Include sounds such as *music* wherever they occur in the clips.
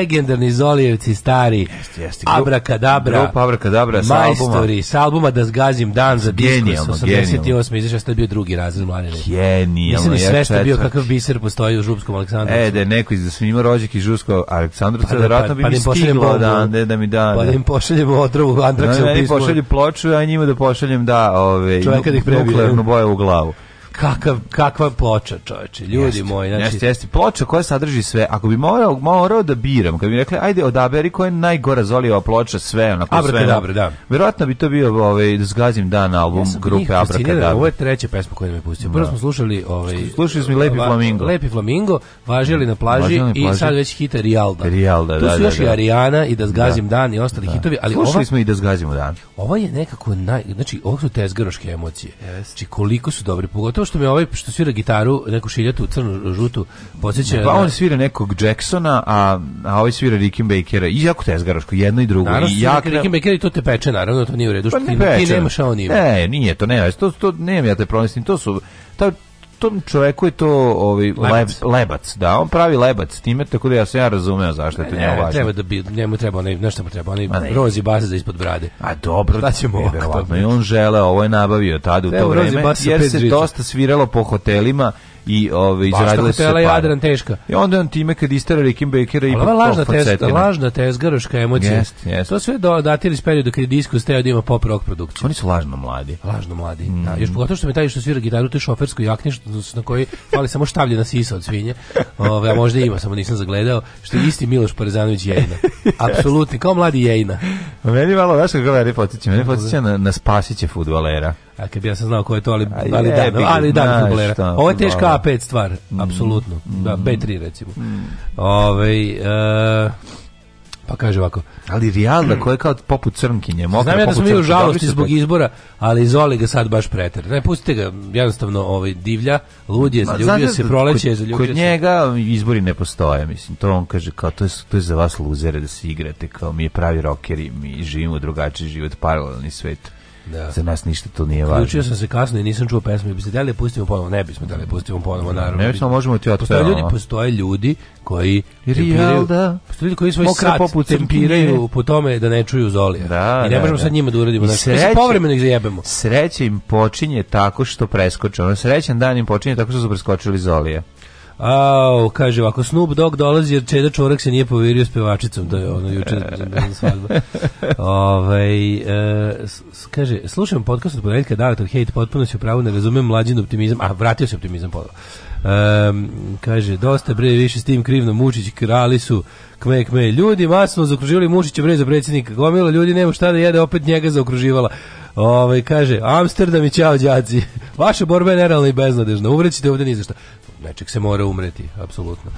legendarni Zolijevci stari. Jeste, jeste. Abrakadabra. Grupa Abrakadabra sa albuma. Majstori, sa albuma Da zgazim dan za genijalno, diskus. 88. izašao, to je bio drugi razred mladine. Genijalno. Mislim i da sve što je bio kakav biser postoji u Župskom Aleksandru. E, da je neko iz da sam imao rođak iz Župskog Aleksandru, pa, da, pa- vjerojatno bi mi pa skiglo da, da, da mi da. Pa da, da im pošaljem otrovu Andraksa u pismu. Da, da, da im pošaljem ploču, a njima da pošaljem da, ove, nuklearnu boje u glavu kakav, kakva ploča, čoveče, ljudi jeste, moji. Znači... Jeste, jeste, ploča koja sadrži sve. Ako bi morao, morao da biram, kad bi rekli, ajde, odaberi koja je najgora zolijeva ploča, sve, onako Abra, sve. Abrakadabra, da. Verovatno bi to bio, ovaj, da zgazim dan album ja grupe Abrakadabra. Ovo je treća pesma koju nam je pustio. Da. Prvo smo slušali... Ovaj, slušali smo Lepi Flamingo. Lepi Flamingo, važili na plaži, važili i sad već hita Rialda. Rijalda, da, Tu su da, još da, da. i Ariana i Da zgazim da. dan i ostali da. hitovi, ali Slušali ova, smo i Da zgazimo dan. Ovo je nekako naj... Znači, ovo su tezgaroške emocije. Yes. Znači, koliko su dobri, pogotovo to što mi ovaj što svira gitaru, neku šiljatu crnu žutu, podsjeća Pa on svira nekog Jacksona, a a ovaj svira Rickin Bakera. I jako tezgaroško, jedno i drugo. Naravno, I ja Rickin Baker i to te peče, naravno, to nije u redu što pa ti, ti nemaš a on ima. Ne, nije to, ne, to to ne, ja te pronestim, to su ta tom čovjeku je to ovaj lebac. lebac, da, on pravi lebac s time, tako da ja sam ja razumeo zašto je to njemu važno. Treba da bi njemu treba onaj, nešto mu treba, onaj rozi baza za ispod brade. A dobro, da ćemo ovako. i on žele, ovo je nabavio tada u to vreme, jer se dosta sviralo po hotelima i ove izradile su se Jadran teška. I onda on time kad istera Rickenbackera i ova lažna tez, lažna tezgaroška emocija. Jest, jest. To sve do datira iz perioda kad je disco steo da ima pop rock produkciju. Oni su lažno mladi. Lažno mladi. Mm. Da, još pogotovo što mi taj što svira gitaru te šofersku jakni što na kojoj fali samo štavljena sisa od svinje. Ove, a možda ima, samo nisam zagledao, što je isti Miloš Parezanović Jejna. *laughs* Apsolutni, kao mladi Jejna. Meni malo, znaš kako ga potiče, meni potiče na, na spasiće futbalera. A kad bi ja sam znao ko je to, ali, ali, da, ali da, ali da, futbolera. Ovo je teška A5 stvar, mm. apsolutno. Mm, da, B3 recimo. Mm. Ove, uh, e, pa kaže ovako. Ali Real da je kao poput crnkinje, mokra Znam ja da smo mi u žalosti zbog izbora, ali izoli ga sad baš preter. Ne pustite ga, jednostavno ovaj divlja, lud je, zaljubio da se, proleće je, zaljubio kod se. Kod njega izbori ne postoje, mislim. To on kaže kao, to je, to je za vas luzere da se igrate, kao mi je pravi rokeri, mi živimo drugačiji život, paralelni svet. Da. Za nas ništa to nije važno. Uključio sam se kasno i nisam čuo pesmu. Bi se da pustimo ponovo? Ne bismo da li pustimo ponovo, naravno. Ne bismo možemo ti otpevamo. Postoje ljudi, postoje ljudi koji tempiraju, postoje ljudi koji svoj sat poput tempiraju po tome da ne čuju Zolija. Da, I ne da, možemo da. sad njima da uradimo nešto. Sreće, se povremeno ih zajebemo. Sreća im počinje tako što preskoče. Ono srećan dan im počinje tako što su preskočili Zolija. Au, kaže ovako, Snoop Dogg dolazi jer Čeda Čorak se nije povirio s pevačicom, da je ono juče svadba. *laughs* Ovaj, e, kaže, slušam podcast od ponedeljka, da, Hate, potpuno si u pravu, ne razumem mlađin optimizam, a vratio se optimizam podala. Um, kaže, dosta bre, više s tim krivno Mučić, krali su kme, kme. Ljudi masno zaokruživali Mučića bre za predsjednika. Gomila ljudi nema šta da jede, opet njega zaokruživala. Ovaj kaže Amsterdam i ćao đaci. *laughs* Vaša borba je nerealna i beznadežna. Umrećete ovde ni za šta. Neček se mora umreti, apsolutno.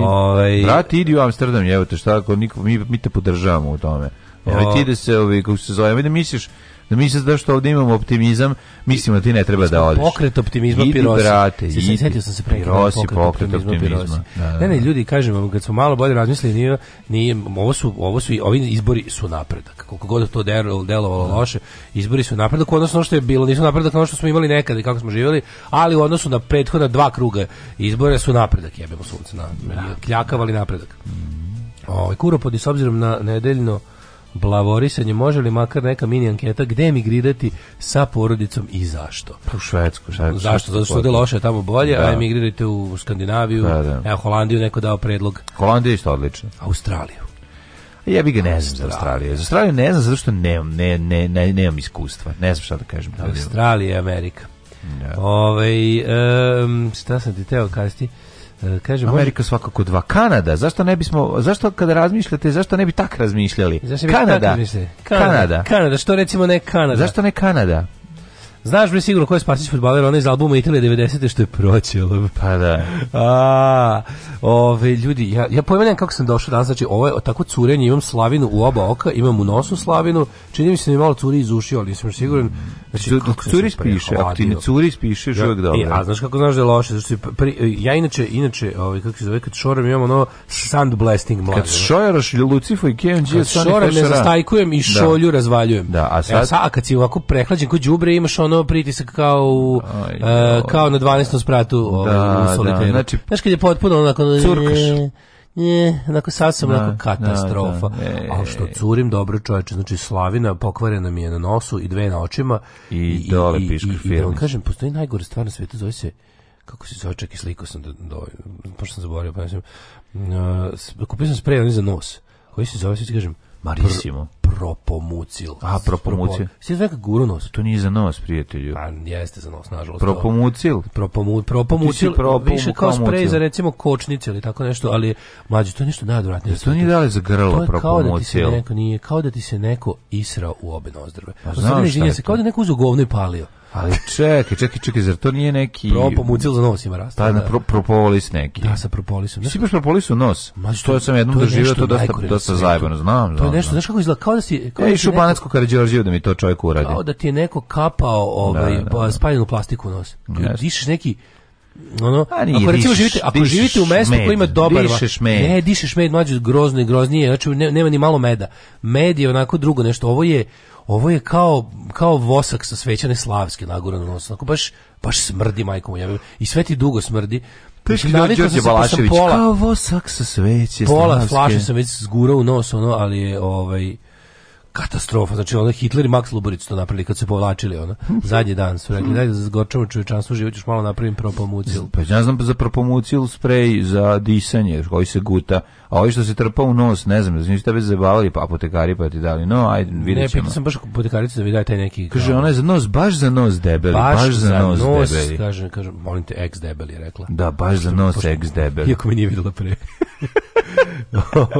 Ovaj Brati idi u Amsterdam, evo te šta, ako niko mi mi te podržavamo u tome. Evo ti da se, ovaj kako se zove, da misliš da mi se da što ovde imamo optimizam, mislimo da ti ne treba da odeš. Pokret optimizma idi, pirosi. Brate, se, sam, sam se pirosi, pokret, pokret optimizma. optimizma. Da, da. Ne, da, ne, da. ljudi, kažem vam, kad smo malo bolje razmislili, nije, nije, ovo su, ovo su, ovi izbori su napredak. Koliko god to delovalo da. loše, izbori su napredak, u odnosu na što je bilo, nisu napredak ono što smo imali nekada i kako smo živjeli, ali u odnosu na prethodna dva kruga izbore su napredak, jebemo sunce, na, da. kljakavali napredak. Mm. Ovaj kuropodi s obzirom na nedeljno blavorisanje, može li makar neka mini anketa gde emigrirati sa porodicom i zašto? Pa u Švedsku, Švedsku. Zašto? Zato što je loše tamo bolje, da. a emigrirajte u Skandinaviju, da, da. Evo, Holandiju neko dao predlog. Holandija je isto odlično. Australiju. Ja bih ga ne znam za Australiju. Za Australiju ne znam zato što nemam, ne, ne, ne, nemam iskustva. Ne znam šta da kažem. Da Australija i Amerika. Ja. Da. Ove, um, šta sam ti teo kazati? Uh, E, kaže, Amerika može... svakako dva. Kanada, zašto ne bismo, zašto kada razmišljate, zašto ne bi tak razmišljali? bi Kanada. Tak Kanada. Kanada. što recimo ne Kanada? Zašto ne Kanada? Znaš bre sigurno ko je spasić fudbaler, onaj iz albuma Italije 90 što je proćelo. Pa da. A, ove ljudi, ja ja pojmem kako sam došao danas, znači ovo je tako curenje, imam slavinu u oba oka, imam u nosu slavinu, čini mi se da mi malo curi iz ušiju, ali nisam siguran. Znači, kako curiš piše, a ti ne curiš pišeš, ja, uvek dobro. E, a znaš kako znaš da je loše? Znači, pri, e, ja inače, inače ovaj, kako se zove, kad šoram imam ono sand blasting mlađe. Kad šoraš Lucifo i KMG, kad šoram ne zastajkujem i da. šolju da. razvaljujem. Da, a e, sad? E, a sad, kad si ovako prehlađen kod đubre imaš ono pritisak kao, e, Aj, uh, kao na 12. spratu ovaj, da, u soliteru. Da, znači, znaš kad je potpuno onako... Curkaš je, eh, onako sasvim da, onako da, katastrofa. Da, da, e. da, Ali što curim dobro čoveče, znači slavina pokvarena mi je na nosu i dve na očima. I, i dole i, piška i, i, i da vam kažem, postoji najgore stvar na svetu, zove se kako se zove, čak i sliku sam, da, da, ovaj, pošto sam zaboravio, pa ne znam, uh, kupio sam sprej, za nos, koji se zove, sve ti kažem, Marisimo. Pr propomucil. A, propomucil. Svi zove kako guru nos. To nije za nos, prijatelju. Pa, jeste za nos, nažalost. Propomucil. Propomu, propomucil, propom, više kao sprej za recimo kočnice ili tako nešto, ali mađo, to je nešto najodvratnije. Da, to nije dali za grlo to je propomucil. Kao da ti se neko, nije, kao da ti se neko israo u obe nozdrave. Pa, pa znam šta je se, Kao da neko uzu govno i palio. Ali čekaj, čekaj, čekaj, zar to nije neki... Propomucil za nos ima rasta. Pa, da, na da. pro, propolis neki. Da, sa propolisom. Nisi baš propolis u nos? Ma, to, to sam jednom doživio, to dosta, dosta zajebano, znam, znam. To je nešto, znaš kako izgleda, kao da si... Kao ja da e, išu u Banacku Karadžorđiju da mi to čovjek uradi. Kao da ti je neko kapao ovaj, da, da, da. spaljenu plastiku u nos. Yes. Dišeš neki, ono, A nije, ako recimo dišeš, živite, ako živite u mestu med, koje ima dobar, dišeš med. ne, dišeš med, mlađe grozno i groznije, znači ne, nema ni malo meda. Med je onako drugo nešto, ovo je ovo je kao, kao vosak sa svećane slavske nagurano nos, onako baš, baš smrdi majkom jebem. I sve ti dugo smrdi. Teški Đorđe Balašević, pola, kao vosak sa sveće Pola flaše sam već zgurao u nos, ono, ali je ovaj, katastrofa, znači onda Hitler i Max Luburić to napravili kad se povlačili ono, zadnji dan su rekli, daj da zgorčamo čovječanstvo život, još malo napravim propomucil. Pa ja znam za propomucil sprej za disanje koji se guta a ovi što se trpa u nos, ne znam, znači tebe zabavali pa apotekari pa ti dali. No, ajde, vidite. Ne, ćemo. pitao sam baš apotekaricu da mi neki. Kaže ona je za nos, baš za nos debeli, baš, baš za, za nos, nos debeli. Kaže, kaže, molim te, ex debeli rekla. Da, baš za nos pošto, ex debeli. Iako me nije videla pre. uh,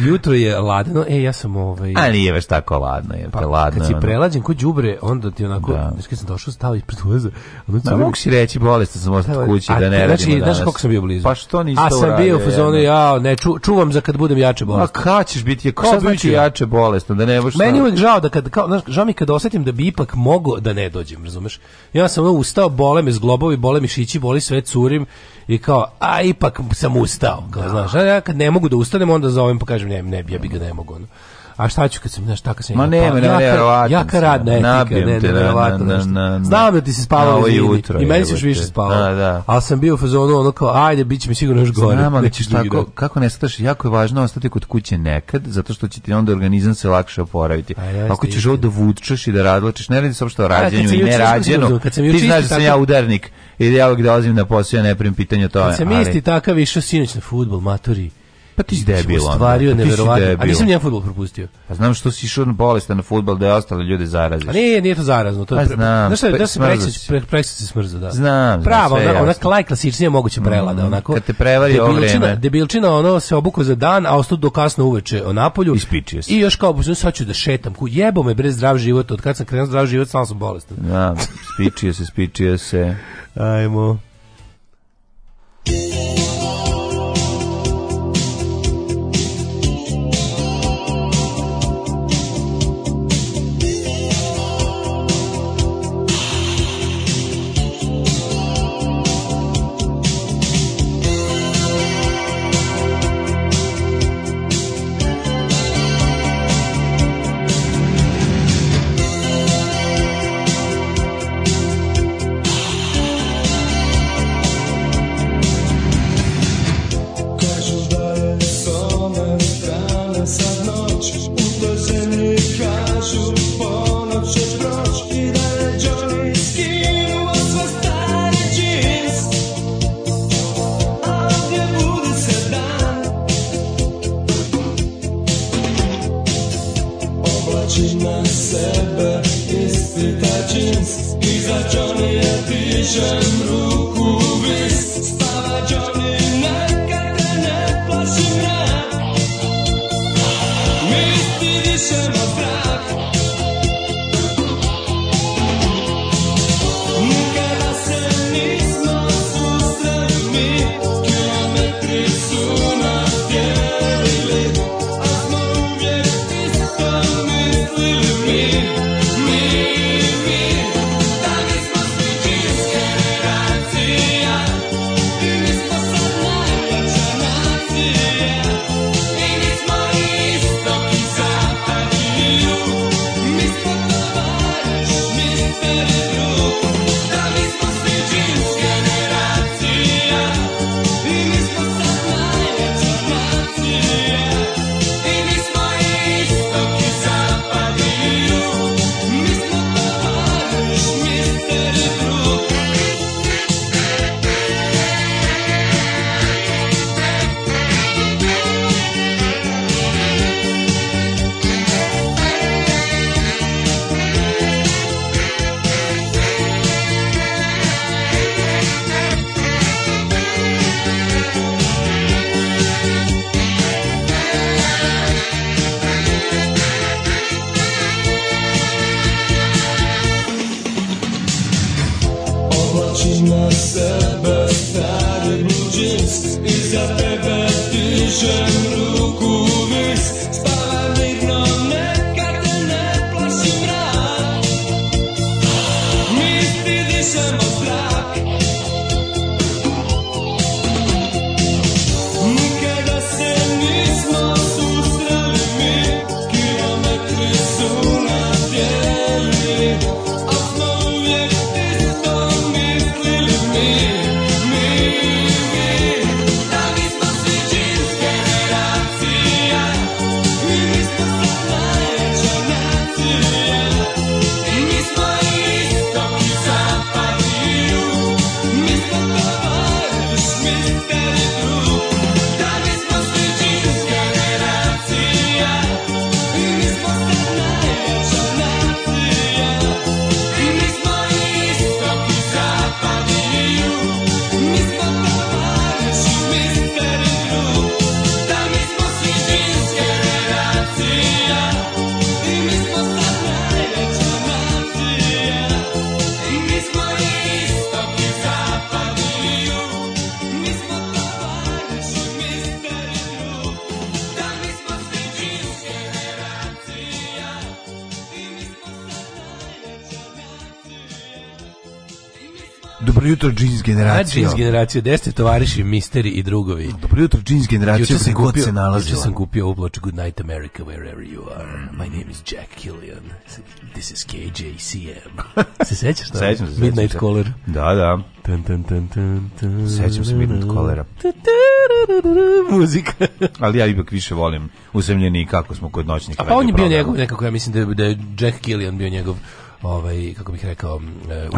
*laughs* jutro je ladno, e ja sam ovaj A nije baš tako ladno, je pa, ladno. Kad si prelađen kod đubre, onda ti onako, da. znači kad sam došao stavio i pretvoza. Onda mogu si reći bolestan sam ostao kući da ne radim. Znači, znaš koliko sam bio blizu? Pa što nisi A sam bio u fazonu ja ne ču, čuvam za kad budem jače bolestan. A kad ćeš biti kao šta znači jače bolestan, da ne možeš. Meni je uvijek žao da kad kao znaš, žao mi kad osetim da bi ipak mogao da ne dođem, razumeš? Ja sam ono ustao, bole me zglobovi, bole mišići, boli sve curim i kao a ipak sam ustao, kao da. znaš. A ja kad ne mogu da ustanem onda zovem pa kažem ne, ne, ja bi ga ne mogu. Ono. A šta ću kad sam, znaš, tako sam... Ma pa- ne, ne, ne, jaka, jaka radna etika, ne, ne, verovatno. Na, na, na, Znao da ti si spavao ovo jutro. I meni se još više spavao. Da, da. Ali sam bio u fazonu, ono kao, ajde, bit će mi sigurno još gore. Znam, ali ćeš tako, kako ne sataš, jako je važno ostati kod kuće nekad, zato što će ti onda organizam se lakše oporaviti. Ako ćeš ovo da vučeš i da radlačiš, ne radi se uopšte o rađenju i ne rađenu, ti znaš da sam ja udarnik i ja uvijek dolazim na posao, ja ne primim pitanje o tome. Kad sam isti takav išao sinoć na futbol, maturi, Pa ti si znači, debil. Ostvario pa neverovatno. A nisam njen fudbal propustio. Pa znam što si išao bolestan na fudbal da je ostale ljude zaraziš. A nije, nije to zarazno, to je. Pa znam. Znaš, da se preći preksić smrza, da. Znam. Pravo, da, ona ona klajklasičnije moguće prelada, mm, onako. Kad te prevari ovo vreme. Debilčina, ono se obuko za dan, a ostao do kasno uveče o napolju. Ispičio se. I još kao, sad ću da šetam, ku jebo me bre zdrav život, od kad sam krenuo zdrav život, sam sam bolestan. Da, *laughs* spičio se, spičio se. Ajmo. generacija. Džins da. generacija, gde ste tovariši, misteri i drugovi. Dobro jutro, džins generacija, se god se nalazila. Juče sam kupio ovu ploču Good Night America, wherever you are. My name is Jack Killian. This is KJCM. *laughs* se sećaš? Sećam se. Midnight Caller. Da, da. Tan, tan, tan, tan, tan. Sećam se Midnight Callera. Muzika. *laughs* Ali ja ipak više volim uzemljeni kako smo kod noćnika. A pa on je bio njegov, nekako ja mislim da je, da je Jack Killian bio njegov ovaj kako bih rekao uh,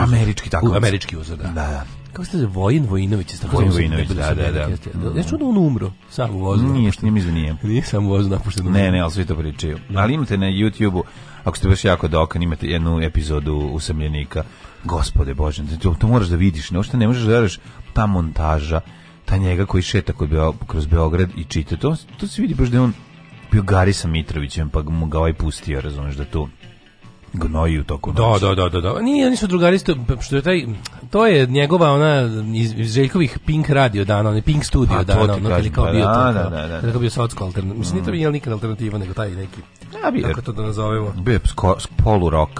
američki tako u, američki uzor da. da. da kako se zove Vojin Vojinović, tako Vojin Vojinović, da, da, da. da. Ja čudo da on umro, sam u vozu. Da nije, nije mi zanije. Nije sam u vozu napušten. Ne, ne, ali svi to pričaju. Ali imate na YouTube-u, ako ste baš jako dokan, imate jednu epizodu usamljenika. Gospode Bože, to, to moraš da vidiš, ne, uopšte ne možeš da veruješ ta montaža, ta njega koji šeta koji bio kroz Beograd i čita. To, to se vidi baš da je on bio Gari sa Mitrovićem, pa mu ga ovaj pustio, razumeš da tu gnoji u toku noći. Da, da, da, da, da. Nije, oni su drugari, pa što je taj, to je njegova ona iz, iz Željkovih Pink radio dana, onaj Pink studio pa, dana, ono pa da, da, da, kad je kao bio to, da, da, da. kao bio sotsko alternativa. Mislim, mm. nije to mm. bilo nikad alternativa, nego taj neki, ja, bi, kako to da nazovemo. Bio je polu rock.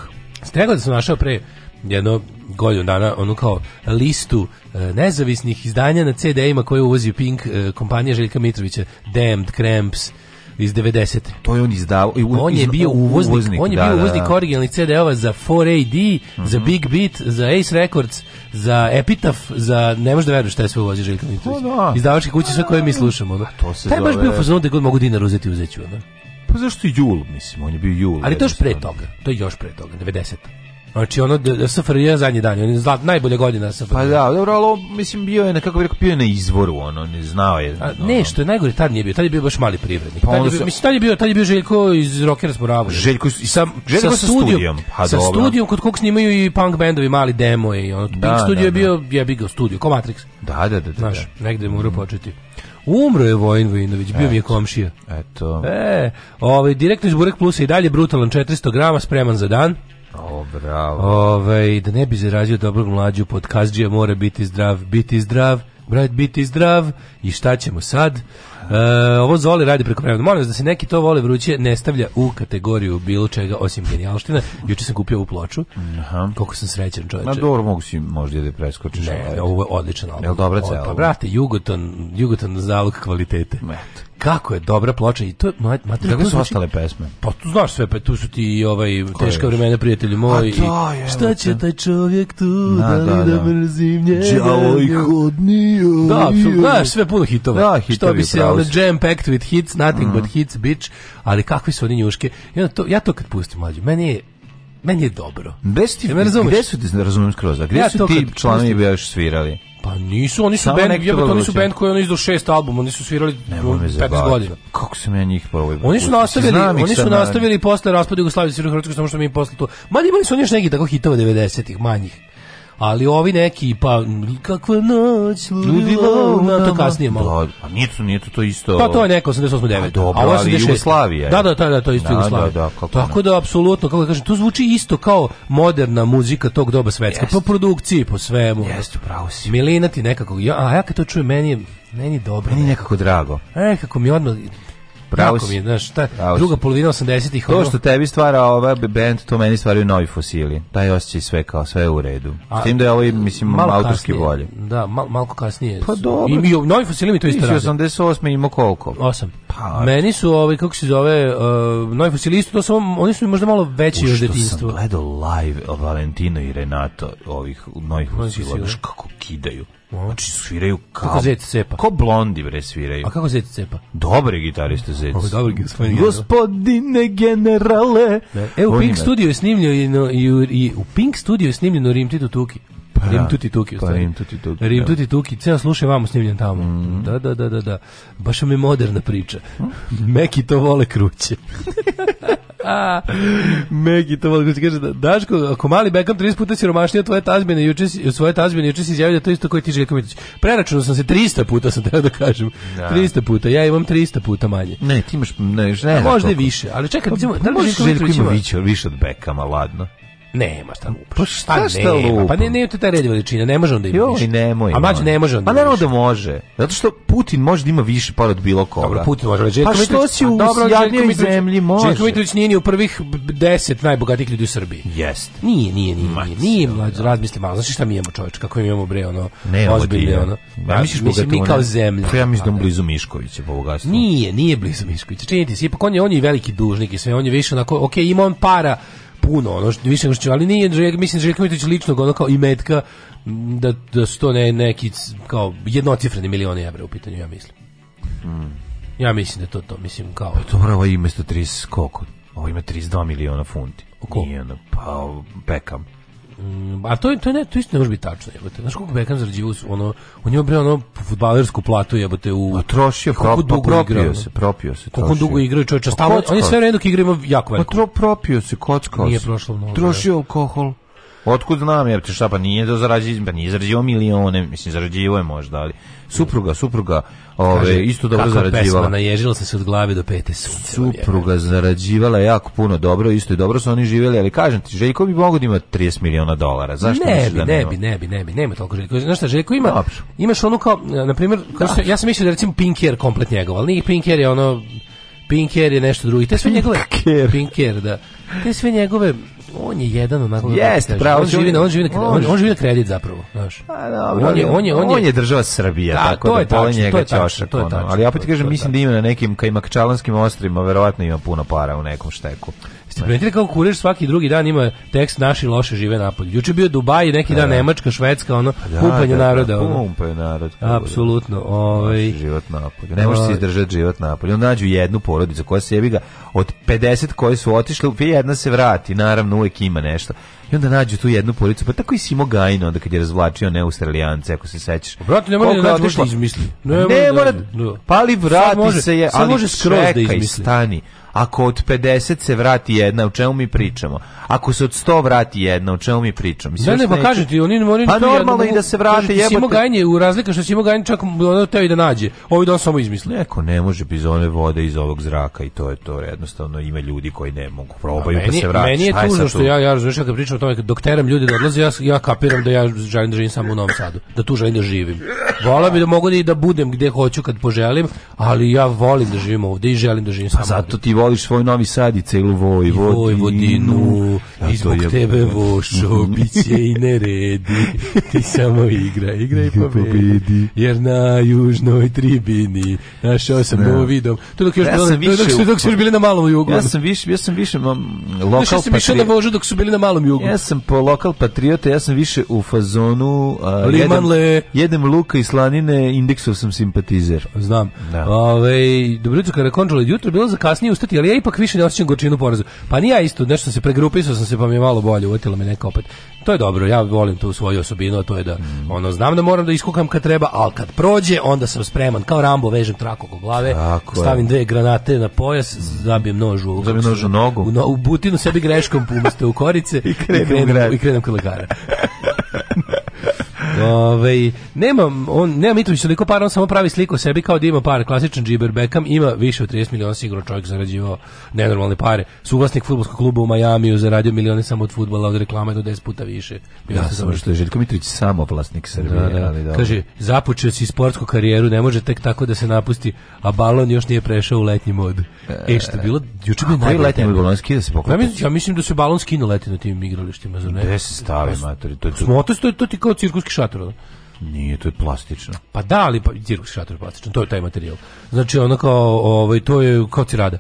Stregao da sam našao pre jedno godinu dana onu kao listu e, nezavisnih izdanja na CD-ima koje uvozi Pink e, kompanija Željka Mitrovića, Damned, Cramps, iz 90. To je on izdavao. On je bio uvoznik, uvoznik on je da, bio da, uvoznik da. originalnih CD-ova za 4AD, mm -hmm. za Big Beat, za Ace Records, za Epitaph, za ne možeš da veruješ šta je sve uvozi Željko Mitrović. Da. Izdavačke kuće sve koje mi slušamo. Da. To se Taj baš bio fazon da god mogu dinar uzeti uzeću. Da? Pa zašto Jul, mislim, on je bio Jul. Ali to još pre toga, to je još pre toga, 90. Znači ono SFRJ zadnji dan, on zlat najbolje godina SFRJ. Pa da, dobro, ali mislim bio je nekako rekao bio je na izvoru, ono, ne znao je. A, ne, što je najgore tad nije bio, tad je bio baš mali privrednik. Pa tad je bio, mislim tad je bio, tad je bio Željko iz Rockers Sporava. Željko i sa Željko sa, sa studijom, pa sa dobro. studijom kod kog snimaju i punk bendovi mali demo i ono. Da, Pink da, studio da, je bio da. jebi ga studio, ko Matrix. Da, da, da, da, Znaš, da. negde mora početi. Umro je Vojin Vojinović, bio mi je komšija. Eto. E, ovaj, direktno iz Burek Plusa i dalje brutalan 400 grama, spreman za dan. O, bravo. Ove, ovaj, da ne bi zaradio dobrog mlađu, podkazđija mora biti zdrav, biti zdrav, brat, biti zdrav, i šta ćemo sad? E, ovo Zoli radi preko vremena. Molim da se neki to vole vruće ne stavlja u kategoriju bilo čega osim genijalština. Juče sam kupio ovu ploču. Aha. Koliko sam srećan čovječe. Ma dobro mogu si možda da preskočiš. Ne, ovo je odličan album. Jel dobra cela? Pa brate, Jugoton, Jugoton zalog kvalitete. Eto kako je dobra ploča i to je ma, ma, kako su ostale pesme pa tu znaš sve pa tu su ti i ovaj teška vremena prijatelju moj i šta će taj čovjek tu da, da, da, da mrzim njega oj hodni da apsolutno znaš sve puno hitova da, što bi se ono jam packed with hits nothing mm. but mhm. hits bitch ali kakvi su oni njuške ja to ja to kad pustim mlađu meni je meni je dobro. Gde ti, ja, gde su ti, razumijem skroz, gde ja su ti članovi bi još svirali? Pa nisu, oni su Samo band, jebate, oni su band koji oni izdao šest albuma, oni su svirali 15 godina. Kako se meni njih probao? Oni su nastavili, oni su nastavili posle raspada Jugoslavije da svirali Hrvatsku, samo što mi posle to. Ma imali su oni još neki tako hitova 90-ih manjih ali ovi neki pa kakva noć ludilo na to kasnije malo. Da, a nije to, nije to, to isto. Pa to je neko 88 9. A dobro, a ali Jugoslavija. Da, da, da, da, to je isto da, da Jugoslavija. Da, da, Tako ne. da apsolutno, kako da kažem, to zvuči isto kao moderna muzika tog doba svetska, yes. po produkciji, po svemu. Jeste, pravo si. Milina ti nekako, ja, a ja kad to čujem meni je meni je dobro. Meni nekako drago. E, kako mi odmah pravo si. mi znaš, ta pravo druga polovina 80-ih. To što tebi stvara ovaj band, to meni stvaraju novi fosili. Taj osjećaj sve kao, sve u redu. A, S tim da je ovo, mislim, malo autorski bolje. Da, mal, malko kasnije. Pa dobro. I, i novi fosili mi to isto rade. 88. imao koliko? 8. Pa, pa, meni su, ovaj, kako se zove, uh, novi fosili isto, to su, oni su možda malo veći još detinjstvo. Ušto sam gledao live Valentino i Renato ovih novih fosila, kako kidaju Znači sviraju kao... Kako Zet cepa? Ko blondi bre sviraju. A kako Zet cepa? Dobre gitariste Zet. Ovo dobro gospodine. Gospodine generale. E, u Pink, Studio je snimljeno, i, i, i, u Pink Studio je snimljeno Rimtitu Tuki. Pa, Rim Tuti Tuki. Pa, Rim Tuti Tuki. Rim da. Tuti Tuki, ceo slušaj vamo snimljen tamo. Mm. Da, da, da, da, da. Baš mi je moderna priča. Mhm. Meki to vole kruće. A, *laughs* Megi to voli, kaže da Daško, ako mali Beckham 30 puta si od tvoje tazbine, juče svoje tazbine, juče si izjavio da to isto koji ti Željko Mitrović. Preračunao sam se 300 puta, sam teo da kažem. Da. 300 puta, ja imam 300 puta manje. Ne, ti imaš, ne, ne, ne, možda i više, ali čekaj, pa, da li Željko Mitrović ima više, više od Beckhama, ladno. Nema šta lupaš. Pa šta, pa šta nema? Pa ne, ne, to je taj red veličina, ne može onda ima Joj, nemoj. A mađo ne može onda Pa naravno da može. Zato što Putin može da ima više od bilo koga. Dobro, Putin može. Željko pa što si u jadnijoj zemlji može. Željko Mitrović nije ni u prvih deset najbogatijih ljudi u Srbiji. Jest. Nije, nije, nije. Mac, nije, nije mlađo, razmisli malo. Znaš šta mi imamo čoveč, kako mi imamo bre, ono, ozbiljne, ono. Ja misliš mislim, mi kao zemlja. Pa ja mislim da je blizu Miškovića po bogatstvu. Nije, nije blizu Miškovića. Činite se, ipak on je, on je veliki dužnik i sve, on je više onako, okej, ima on para puno, ono što više što, ali nije, mislim, Željko Mitrović lično ono kao i metka, da, da sto ne, neki kao jednocifreni milioni evra u pitanju, ja mislim. Mm. Ja mislim da to to, mislim kao... Pa dobro, ovo ima 130, koliko? Ovo ima 32 miliona funti. Oko? Nije ono, pa, pekam. Mm, a to je to je ne, to isto ne može biti tačno, jebote. Znaš koliko Beckham zarađivao ono, on ima obrio ono fudbalersku platu, jebote, u A trošio, koliko dugo propio igrao, se, propio se. Koliko dugo igrao, čoveče, pa stalno, on je sve vreme dok igra jako veliko. Pa tro propio se, kockao. Nije prošlo mnogo. Trošio alkohol. Otkud znam, ja šta, pa nije da zarađi, pa nije zarađivao milione, mislim, zarađivao je možda, ali supruga, supruga, ove, Kaže, isto dobro zarađivala. Kako Pesma, naježila sam se od glave do pete sunce. Supruga zarađivala jako puno dobro, isto i dobro su oni živjeli, ali kažem ti, Željko bi mogo da ima 30 miliona dolara, zašto ne bi, da ne bi, ne bi, ne bi, nema toliko Željko. Znaš šta, Željko ima, Dobar. imaš onu kao, na primjer, da. kao ja sam mislio da recimo Pink Pinker komplet njegov, ali nije Pinker je ono, Pink Pinker je nešto drugo. I te sve njegove Pink Pinker da. Te sve njegove on je jedan onako Jeste, pravo, on živi on živi na on, on živi na kredit zapravo, znaš. A, pa dobro, on je on je on je, on je država Srbija, da, tako to da je tačno, njega to je ćošak, to je tačno, ono. ali pa opet kažem mislim da ima na nekim kajmakčalanskim ostrima verovatno ima puno para u nekom šteku. Ste primetili kako kurir svaki drugi dan ima tekst naši loše žive napolje. Juče bio Dubai, neki dan da. Nemačka, Švedska, ono pa da, pumpanje da, pa naroda. Da, ono. pumpanje narod. Apsolutno. Ovaj život napolje. Ne može se ovaj. izdržati život napolje. Onda nađu jednu porodicu koja se jebi ga od 50 koji su otišli, jedna se vrati, naravno uvek ima nešto. I onda nađu tu jednu policu, pa tako i Simo Gajno, onda kad je razvlačio neustralijance ako se sećaš. Pa brate, ne mora da nešto izmisli. Ne, pa ne, ne da- mora, da. pali vrati može, se je, ali može skroz da čekaj, da izmisli. stani. Ako od 50 se vrati jedna, o čemu mi pričamo? Ako se od 100 vrati jedna, o čemu mi pričamo? Mislim, ne, ne, pa kažete, oni ne moraju... Pa normalno i da se vrate jebote. Simo Gajnje, u razlika što Simo Gajnje čak ono teo i da nađe. Ovi da on samo izmisli. Neko ne može bez one vode iz ovog zraka i to je to. Jednostavno ima ljudi koji ne mogu probaju pa se vrati. Meni je tužno što ja, ja razumiješ kad pričam tome, dok teram ljudi da odlaze, ja, ja kapiram da ja želim da živim samo u Novom Sadu, da tu želim da živim. Vola bi da mogu da i da budem gde hoću kad poželim, ali ja volim da živim ovde i želim da živim pa samo Zato ovdje. ti voliš svoj Novi Sad i celu Vojvodinu. Vojvodinu, ja, i zbog je... tebe vošo, *laughs* bit će i neredi, ti samo igra, igra i pobedi, jer na južnoj tribini našao sam ne. Da. novidom. To dok još ja bilo, dok, dok, dok su bili na malom jugu. Ja sam više, ja sam više mam, lokal ja sam išao na vožu dok su bili na malom jugu ja sam po lokal patriota, ja sam više u fazonu uh, jedem, jedem luka i slanine, indeksov sam simpatizer. Znam. Da. Ove, dobro jutro, kada končalo jutro, bilo za kasnije ustati, ali ja ipak više ne osjećam gorčinu porazu. Pa nije ja isto, nešto se pregrupisao sam se, pa mi je malo bolje, uvetilo me neka opet. To je dobro, ja volim tu svoju osobinu, to je da mm. ono znam da moram da iskukam kad treba, ali kad prođe, onda sam spreman. Kao Rambo vežem traku oko glave, Tako stavim je. dve granate na pojas, zabijem nož u, zabijem nož u nogu. U, no, u butinu sebi greškom pumaste u korice *laughs* i krenem, i krenem, i krenem kod lekara. *laughs* Ove, ovaj, nema, on, nema Mitrović toliko para, on samo pravi sliku sebi kao da ima par. Klasičan džiber Beckham ima više od 30 miliona sigurno čovjek zarađivao nenormalne pare. Suvlasnik futbolskog kluba u Majamiju zaradio milione samo od futbola, od reklama do 10 puta više. Ja sam što da je Željko Mitrović samo vlasnik Srbije. Da, da. Ali, da. Kaže, započeo si sportsku karijeru, ne može tek tako da se napusti, a balon još nije prešao u letnji mod. E, e što bilo, juče bi najbolje. letnji mod balon skida se poklopi. Ja, mislim, ja mislim da se balon skino leti na tim igralištima, zar ne? Gde se stavi, matori? To, to, to, je to ti kao cirkuski šat šator. Da? Nije, to je plastično. Pa da, ali pa, cirkus šator je plastično, to je taj materijal. Znači, ono kao, ovaj, to je kao cirada.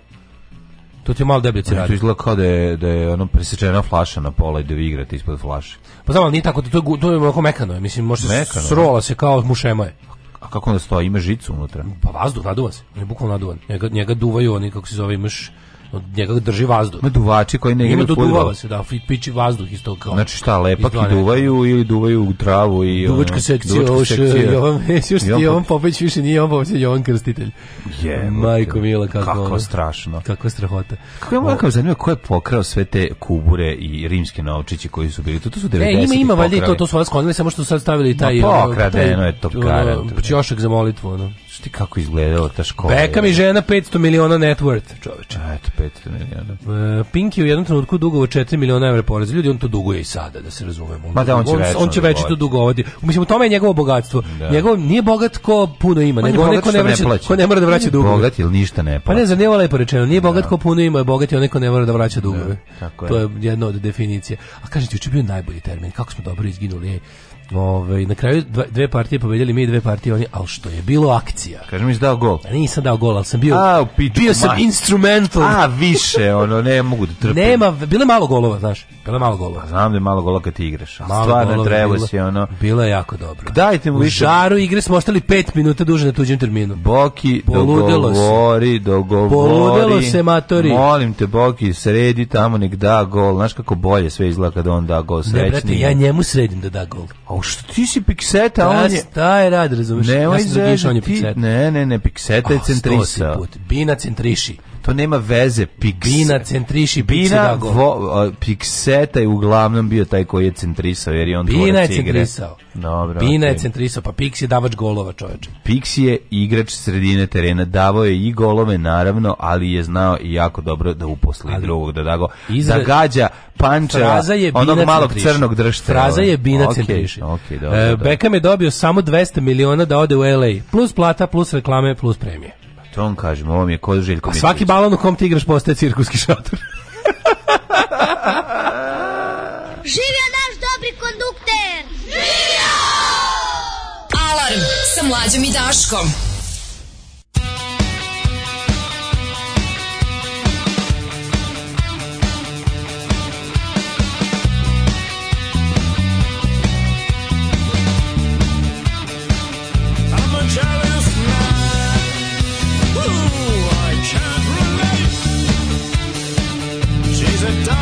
To ti je malo deblje cirada. To izgleda kao da je, da je ono presečena flaša na pola i da vi igrate ispod flaše. Pa znam, ali nije tako, to, je, to je onako mekano mislim, možda mekano, da. srola se kao mušema je. A kako onda stoji? Ima žicu unutra? Pa vazduh, naduva se. On je bukvalno naduvan. Njega, njega duvaju oni, kako se zove, imaš njega drži vazduh. Ma duvači koji ne igraju fudbal. Ima duvava se, da, piči vazduh iz toga. Znači šta, lepak i duvaju ili duvaju u travu i duvačka sekcija, ovo sekcija. *laughs* Jovan Mesić, Jovan Popović više nije Jovan Popović, Jovan Krstitelj. Je, majko mila kako. Kako strašno. Kako strahota. Kako je malo zanima ko je pokrao sve te kubure i rimske naučiće koji su bili tu, to su 90. E, ima ima valjda to, to su e, vas konili, samo što su sad stavili taj pokradeno je to. Pa Ćošak za molitvu, ono. Što ti kako izgledala ta škola? Beckham i žena 500 miliona net worth, čoveče. Eto, 500 miliona. E, Pinky u jednom trenutku dugovo 4 miliona evra poreza. Ljudi, on to duguje i sada, da se razumemo. Ma da, on će on, On će veći to dugovati. Mislim, u tome je njegovo bogatstvo. Da. Njegov nije bogat ko puno ima, on nego onaj ko ne vraća, ne ko ne mora da vraća dugove. Bogat ili ništa ne plaća. Pa ne znam, nije ovo lepo rečeno. Nije da. bogat ko puno ima, je bogat je onaj ko ne mora da vraća dugove. Da, tako je. To je jedna od definicija. A kažete, juče bio najbolji termin. Kako smo dobro izginuli. Ove, ovaj, na kraju dve partije pobedili mi dve partije oni, ali što je bilo akcija. Kažem, mi dao gol. Nisam dao gol, ali sam bio, A, piču, bio sam instrumental. A, više, ono, ne mogu da trpim. Nema, bilo je malo golova, znaš, bilo je malo golova. Pa znam da je malo golova kad ti igraš, a malo stvarno treba si, ono. Bilo je jako dobro. Dajte mu više. U žaru igre smo ostali pet minuta duže na tuđem terminu. Boki, Poludelo dogovori, se. dogovori. Poludelo se, matori. Molim te, Boki, sredi tamo nek da gol. Znaš kako bolje sve izgleda kada on da gol srećni. Ne, brate, ja njemu sredim da da gol što ti si pikseta, da, on je... Da, je rad, razumiješ. Ne, ja sam zagišao, da on je pikseta. Ne, ne, ne, pikseta oh, je centrisao. Bina centriši to nema veze. Piks, Bina centriši Bina da vo, Pikseta je uglavnom bio taj koji je centrisao, jer je on Bina je centrisao. Dobro, Bina okay. je centrisao, pa Piks je davač golova, čoveče. Piks je igrač sredine terena, davao je i golove, naravno, ali je znao i jako dobro da uposli ali, drugog, da dago, izra... da gađa pančeva, onog malog centriši. crnog držte. Fraza je Bina okay, centriši. Okay, dobro, e, Beckham je dobio samo 200 miliona da ode u LA, plus plata, plus reklame, plus premije. To on kažem, ovo mi je kod Željko Mitrović. Svaki balon u kom ti igraš postaje cirkuski šator. *laughs* Živio naš dobri kondukter! Živio! Alarm sa mlađom i Daškom. a dark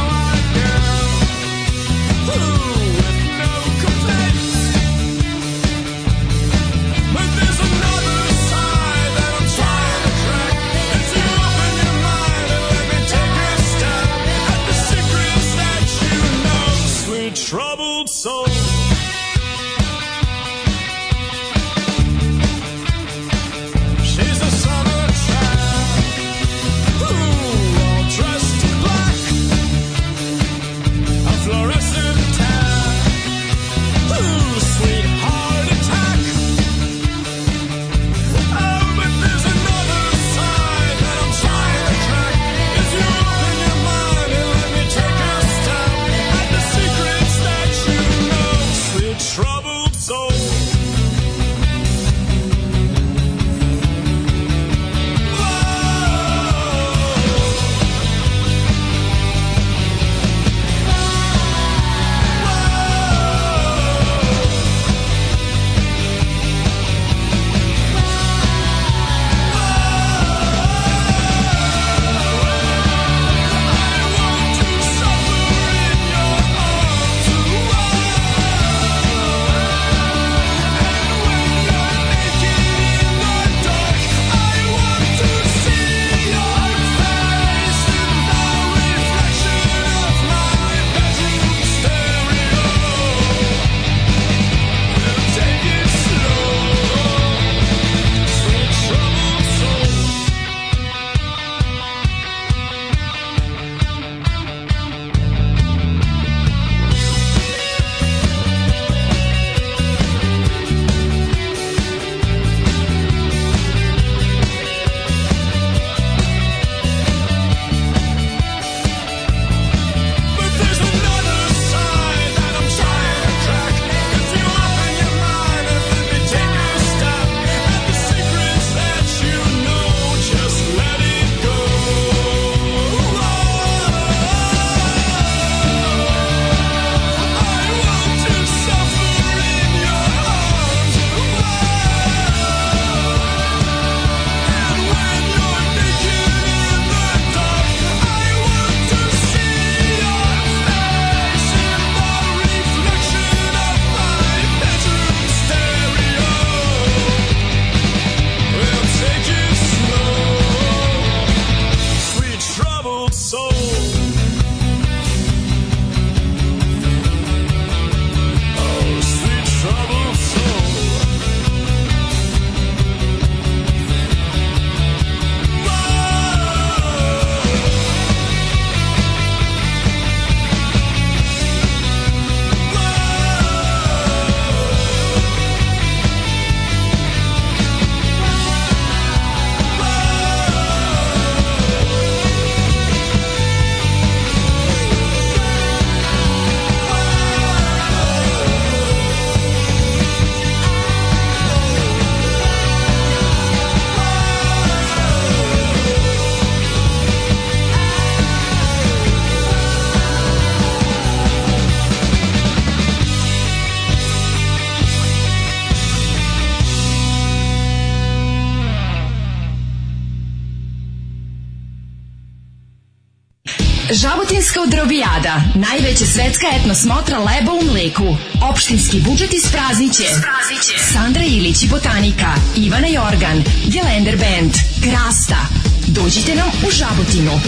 Cetinska udrobijada, najveća svetska etno smotra leba u mleku. Opštinski budžet ispraziće. Ispraziće. Sandra Ilić i Botanika, Ivana Jorgan, Gelender Band, Krasta. Dođite nam u Žabotinu.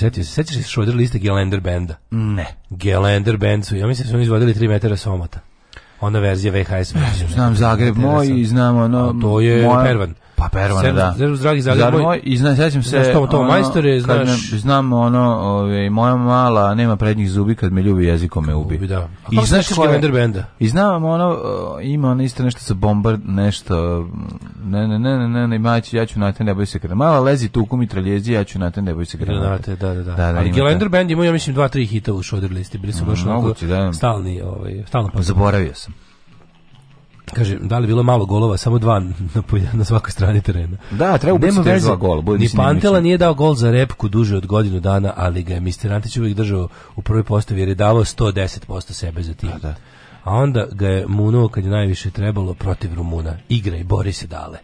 setio se, sećaš se Schroeder liste Gelender benda? Mm. Ne. Gelender band su, ja mislim da su oni izvodili 3 metara somata. Ona verzija VHS verzija. Znam Zagreb moj i znam ono... A to je moja, Pervan. Pa pervana, da. Zar dragi Zagreb moj. I zna, sećam se. Znaš to, to ono, majstore, znaš. Nam, znam ono, ove, ovaj, moja mala nema prednjih zubi kad me ljubi jezikom me ubi. da. I znaš ko je Benda? I znam ono, eh, ima ono isto nešto sa bombard, nešto, ne, ne, ne, ne, ne, ne, ima, ja ću na te neboj se kada. Mala lezi tu kumitraljezi, ja ću na te neboj se kada. da, da, da. da, da Ali Gelender Band ima, ja mislim, dva, tri hita u šoder listi, bili su mm, baš mm, onako da. stalni, ovaj, stalno. pa Zaboravio sam. Kaže, da li bilo malo golova, samo dva na, na svakoj strani terena. Da, treba ubiti te dva gola. Ni da Pantela nije dao gol za repku duže od godinu dana, ali ga je Mister Antić uvijek držao u prvoj postavi jer je davao 110% sebe za tim. Da, da. A onda ga je munuo kad je najviše trebalo protiv Rumuna. Igra i bori se dale.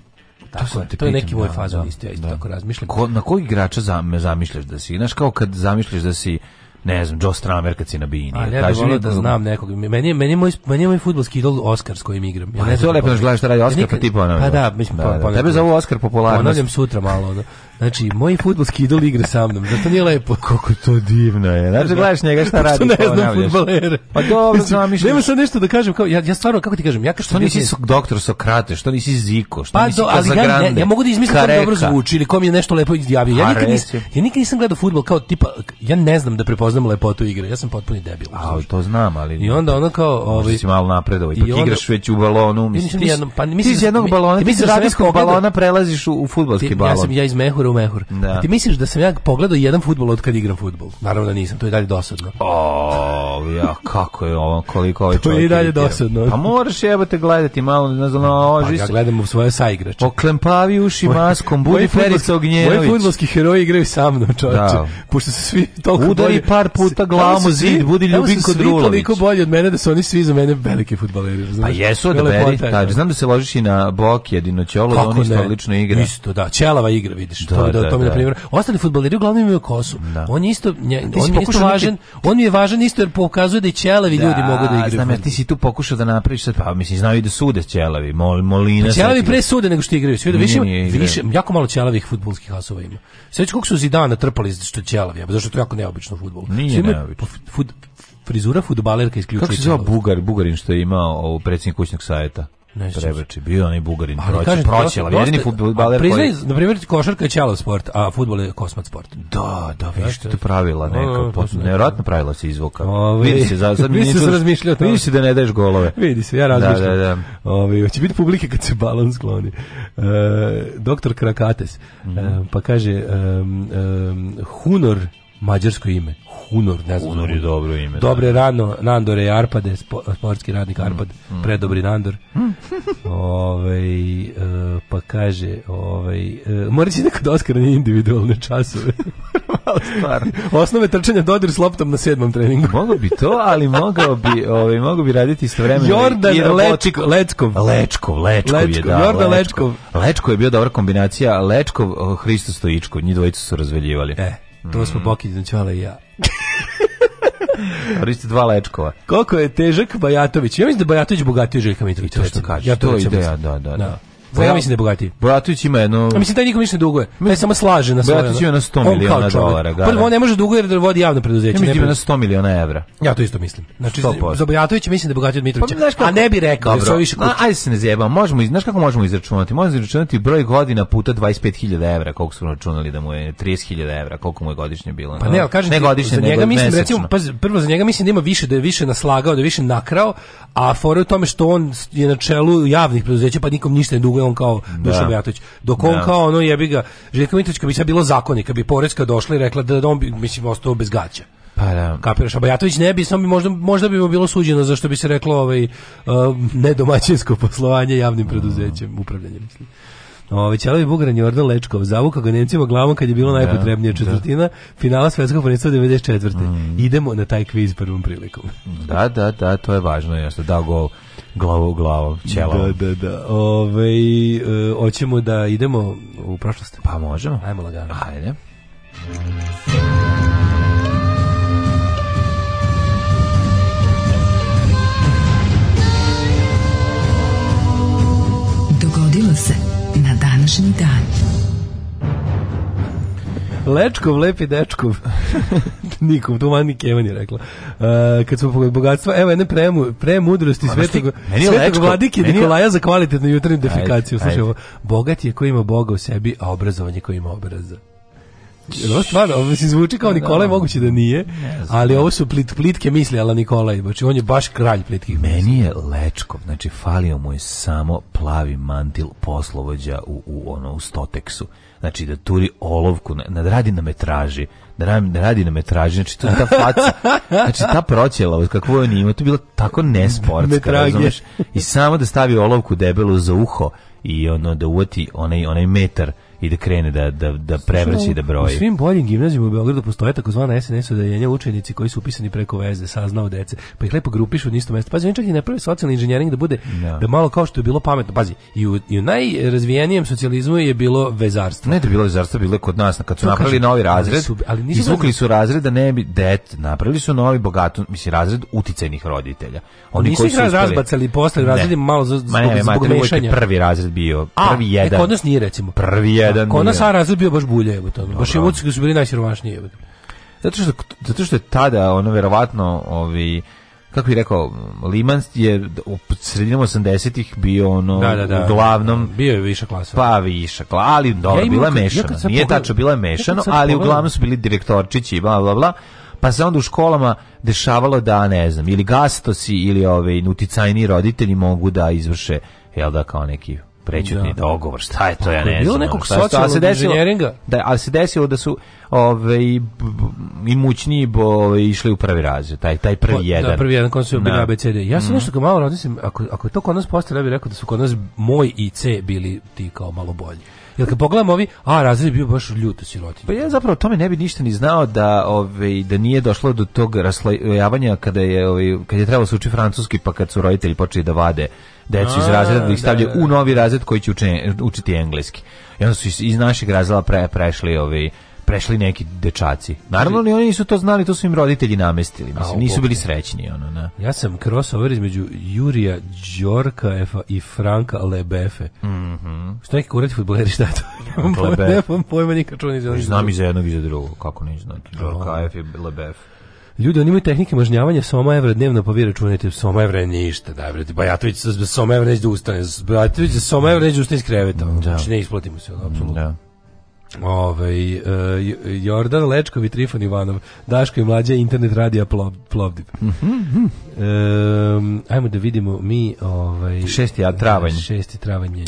Tako to, je, to je neki moj da, fazon da, isto, ja isto tako razmišljam. Ko, na kog igrača zam, zamišljaš da si? Znaš, kao kad zamišljaš da si ne znam, Joe Stramer kad si na Bini. Ali ja bih volio da znam nekog. Meni, meni, je moj, meni je moj futbolski idol Oskar s kojim igram. Ja pa ne znam lepo da gledaš šta radi Oskar, pa ti ponavljam. Pa da, mislim, da, pa da, ponavljam. Tebe zovu Oskar popularnost. Ponavljam sutra malo. Da. Znači, moji futbolski idol igra sa mnom, zato da nije lepo. Koliko to divno je. Znači, gledaš njega šta radi. ne znam futbalere. Pa dobro, znam mišljenje. Nema sad nešto da kažem. Kao, ja, ja stvarno, kako ti kažem, ja kao što... Što nisi so, doktor Sokrate, što nisi Ziko, što pa, nisi do, ali ja, ja, ja, mogu da izmislim kako dobro zvuči ili kom je nešto lepo izjavio. Ja nikad, nis, ja nikad nisam gledao futbol kao tipa, ja ne znam da prepoznam lepotu igre, ja sam potpuni debil. A, to znam, ali... I onda ono kao... Ovaj, si malo napredovo, ipak onda, igraš već u balonu. Mislim, ti, jednom, pa, mislim, ti iz da jednog balona, ti iz da radijskog balona prelaziš u, u futbolski balon. Ja sam ja iz mehura u mehur. Da. A ti misliš da sam ja pogledao jedan futbol od kad igram futbol? Naravno da nisam, to je dalje dosadno. O, ja, kako je ovo, koliko ovaj čovjek... *laughs* To je i dalje dosadno. Pa moraš jebate gledati malo, ne znam, oži pa, ja gledam u svoje saigrače. Oklempavi uši maskom, budi Perica Ognjenović. Moji futbolski heroji igraju sa mnom, čovječe. Da. Pošto su svi toliko Udari bolji, par puta glavom zid, budi Ljubinko Drulović. Tamo su svi toliko bolji od mene da su oni svi za mene velike futbaleri. Znaš? Pa jesu odaberi, pa da. znam da se ložiš i na bok jedino Ćolo, da oni isto odlično igra. Isto, da, Ćelava igra, vidiš. Da, prostor da, da, da, to mi da na da. primjer. Ostali fudbaleri uglavnom imaju kosu. Da. On je isto nje, on je isto važan, neki... on mi je važan isto jer pokazuje da i ćelavi ljudi da, mogu da igraju. Znam, ja ti si tu pokušao da napraviš sad, pa mislim znaju i da sude ćelavi, mol, molina. Pa ćelavi pre sude nego što igraju. Sve da više, više jako malo ćelavih fudbalskih asova ima. Sećaš kako su Zidane trpali što ćelavi, zašto to jako neobično fudbal. Nije neobično. frizura fudbalerka isključuje. Kako se zove Bugar, Bugarin što je imao predsjednik kućnog saveta? Ne Prebači, bio onaj Bugarin ali proći, proći, ali jedini futbaler koji... na primjer, košarka je ćala sport, a futbol je kosmat sport. Da, da, vidiš što je pravila neka, pot... nevjerojatno pravila se izvoka. Ovi, vidi se, za, sad *laughs* vidi se razmišljao to. Vidi se da ne daješ golove. Vidi se, ja da, da, razmišljam. Da, da, da. Ovi, će biti publike kad se balon skloni. E, doktor Krakates, mm -hmm. e, pa kaže, e, e, Hunor, mađarsko ime. Hunor, ne znam. Hunor je dobro ime. Dobre da, da. rano, Nandore i Arpade, spo, sportski radnik mm, Arpad, mm, predobri Nandor. *laughs* ovaj uh, pa kaže, ovaj uh, e, mora će neko da oskara individualne časove. *laughs* Osnove trčanja dodir s loptom na sedmom treningu. mogao bi to, ali mogao bi, ovaj mogu bi raditi istovremeno Jordan i Lečko, Lečkov. Lečkov, Lečkov, je da. Jordan Lečkov. Lečkov je bio dobra kombinacija, Lečkov Hristo Stojičko, njih dvojica su razveljivali. E, to smo mm. Bokić Dančala i ja. Koriste *laughs* dva lečkova. Koliko je težak Bajatović? Ja mislim da Bajatović bogatiji Željka Mitrovića. To što kažeš. Ja to, to ideja, da, da. da. da. Pa ja mislim da je bogatiji. Bojatović ima jedno... A mislim da nikom ništa ne duguje. Taj samo slaže na svoje. Bojatović ima na 100 miliona dolara. Prvo, on ne može da duguje jer da vodi javno preduzeće. Ja mislim da ima na 100 miliona evra. Ja to isto mislim. Znači, 100%. za Bojatovića mislim da je bogatiji od Mitrovića. Pa, kako, a ne bi rekao, da dobro, više kuće. Ajde se ne zjebam. Možemo, znaš kako možemo izračunati? Možemo izračunati broj godina puta 25.000 evra, koliko su računali da mu je 30.000 evra, koliko mu je godišnje bilo. Pa ne, ali kažem ne godišnje, za njega nego mislim, recimo, pa, prvo za njega mislim da ima više, da je više naslagao, da je više nakrao, a fora u tome što on je na čelu javnih preduzeća, pa nikom ništa ne duguje, on kao Dušan Mijatović. Dok on da. kao ono jebi ga, Željko Mitrović bi sad bilo zakonika, bi poreska došla i rekla da on bi, mislim, ostao bez gaća. Pa da. Kapiraš, a Bajatović ne bi, samo bi možda, možda bi mu bilo suđeno za što bi se reklo ovaj, uh, nedomaćinsko poslovanje javnim preduzećem, da. upravljanje mislim. Ovaj Čelavi Bugaran Jordan Lečkov zavuka ga Nemcima glavom kad je bilo da, najpotrebnije četvrtina da. finala svetskog prvenstva 94. Mm. Idemo na taj kviz prvom prilikom. Da, da, da, to je važno, jasno, da gol glava u glavu, ćela. Da, da, da. Ove, e, hoćemo da idemo u prošlost. Pa možemo. Ajmo lagano. Ajde. Dogodilo se na današnji dan. Lečkov, lepi dečkov. *laughs* Nikom, to mani Kevan je rekla. Uh, kad smo pogled bogatstva, evo jedne premu, premudrosti svetog, svetog vladike Nikolaja za kvalitetnu jutarnju defikaciju. Slušaj, bogat je koji ima Boga u sebi, a obrazovanje koji ima obraza. Ovo stvarno, ovo se zvuči kao da, da, Nikolaj, da. moguće da nije, ali ovo su plit, plitke misli, ali Nikolaj, znači on je baš kralj plitkih misli. Meni je Lečkov, znači falio mu je samo plavi mantil poslovođa u, u, ono, u stoteksu. Znači da turi olovku, na, da radi na metraži, da radi, da radi na metraži, znači to je ta faca, znači ta proćela, kakvo je on ima, to je bilo tako nesportska, razumiješ? I samo da stavi olovku debelu za uho i ono da uvoti onaj, onaj metar, i da krene da, da, da prevraći da broji. U svim boljim gimnazijama u Beogradu postoje takozvana SNS da odeljenja učenici koji su upisani preko veze, saznao dece, pa ih lepo grupišu na isto mesto. Pazi, oni čak i ne prvi socijalni inženjering da bude, no. Da. da malo kao što je bilo pametno. Pazi, i u, i u najrazvijenijem socijalizmu je bilo vezarstvo. Ne da bilo vezarstvo, bilo je kod nas, kad su to napravili kažem, novi razred, su, ali nisu izvukli su razred da ne bi det, napravili su novi bogato, mislim, razred uticajnih roditelja. Pa oni nisu koji su uspeli... razbacali posle razredi malo zbog, Ma ne, zbog, zbog, zbog, prvi razred bio, prvi A, e, jedan. E, kod nas nije, recimo. Prvi jedan. Kona Sara Razred bio baš bulje, evo to. Baš i Vucki su bili najsiromašniji, evo. Zato što, zato što je tada, ono, verovatno, ovi, kako bih rekao, Liman je u sredinom 80-ih bio ono, da, da, da. uglavnom... Bio je viša klasa. Pa viša klasa, ali dobro, ja bila je mešana. Ja Nije pogled... tačno, bila je mešano, ja ali uglavnom su bili direktorčići i bla, bla, bla. Pa se onda u školama dešavalo da, ne znam, ili gastosi ili ove, ovaj, uticajni roditelji mogu da izvrše, jel da, kao neki prećutni da. dogovor. Šta je to, ja ne znam. Bilo nekog socijalnog inženjeringa? Da, ali se desilo da su ove, ovaj, imućniji bo, ovaj, išli u prvi razred, taj, taj prvi o, pa, da, jedan. Da, prvi jedan kod su bili ABCD. Da. Ja sam mm. nešto kao malo razmislim, ako, ako je to kod nas postalo, ja bih rekao da su kod nas moj i C bili ti kao malo bolji. Jel kad pogledamo ovi, a razred bio baš ljuto sirotinje. Pa ja zapravo tome ne bi ništa ni znao da ove, ovaj, da nije došlo do tog raslojavanja kada je ovaj kad je trebalo se uči francuski pa kad su roditelji počeli da vade decu iz razreda da ih stavljaju da, u da. novi razred koji će učiti engleski. I onda su iz, iz našeg razreda pre, prešli ovi prešli neki dečaci. Naravno ni oni nisu to znali, to su im roditelji namestili, mislim, nisu bili srećni ono, na. Da. Ja sam crossover između Jurija Đorka i Franka Lebefe. Mhm. Šta je kurati fudbaleri šta to? Nemam pojma, nemam pojma nikad čuo ni za jednog. Znam i za jednog i drugog, kako ne znati. Đorkaef i Lebefe. Ljudi, oni imaju tehnike mažnjavanja, soma evra dnevno, pa vi računajte, soma evra je ništa, da, brate, Bajatović pa sa soma evra neće da ustane, Bajatović pa sa soma evra neće da ustane iz kreveta, da. znači ne isplatimo se, apsolutno. Da. Ove, ovaj, e, eh, Jordan Lečkov i Trifon Ivanov, Daško i mlađa internet radija plov, Plovdiv. Mm -hmm. e, ajmo da vidimo mi... Ovaj, šesti ja, travanj. Šesti travanj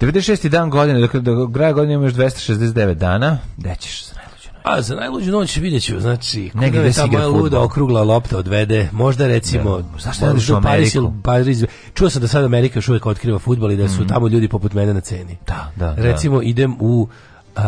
96. dan godine, dakle do kraja godine imaš 269 dana, da ćeš A za najluđu noć vidjet ću, znači, negdje je ta luda okrugla lopta odvede, možda recimo, ja. Da, zašto ne u Paris ili Paris, čuo sam da sad Amerika još uvijek otkriva futbal i da su mm -hmm. tamo ljudi poput mene na ceni. Da, da, da. Recimo da. idem u... Uh,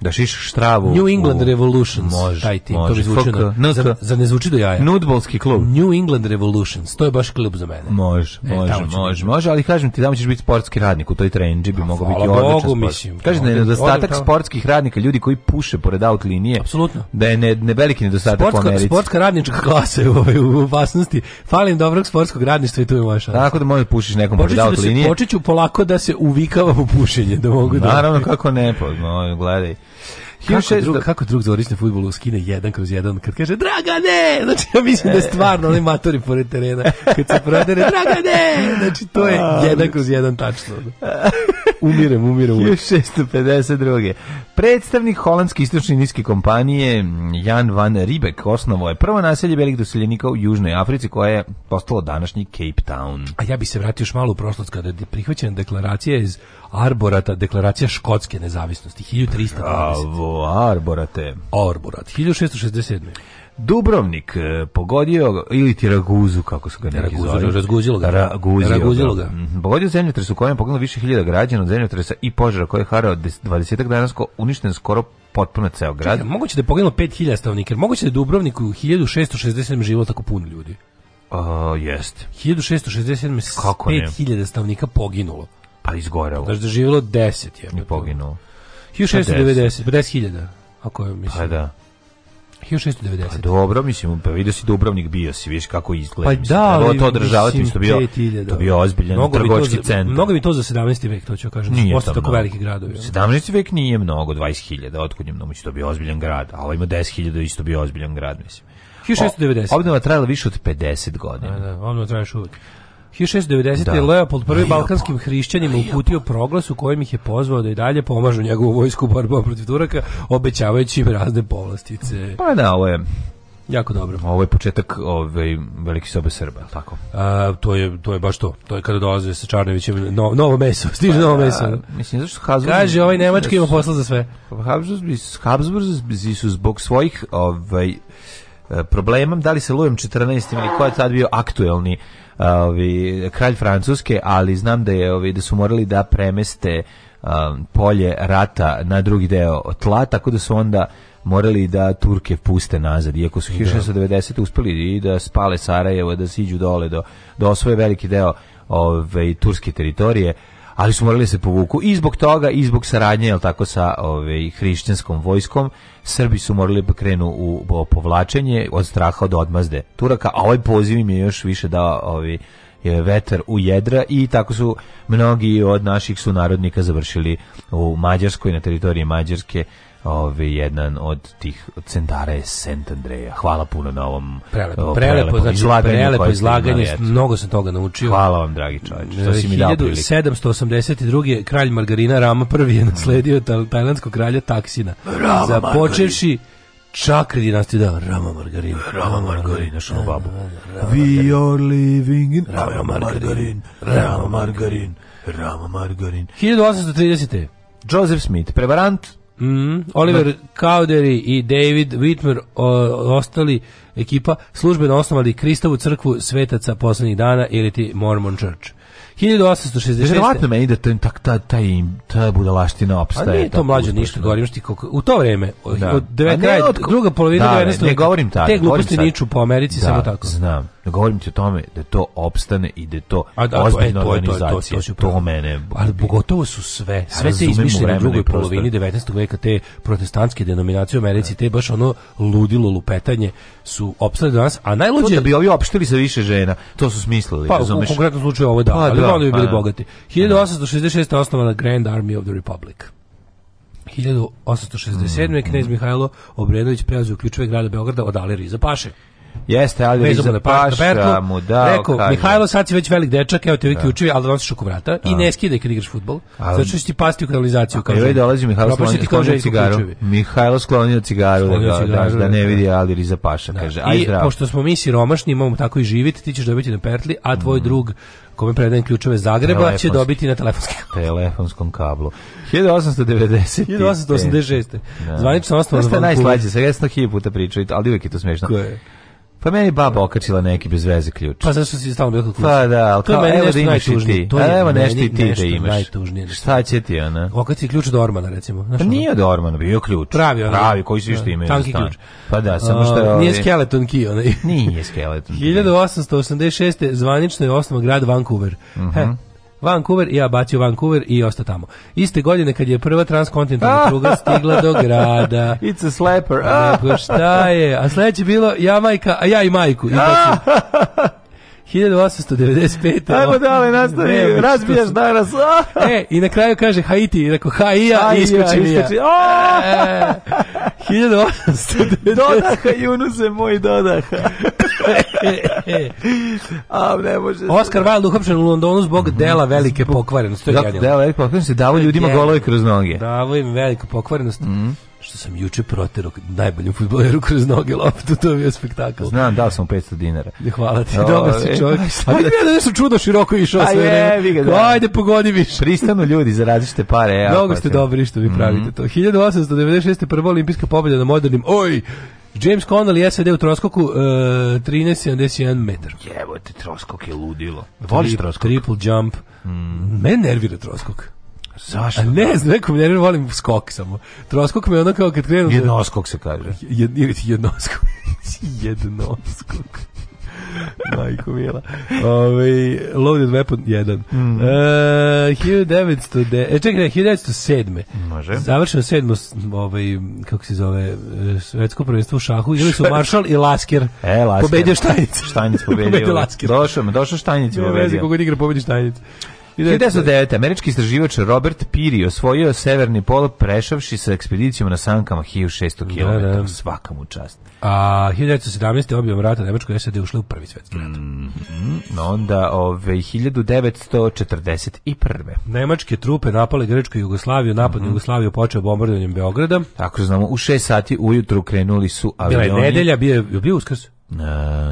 Da šiš štravu. New England u... Revolutions. Može, taj tim. Može. To bi zvuči na, zar, zar, ne zvuči do jaja? Nudbolski klub. New England Revolution. To je baš klub za mene. Može, e, može, može, može, ali kažem ti, tamo ćeš biti sportski radnik u toj trenđi, bi mogao biti odličan sport. Mislim, kažem da je nedostatak sportskih radnika, ljudi koji puše pored aut linije. Apsolutno. Da je ne, ne veliki nedostatak u Americi. Sportska radnička klasa je u, opasnosti. Falim dobrog sportskog radništva i tu je moja šansa. Tako da možeš pušiš nekom pored aut da linije. Počeću polako da se uvikava u pušenje, da mogu da. kako ne, pa, gledaj. Kako drug, kako drug Zorić na futbolu skine jedan kroz jedan kad kaže Dragane! Znači ja mislim da je stvarno onaj matori pored terena kad se prodere Dragane! Znači to je jedan kroz jedan tačno. Umirem, umirem. 652. Predstavnik holandske istočne niske kompanije Jan van Ribek osnovo je prvo naselje velik doseljenika u Južnoj Africi koje je postalo današnji Cape Town. A ja bi se vratio još malo u prošlost kada je prihvaćena deklaracija iz Arborata, deklaracija škotske nezavisnosti, 1320. Bravo, Arborate. Arborat, 1667. Dubrovnik e, pogodio ili Tiraguzu kako su ga neki zove. Razguzilo ga. Raguzio da. Raguzilo ga. ga. Mm -hmm. Pogodio zemljotres u kojem je poginulo više hiljada građana od zemljotresa i požara koji je harao 20 danasko uništen skoro potpuno ceo grad. Čekaj, moguće da je poginulo 5000 stanovnika. Moguće da je Dubrovnik u 1667 živelo tako puno ljudi. Uh, jest. 1667 Kako 5000 stanovnika poginulo. Pa izgorelo. Znači doživjelo da 10 je. I poginulo. 1690, 50.000. Ako je, mislim. Pa da. 1690. Pa dobro, mislim, pa vidio si da Dubrovnik bio si, viš kako izgleda. Pa mislim, da, ali to održavati, mislim, to bio, 000. to bio ozbiljan mnogo trgovački centar. Mnogo bi to za 17. vek, to ću kažem. Nije Postoje tako veliki gradovi. 17. vek nije mnogo, 20.000, otkud je mnogo, to bio ozbiljan grad, a ovo ima 10.000, isto bio ozbiljan grad, mislim. 1690. Obnova trajala više od 50 godina. Da, da, obnova traješ uvek. 1690. Da. Leopold prvi Leopold. balkanskim hrišćanima uputio proglas u kojem ih je pozvao da i dalje pomažu njegovu vojsku u borbama protiv Turaka, obećavajući im razne povlastice. Pa da, ovo je Jako dobro. Ovo je početak ove ovaj, velike sobe Srba, je tako? A, to, je, to je baš to. To je kada dolaze sa Čarnevićem no, novo meso, *laughs* stiže pa, novo da, meso. A, mislim, zašto Habsburg... Kaže, ovaj Nemački ima posla za sve. Habsburg, Habsburg su zbog svojih ovaj, E, problemom, da li se Lujem 14. ili ko je tad bio aktuelni ovi, kralj Francuske, ali znam da je ovi, da su morali da premeste um, polje rata na drugi deo tla, tako da su onda morali da Turke puste nazad, iako su 1690. Da. uspeli i da spale Sarajevo, da siđu dole, do, da osvoje veliki deo ove, turske teritorije, ali su morali da se povuku i zbog toga i zbog saradnje jel tako sa ovaj hrišćanskom vojskom Srbi su morali da krenu u povlačenje od straha od odmazde Turaka a ovaj poziv im je još više dao ovaj vetar u jedra i tako su mnogi od naših sunarodnika završili u Mađarskoj na teritoriji Mađarske ove, jedan od tih centara je Sent Andreja. Hvala puno na ovom prelepo, ovo, prelepo, prelepo znači, izlaganju. Prelepo izlaganje, mnogo sam toga naučio. Hvala vam, dragi čovječ, što si mi dao priliku. 1782. kralj Margarina Rama I je nasledio tajlandskog kralja Taksina. Rama Započevši čakri dinastije, da, Rama Margarina. Rama Margarina, što babu. We are living in Rama Margarin, Rama Margarin, Rama Margarin. 1830. Joseph Smith, prevarant Mm, Oliver Cowdery i David Whitmer o, ostali ekipa službeno osnovali Kristovu crkvu svetaca poslednjih dana ili ti Mormon Church. 1860. Verovatno meni da taj tak ta taj ta budalaština pa opstaje. A nije to mlađe ništa govorim što koliko u to vreme da. od devet kraj od, druga polovina da, 19. Ne, ne govorim tako. Te gluposti niču po Americi da, samo tako. Znam. Ne govorim ti o tome da to opstane i da to A, da, ozbiljna to, organizacija. To, to, to, to, to mene. Ali pogotovo su sve, sve se izmišljene u drugoj polovini 19. veka te protestantske denominacije u Americi, te baš ono ludilo lupetanje su opstali do nas, a najluđe... To da bi ovi opštili sa više žena, to su smislili, pa, razumeš? Pa, u konkretnom slučaju ovo da, pa, ali da, oni bi bili a, pa. bogati. 1866. je osnovana Grand Army of the Republic. 1867. Mm -hmm. knez Mihajlo Obrenović preuzeo ključeve grada Beograda od Alirije Paše. Jeste, ali Vezom Paša Bertlu, mu dao, Rekao, Mihajlo, sad si već velik dečak, evo te uvijek da. učio, ali donosiš oko vrata da. i ne skide kad igraš futbol. Zato što ti pasti u kanalizaciju. Kao evo dolazi Mihajlo sklonio, sklonio cigaru. Mihajlo sklonio cigaru, da, sklonio da, da, cigaru da, da, ne da. vidi Aliri za Paša, da. kaže. Aj, I zdrav. pošto smo mi siromašni, imamo tako i živit, ti ćeš dobiti na Pertli, a tvoj mm. drug kome predajem ključeve Zagreba će dobiti na telefonskom telefonskom kablu 1890 1886 da. zvanično osnovno da ste najslađe sve 100.000 puta pričaju ali uvek je to smešno Koje? Pa meni baba okačila neki bez veze ključ. Pa zašto si stalno bio kod ključa? Pa da, al kao meni evo da imaš ti. To je evo nešto i ti da imaš. Najtužnije. Šta će ti ona? Okači ključ do Ormana recimo, znači. Pa nije do Ormana, bio ključ. Pravi, ona. Pravi koji se što da, imaju. Tanki ključ. Pa da, samo što je Nije skeleton key onaj. Nije skeleton. 1886. *laughs* zvanično je osnovan grad Vancouver. Mm -hmm. He, Vancouver i ja bacio Vancouver i osta tamo. Iste godine kad je prva transkontinentalna *laughs* pruga stigla do grada. It's a slapper. Nego šta je? A sledeće bilo ja majka, a ja i majku. I *laughs* 1895. Ajmo dalje, nastavi, razbijaš danas. *laughs* e, i na kraju kaže Haiti, rekao Haija i iskoči mi *laughs* ja. 1890. Dodaha, Junuse, moj dodaha. *laughs* A, ne može. Oscar Wilde uhapšen u Londonu zbog dela velike pokvarenosti. Dela velike pokvarenosti, davo ljudima golove kroz noge. Davo im veliku pokvarenost. Mm što sam juče proterao najboljem futboleru kroz noge loptu, to je bio spektakl. Znam, dao sam 500 dinara. Hvala ti, dobro si čovjek. *laughs* A vidim da nešto čudo široko išao sve vreme. Da. Ajde, pogodi više. Pristanu ljudi za različite pare. Ja, e, Mnogo ste dobri što vi mhm. pravite mm -hmm. to. 1896. prva olimpijska pobjeda na modernim, oj, James Connell je SAD u troskoku uh, e, 13,71 metar. Jebote, troskok je ludilo. Voliš troskok? Triple jump. Mm. Me nervira troskok. Zašto? A ne da. znam, nekom nervira, volim skok samo. Troskok me ono kao kad krenu... Da- jednoskok se kaže. Jed, ili jednoskok. *laughs* jednoskok. Majko mila. Ove, ovaj, loaded Weapon 1. Mm. E, 1900... De, e, čekaj, ne, 1907. Može. Završeno sedmo, ovaj, kako se zove, e, svetsko prvenstvo u šahu. Igrali su *laughs* Marshall i Lasker. E, Lasker. Pobedio Štajnic. Štajnic pobedio. *laughs* pobedio Lasker. Došao, došao Štajnic i pobedio. Ne znam kako igra pobedi Štajnic. 1909. Američki istraživač Robert Piri osvojio severni pol prešavši sa ekspedicijom na sankama 1600 km. Da, da. Svaka mu čast. A 1917. objavom rata Nemačkoj SAD ušli u prvi svetski rat. Mm -hmm. Onda ove, 1941. Nemačke trupe napale Grčku i Jugoslaviju. Napad mm -hmm. Jugoslaviju počeo bombardovanjem Beograda. Tako znamo, u 6 sati ujutru krenuli su avioni. Bila je nedelja, bio je bio uskrs. E,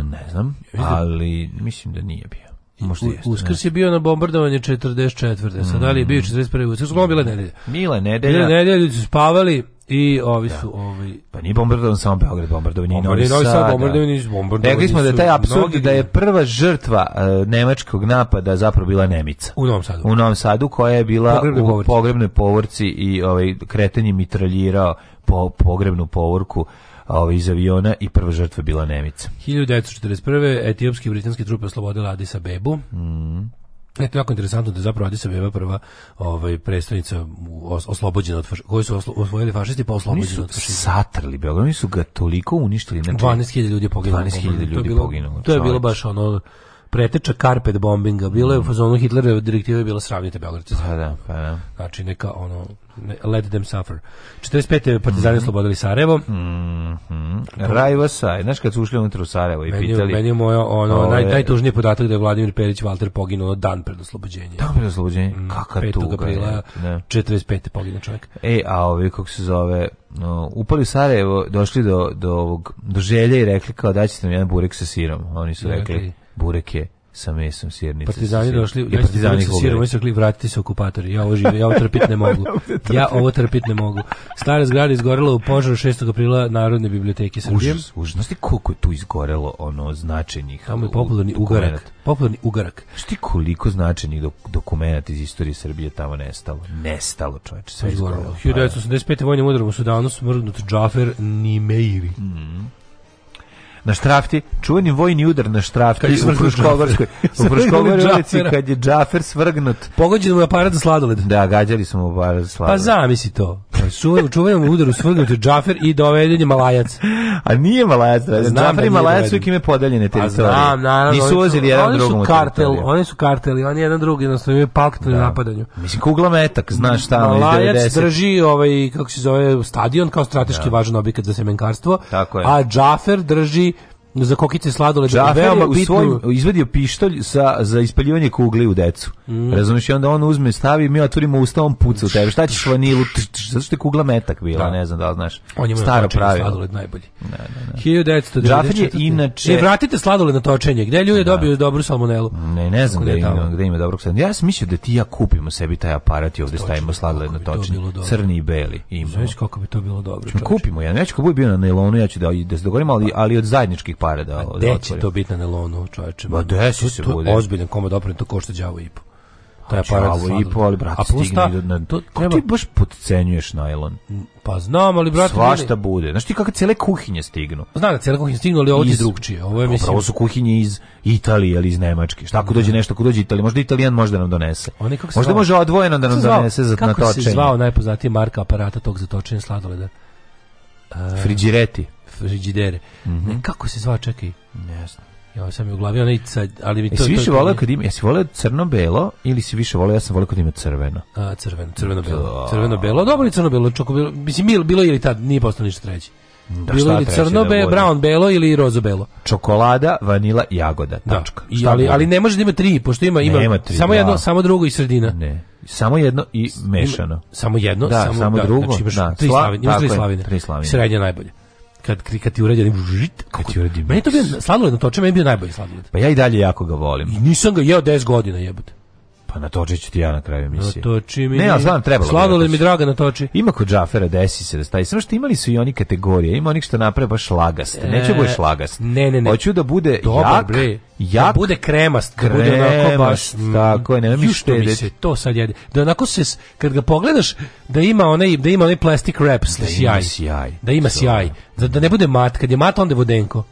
ne znam, da- ali mislim da nije bio. Možda jeste, Uskrs da. je bio na bombardovanje 44. Sad, da li je bio 41. Uskrs, uglavnom bila nedelja. Bila nedelja. Bila nedelja, ljudi su spavali, i ovi da. su ovi pa ni bombardovan samo Beograd bombardovan i Novi Sad da. bombardovan i bombardovan rekli smo da je taj apsurd da je prva žrtva uh, nemačkog napada zapravo bila Nemica u Novom Sadu u Novom Sadu koja je bila Pogrebne u pogrebnoj povorci i ovaj kretanjem mitraljirao po pogrebnu povorku ovaj, iz aviona i prva žrtva bila Nemica. 1941. etiopske i britanske trupe oslobodile Addis Abebu. Mhm. Eto, jako interesantno da je zapravo Adisa Abeba prva ovaj, predstavnica oslobođena od Koji su oslo, osvojili fašisti pa oslobođeni od fašista. satrli Beograd, oni su ga toliko uništili. Znači, 12.000 ljudi je poginulo. 12.000 ljudi je poginulo. To je bilo baš ono preteča karpet bombinga. Bilo je u mm. fazonu Hitlerove direktive je bilo sravnite Beograd sa Pa da, pa da. Znači neka ono let them suffer. 45. partizani mm -hmm. slobodili Sarajevo. Mm -hmm. Rajvo Saj, znaš kad su ušli unutra u Sarajevo i meni, pitali... Meni je moja, ono, ove... naj, najtužniji podatak da je Vladimir Perić Valter poginuo dan pred oslobođenje. Dan pred oslobođenje, mm, kaka 5. tuga. 5. aprila, ne. 45. Da. poginuo čovjek. E, a ovi, kako se zove, no, upali u Sarajevo, došli do, do, ovog, do želje i rekli kao daćete nam jedan burek sa sirom. Oni su rekli bureke sa mesom sirnice. Pa partizani došli, ja partizani sirom, oni su rekli vratiti se okupatori. Ja ovo živim, ja ovo trpiti ne *laughs* mogu. ja ovo trpiti ne mogu. Stara zgrada izgorela u požaru 6. aprila Narodne biblioteke Srbije. Užas, užas. Znaš koliko je tu izgorelo ono značajnih Tamo je popularni ugarak. Popularni ugarak. Znaš ti koliko značajnih dok, dokumenata iz istorije Srbije tamo nestalo? Nestalo, čoveče, sve izgorelo. 1985. vojnim udarom u Sudanu smrnut Džafer Nimeiri. Mhm na štrafti, čuveni vojni udar na štrafti u Fruškogorskoj. U *laughs* Fruškogorskoj ulici kad je Džafer svrgnut. Pogođen u aparat za sladoled. Da, gađali smo u aparat za pa sladoled. Pa zamisli to. U čuvenom udaru svrgnut je Džafer i doveden je Malajac. A nije Malajac, Džafer da i Malajac uvijek ime podeljene teritorije. Pa znam, Nisu ulazili jedan drugom su kartel, Oni su karteli, oni jedan drugi, jednostavno imaju pakt na da. napadanju. Mislim, kugla metak, znaš šta, Malajac drži ovaj, kako se zove, stadion kao strateški da. važan objekat za semenkarstvo, a Džafer drži za kokice sladole Džafer je u svoj izvadio pištolj sa, za ispaljivanje kugli u decu. Mm. Razumiješ, onda on uzme, stavi, mi otvorimo usta, on puca u tebe. Šta ćeš vanilu? zašto što je kugla metak bila, da. ne znam da li znaš. On je Staro pravilo. sladoled najbolji. Ne, ne, ne. Džafer je inače... E, vratite sladoled na točenje. Gde ljudi da. dobiju dobru salmonelu? Ne, ne znam gde, ima, gde ima dobrog sladoleda. Ja sam mislio da ti ja kupimo sebi taj aparat i ovde stavimo sladoled na točenje. Crni i beli. Imamo. Znaš kako bi to bilo dobro. Kupimo ja. Neću kako bi bio na nailonu, ja ću da, da se dogovorimo, ali, da. ali od zajedničkih pare da, A da će to biti na nelonu, čoveče? Ma desi se bude. Ozbiljan da opreme, to košta đavo i po. je pa aparat za i po, ali brate, A plus to, treba... ti baš podcenjuješ najlon? Pa znam, ali brate... Svašta bude. Znaš ti kako cijele kuhinje stignu? Zna da cijele kuhinje stignu, ali ovo je drugčije. Ovo je, mislim... Upravo su kuhinje iz Italije ili iz Nemačke. Šta ako dođe da. nešto, ako dođe Italije, možda Italijan može da nam donese. Oni kako se možda zvao? može odvojeno da nam zvao? donese za kako na točenje. Kako se zvao najpoznatiji marka aparata tog za točenje sladoleda? Frigireti frižidere. Mm -hmm. ne, kako se zva, čekaj? Ne znam. Ja sam je u glavi onaj sad, ali mi to... Jesi više voleo kad ima, jesi voleo crno-belo ili si više voleo ja sam voleo kad ima crveno? A, crveno, crveno-belo. Da. Crveno-belo, dobro i crno-belo, čoko, bilo, mislim, bilo je ili tad, nije postalo ništa treći. Da, bilo ili da crno, be, brown, belo ili rozo belo. Čokolada, vanila, jagoda, da. tačka. Da. I, ali, ali ne može da ima tri, pošto ima, ima, Nema tri, samo da. jedno, samo drugo i sredina. Ne. Samo jedno i mešano. Ima, samo jedno, da, samo, samo da, drugo. Znači imaš da, tri slavine, imaš tri slavine. Tri slavine. Srednja najbolje kad kad ti uredi žit kako ti uredi da? meni to bio sladoled na toče meni bio najbolji sladoled pa ja i dalje jako ga volim i nisam ga jeo 10 godina jebote Pa natočit ću ti ja na kraju emisije. Natoči mi. Ne, ja znam, trebalo. Da Sladole mi draga natoči. Ima kod Džafera desi se da stavi. Samo što imali su i oni kategorije. Ima onih što naprave baš lagast. E, Neće da bude lagast. Ne, ne, ne. Hoću da bude Dobar, jak. Bre. Jak. Da bude kremast, kremast da bude onako baš mm, tako, ne mi što mi se to sad jede. Da onako se kad ga pogledaš da ima onaj da ima onaj plastic wrap da ima sjaj. Da ima sjaj. Da, da ne bude mat, kad je mat onda je vodenko.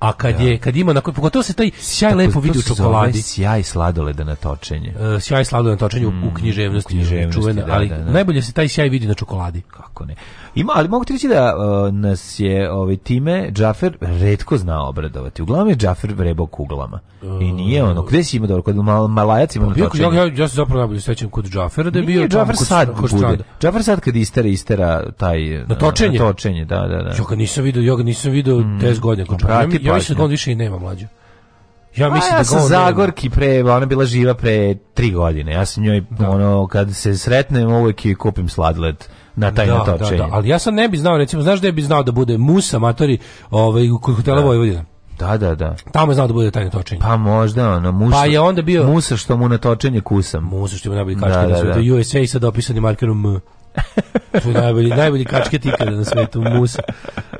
A kad je kad ima onako pogotovo se taj sjaj Tako, lepo vidi u čokoladi, sjaj sladoleda na točenje. E, sjaj sladoleda na točenju mm, u književnosti, književnosti čuvena, da, ali da, da. najbolje se taj sjaj vidi na čokoladi. Kako ne? Ima, ali mogu ti reći da uh, nas je ovaj time Džafer retko zna obradovati. Uglavnom je Džafer vrebo kuglama. Uh, I nije ono, gde si ima dobro, kod mal, malajac ima na pa točenju. Ja, ja, ja se zapravo najbolje sećam kod Džafera da je bio Džafer sad kod bude. Džafer sad kad istera, istera taj na točenje. Na točenje, da, da, da. Ja ga nisam video, ja ga nisam video 10 mm. godina kod pa Džafera Ja mislim da on više i nema mlađu. Ja mislim A, ja da sam Zagorki pre, ona bila živa pre tri godine. Ja sam njoj, da. ono, kad se sretnem, uvijek i kupim sladled na taj da, natočenje. Da, da, ali ja sam ne bi znao, recimo, znaš da je bi znao da bude Musa Matori ovaj, u hotela da. Vojvodina? Da, da, da. Tamo je znao da bude tajno točenje. Pa možda, ono, musa, pa je onda bio... Musa što mu na točenje kusam. Musa što mu najbolji kački da, da, da, da. USA sa dopisanim markerom M tu *laughs* najbolji, najbolji kačket ikada na svetu, Musa. E,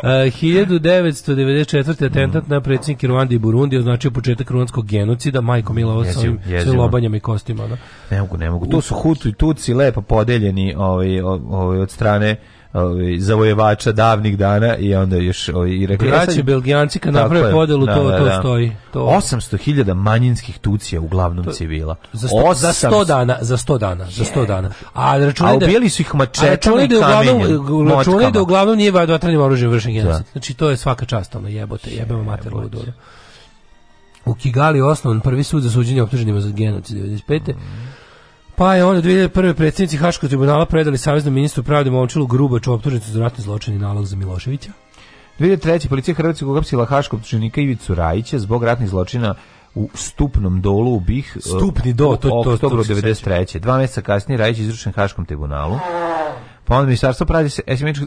uh, 1994. atentat na predsjednike Ruanda i Burundi označio početak ruandskog genocida, majko mila ovo sa ovim lobanjama i kostima. Da. Ne mogu, ne mogu. Tu su Hutu i Tuci lepo podeljeni ovaj, ovaj, od strane ovaj zavojevača davnih dana i onda još ovaj, i rekli e, Braći Belgijanci kad naprave podelu da, to da, to da. stoji. To 800.000 manjinskih tucija uglavnom to, civila. Za 100, dana, za 100 dana, za 100 dana. A računaj da ubili su ih mačetama da i kamenjem. Računaj da uglavnom nije vatrenim oružjem vršen genocid. Znači to je svaka čast ono jebote, jebemo mater ludo. U Kigali osnovan prvi sud za suđenje optuženima za genocid 95. Mm Pa je onda 2001. predsjednici Haškog tribunala predali Saveznom ministru pravde Momčilu Grubaču optužnicu za ratni zločin i nalog za Miloševića. 2003. policija Hrvatske uhapsila Haškog optuženika Ivicu Rajića zbog ratnih zločina u stupnom dolu u Bih e, stupni do to to oktobru 93. Dva mjeseca kasnije Rajić izručen Haškom tribunalu. Pa onda ministarstvo pravde se,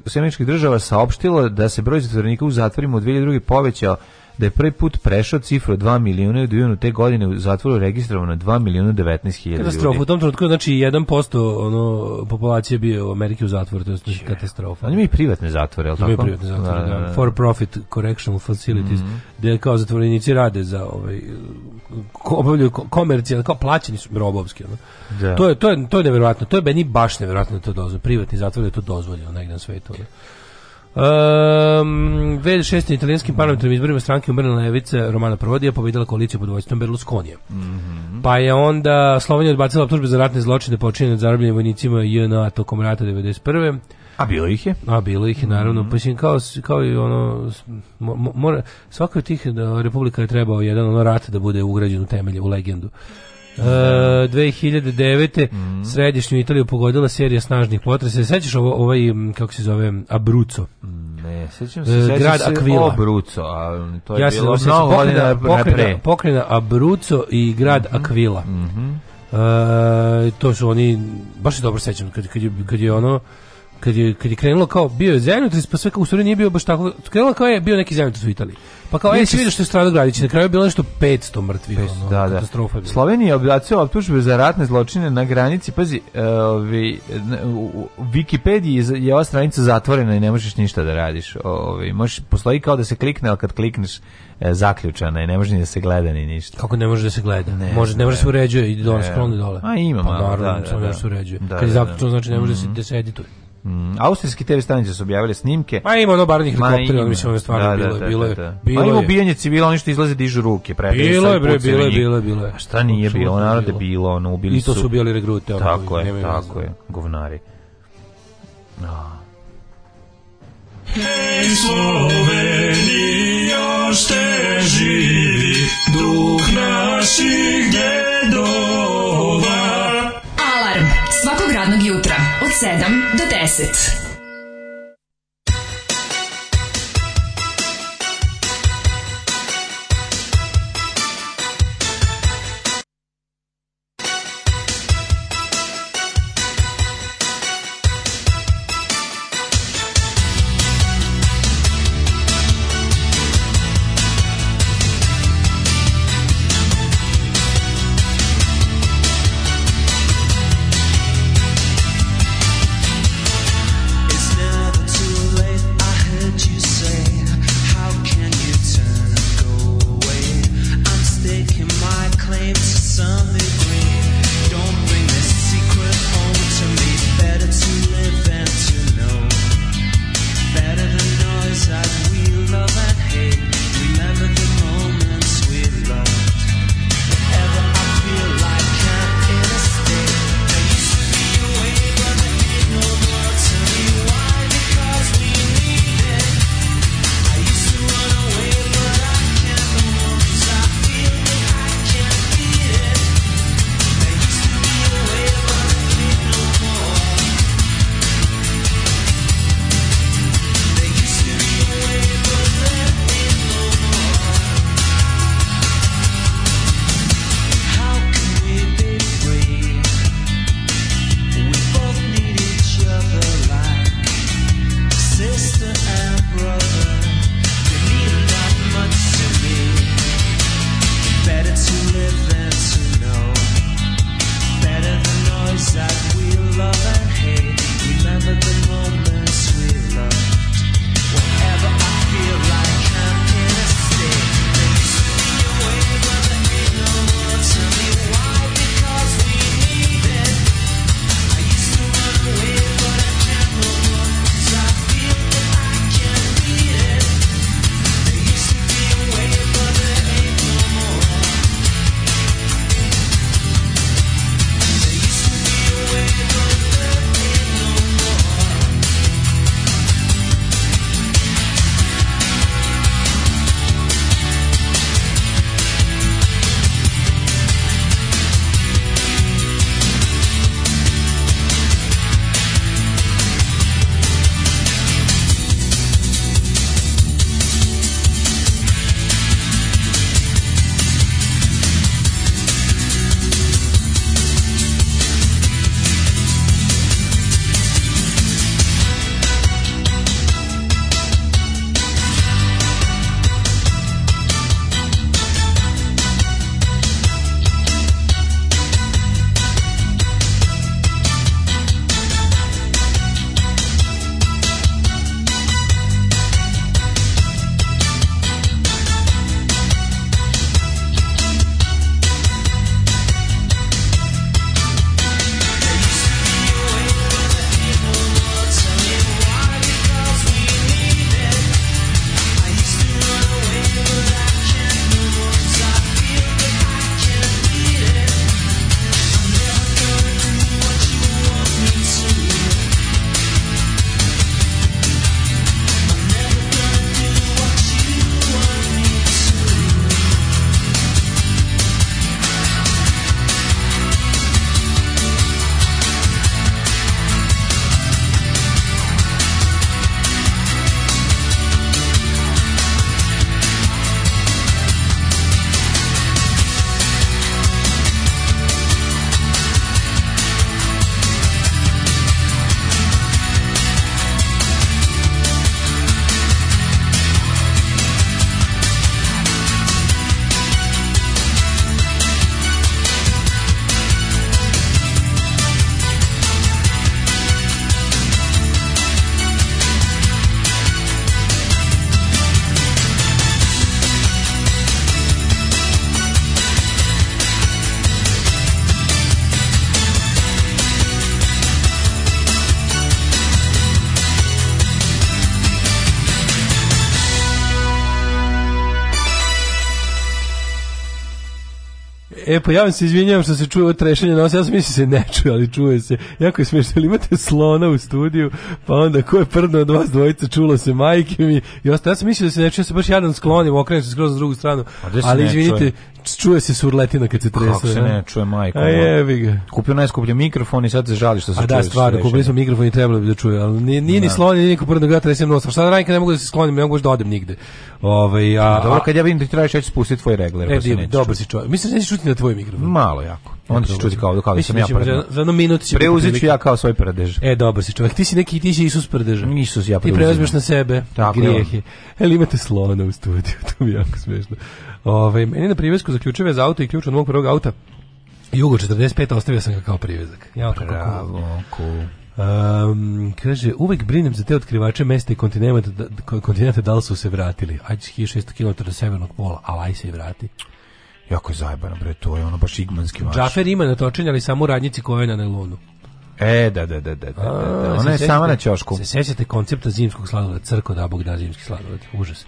Sjemeničkih država saopštilo da se broj zatvorenika u zatvorima u 2002. povećao da je prvi put prešao cifru 2 miliona i da te godine u zatvoru registrovano 2 miliona 19 hiljada ljudi. Katastrofa, u tom trenutku znači 1% ono, populacije bio u Ameriki u zatvoru, to je znači katastrofa. Oni imaju privatne zatvore, je li tako? Imaju privatne zatvore, da, da, da, da. For profit correctional facilities, mm -hmm. gde kao zatvorenici rade za ovaj, obavljaju komercijalno, kao plaćeni su robovski. Ono. Da. To, je, to, je, to je nevjerojatno, to je meni baš nevjerojatno da to dozvoljeno, privatni zatvor da je to dozvoljeno negdje na svetu. Ono. Um, ehm, šestim italijanskim parlamentarnim izborima stranke umrla levica Romana Prodija pobedila koaliciju pod vojstvom Berlusconija. Mm -hmm. Pa je onda Slovenija odbacila optužbe za ratne zločine počinjene od zarobljenim vojnicima JNA tokom rata 91. A bilo ih je? A bilo ih je, naravno. Mm -hmm. Mislim, kao, kao i ono, mora, svako od tih da, republika je trebao jedan ono rat da bude ugrađen u temelje, u legendu. Uh, 2009. Mm. središnju Italiju pogodila serija snažnih potresa. Sećaš ovo, ovaj, kako se zove, Abruzzo? Ne, sećam e, se, sećam grad se Akvila. Abruzzo, a um, to je ja bilo se, mnogo godina pre. Pokrena Abruzzo i grad mm -hmm. Akvila. Mm -hmm. E, uh, to su oni baš se dobro sećam kad kad je, kad je ono kad je, kad je krenulo kao bio je zemljotres pa sve kao u stvari nije bio baš tako krenulo kao je bio neki zemljotres u Italiji Pa kao, jesi vidio što je stradao Gradić, na kraju je bilo nešto 500 mrtvih, 500, ono, da, da. katastrofa je bila. Slovenija je obdacio optužbe za ratne zločine na granici, pazi, e, ovi, u Wikipediji je ova stranica zatvorena i ne možeš ništa da radiš, ovi, možeš, postoji kao da se klikne, ali kad klikneš, e, zaključana i ne može ni da se gleda ni ništa. Kako ne može da se gleda? Ne, može, ne može da se uređuje i dole, skrolni dole. A ima pa, malo, naravno, da, da, da, ne može da se uređuje. Da, Kad je da, da, zaključeno, znači ne može mm -hmm. da se, da se edituje. Mm, austrijski TV stanice su objavile snimke. Pa ima ono bar njih helikoptera, mislim ono stvarno da, da bilo, da, da, bilo, da, da. bilo. Pa ima ubijanje civila, oni što izlaze dižu ruke, predaju Bilo je, bre, bilo je, bilo je, bilo je. šta nije bilo, bilo narode bilo, ono ubili su. I to su ubijali regrute, ono. Tako je, tako je, govnari. No. Hej Sloveni, još te živi, duh naših djedova. Alarm svakog radnog jutra 7 do 10. e, pa ja vam se izvinjavam što se čuje od trešenje nosa, ja sam mislim da se ne čuje, ali čuje se. Jako je smiješno, ali imate slona u studiju, pa onda ko je prdno od vas dvojica, čulo se majke mi i ostalo. Ja sam mislio da se ne čuje, ja se baš jadan sklonim, okrenem se skroz na drugu stranu, ali izvinite, čuje se surletina kad se trese. Kako se ne čuje majko? A jevi ga. Kupio najskuplji mikrofon i sad se žali što se čuje. A da, stvarno, kupili smo mikrofon i trebalo bi da čuje, ali nije, nije ni da. slon, nije niko prvo da ga tresem nosom. Šta pa da radim kad ne mogu da se sklonim, ne mogu da odem nigde. Ovaj a, a, dobro, kad ja vidim da ti tražiš, ja ću spustiti tvoj regler. Pa e, pa dobro si čovjek. Mislim da nećeš čuti na tvoj mikrofon. Malo jako. On se čuti kao, kao da sam ja Za, za jedno minut će... Preuzit ja kao svoj pradež. E, dobro si čovjek. Ti si neki, ti si Isus pradeža. Isus ja preuzimam. Ti preuzmeš na sebe Tako, grijehe. Jel imate slona u studiju, *laughs* to mi je jako smiješno. Ove, ovaj, meni na privesku za za auto i ključ od mog prvog auta Jugo 45 ostavio sam ga kao privezak. Ja, kako Bravo, cool. Um, kaže, uvek brinem za te otkrivače mesta i kontinenta, da, kontinenta da li su se vratili. Ajde 1600 km do severnog pola, ali aj se i vrati. Jako je zajebano, bre, to je ono baš igmanski mač. Džafer ima natočenje, ali samo u radnjici koja je na nelonu. E, da, da, da, da, da, da. da. Ona je sama na čošku. Se sećate koncepta zimskog sladoleda, crko da Bog da zimski sladoled, užas.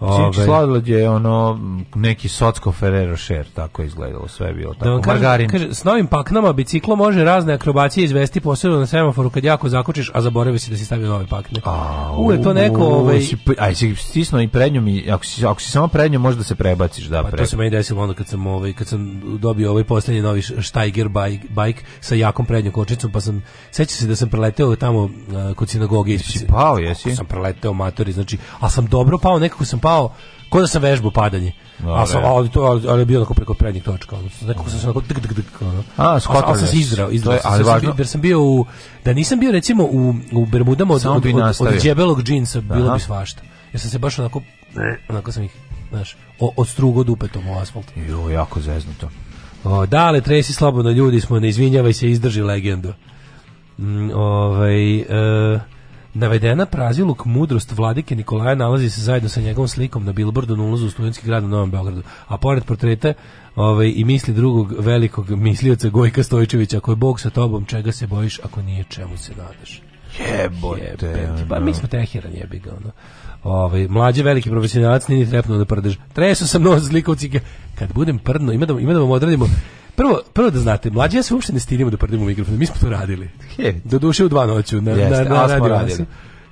Ove, ovaj. sladoled je ono neki socko Ferrero Rocher, tako je izgledalo, sve je bilo da tako. Da kaže, Margarin. Kaže, s novim paknama biciklo može razne akrobacije izvesti posebno na semaforu kad jako zakočiš, a zaboravi si da si stavio nove pakne. A, u, je to neko... Ovaj... aj, si stisnuo i prednjom, i, ako, si, ako si samo prednjom, može da se prebaciš. Da, pre. pa, to se meni desilo onda kad sam, ovaj, kad sam dobio ovaj poslednji novi Steiger bike, bike sa jakom prednjom kočnicom, pa sam, seća se da sam preleteo tamo uh, kod sinagoge. Jesi pao, jesi? Sam preleteo matori, znači, ali sam dobro pao, nekako sam pao ko da sam vežbu padanje. A sam, ali to ali, ali je bio tako preko prednjih točka. Nekako sam se onako dik dik dik. A, skotali. Ali sam se izdrao, izdrao. Ali važno. Jer sam bio u, da nisam bio recimo u, u Bermudama od, od, od, od džebelog džinsa, bilo Aha. bi svašta. Jer sam se baš onako, onako sam ih, znaš, odstrugo dupetom u asfalt. Jo, jako zeznuto. O, dale, tresi slobodno ljudi smo, ne izvinjavaj se, izdrži legendu. Mm, ovaj, e, Navedena praziluk mudrost vladike Nikolaja nalazi se zajedno sa njegovom slikom na bilbordu na ulazu u studentski grad u Novom Beogradu. A pored portreta ovaj, i misli drugog velikog mislioca Gojka Stojčevića, ako je Bog sa tobom, čega se bojiš ako nije čemu se nadaš. Jebote. Jebeti. Pa mi smo tehiran jebi Ono. Ovaj, mlađi veliki profesionalac nije trepnuo da prdež. Treso sam nos slikovci. Kad budem prdno, ima da, ima da vam odradimo Prvo, prvo da znate, mlađi ja se uopšte ne stidimo da prdimo mikrofon, mi smo to radili. Do duše u dva noću na, Jeste, na, na, na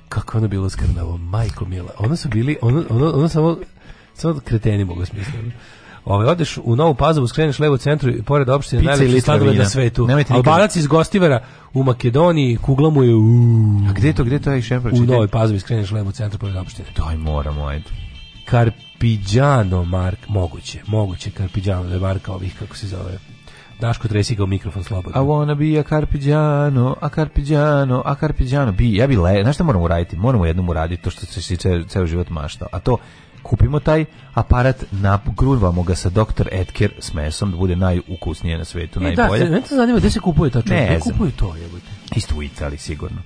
Kako ono bilo skrnavo, majko mila. Ono su bili, ono, ono, ono samo, samo kreteni mogu smisliti. Ove, odeš u Novu Pazovu, skreneš levo u centru i pored opštine najlepši sladoled na svetu. Albanac iz Gostivara u Makedoniji, kugla mu je u... A gde to, gde je to, ja U Novoj Pazovi skreneš levo u centru pored opštine. Daj, moramo, ajde. Karpiđano Mark, moguće, moguće Karpiđano da je Marka ovih, kako se zove, Daško tresi ga u mikrofon slobodno. A ona be a Carpigiano, a Carpigiano, a Carpigiano. Bi, ja bi le, znaš šta moramo uraditi? Moramo jednom uraditi to što se si ceo, ceo život maštao. A to, kupimo taj aparat, nagruvamo ga sa Dr. Edker s mesom, da bude najukusnije na svetu, e, da, najbolje. Da, mene to zanima, gde se kupuje ta čovjek? Ne, ne kupuje to, jebote. Isto u Italiji, sigurno.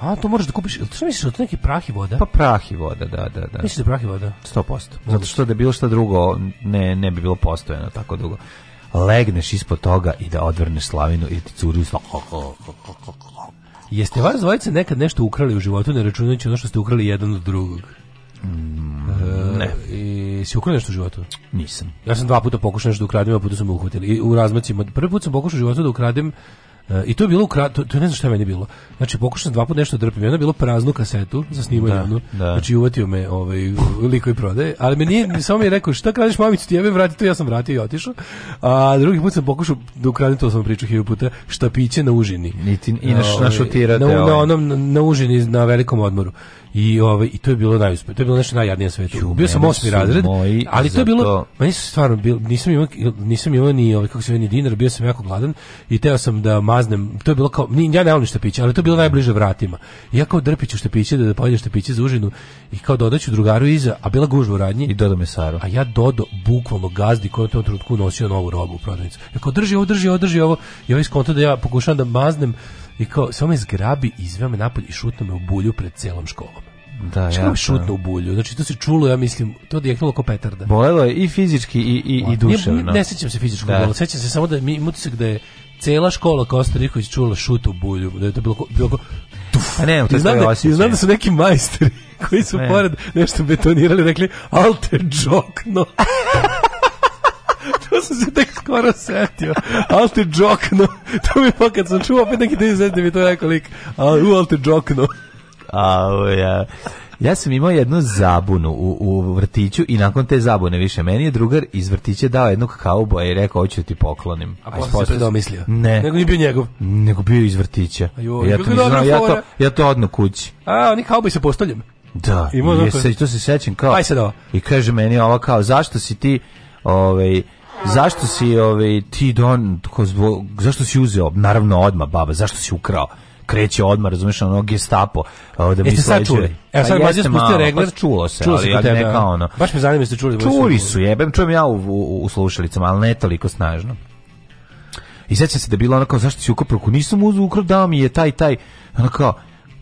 A, to možeš da kupiš, što misliš, da to neki prah i voda? Pa prah i voda, da, da, da. Misliš da prah i voda? 100%. Zato što da je bilo šta drugo, ne, ne bi bilo postojeno tako dugo legneš ispod toga i da odvrneš slavinu i da ti curi u Jeste vas dvojice nekad nešto ukrali u životu, ne računajući ono što ste ukrali jedan od drugog? Mm, ne. E, I si ukrali nešto u životu? Nisam. Ja sam dva puta pokušao nešto da ukradem, a puta sam me uhvatili. I u razmacima, prvi put sam pokušao u životu da ukradem E, I to je bilo ukra... to, to ne znam šta je meni bilo. Znači pokušao sam dva puta nešto drpim, jedno je bilo praznu kasetu za snimanje, da, da. Znači uvatio me ovaj liko i prodaje, ali meni nije samo mi je rekao šta kradeš mamicu ti jebe, vrati to, ja sam vratio i otišao. A drugi put sam pokušao da ukradem to sam pričao hiljadu puta, šta piće na užini. Niti i naš na, ovaj, na, ovaj. onom na, na užini na velikom odmoru. I ovaj i to je bilo najuspe, to je bilo nešto najjadnije na svetu. Bio sam osmi razred, ali to je bilo to... meni se stvarno bilo, nisam imao nisam imao ni ovaj kako se veli dinar, bio sam jako gladan i teo sam da maznem. To je bilo kao ni ja ne volim piće, ali to je bilo najbliže vratima. I ja kao drpiću štapiće da da pojedem štapiće za užinu i kao dodaću drugaru iza, a bila gužva u radnji i dodo mesaro. A ja dodo bukvalno gazdi koji je u trenutku nosio novu robu u prodavnicu. Ja kao drži ovo, drži ovo, drži ovo. I ovaj skonto da ja pokušavam da maznem i kao, samo me zgrabi, izveo me napolje i šutno me u bulju pred celom školom. Da, ja. šutno u bulju. Znači to se čulo, ja mislim, to je kao petarda. Bolelo je i fizički i i i duševno. Ne, ne sećam se fizičkog da. bola, sećam se samo da mi utisak da je cela škola Kosta Riković čula šut u bulju, da je to bilo bilo ko, tuf. A pa ne, to je znam da, znam da su neki majstori *laughs* koji su ne. pored nešto betonirali, rekli alter džokno. *laughs* *laughs* to sam se tek skoro setio. Alte džokno. to mi pa kad sam čuo opet neki 90 mi to rekao lik. A, u, alte džokno. A, ja. Ja sam imao jednu zabunu u, u vrtiću i nakon te zabune više meni je drugar iz vrtića dao jednog kauboja i rekao hoću da ti poklonim. A posle se predomislio? Ne. Nego nije bio njegov? Nego bio iz vrtića. Ajoj, ja, to nisam, znao, ja, to, ja to odno kući. A, oni kauboj sa postoljem? Da, i je, se, to se sećam kao. Aj sad ovo. I kaže meni ova kao, zašto si ti ove, ovaj, zašto si ovaj ti don zbog, zašto si uzeo naravno odma baba zašto si ukrao kreće odmar, razumiješ, ono gestapo. Ovaj, da mi Jeste sad čuli? Evo pa sad mlađe spustio pa regler. Pa čulo se, čulo se ali, ali neka ono. Baš me zanima jeste da čuli. Čuli su, jebem, čujem ja u, u, u slušalicama, ali ne toliko snažno. I sećam se da je bilo ono kao, zašto si ukrao proku? Nisam uzeo ukrao, dao mi je taj, taj, ono kao,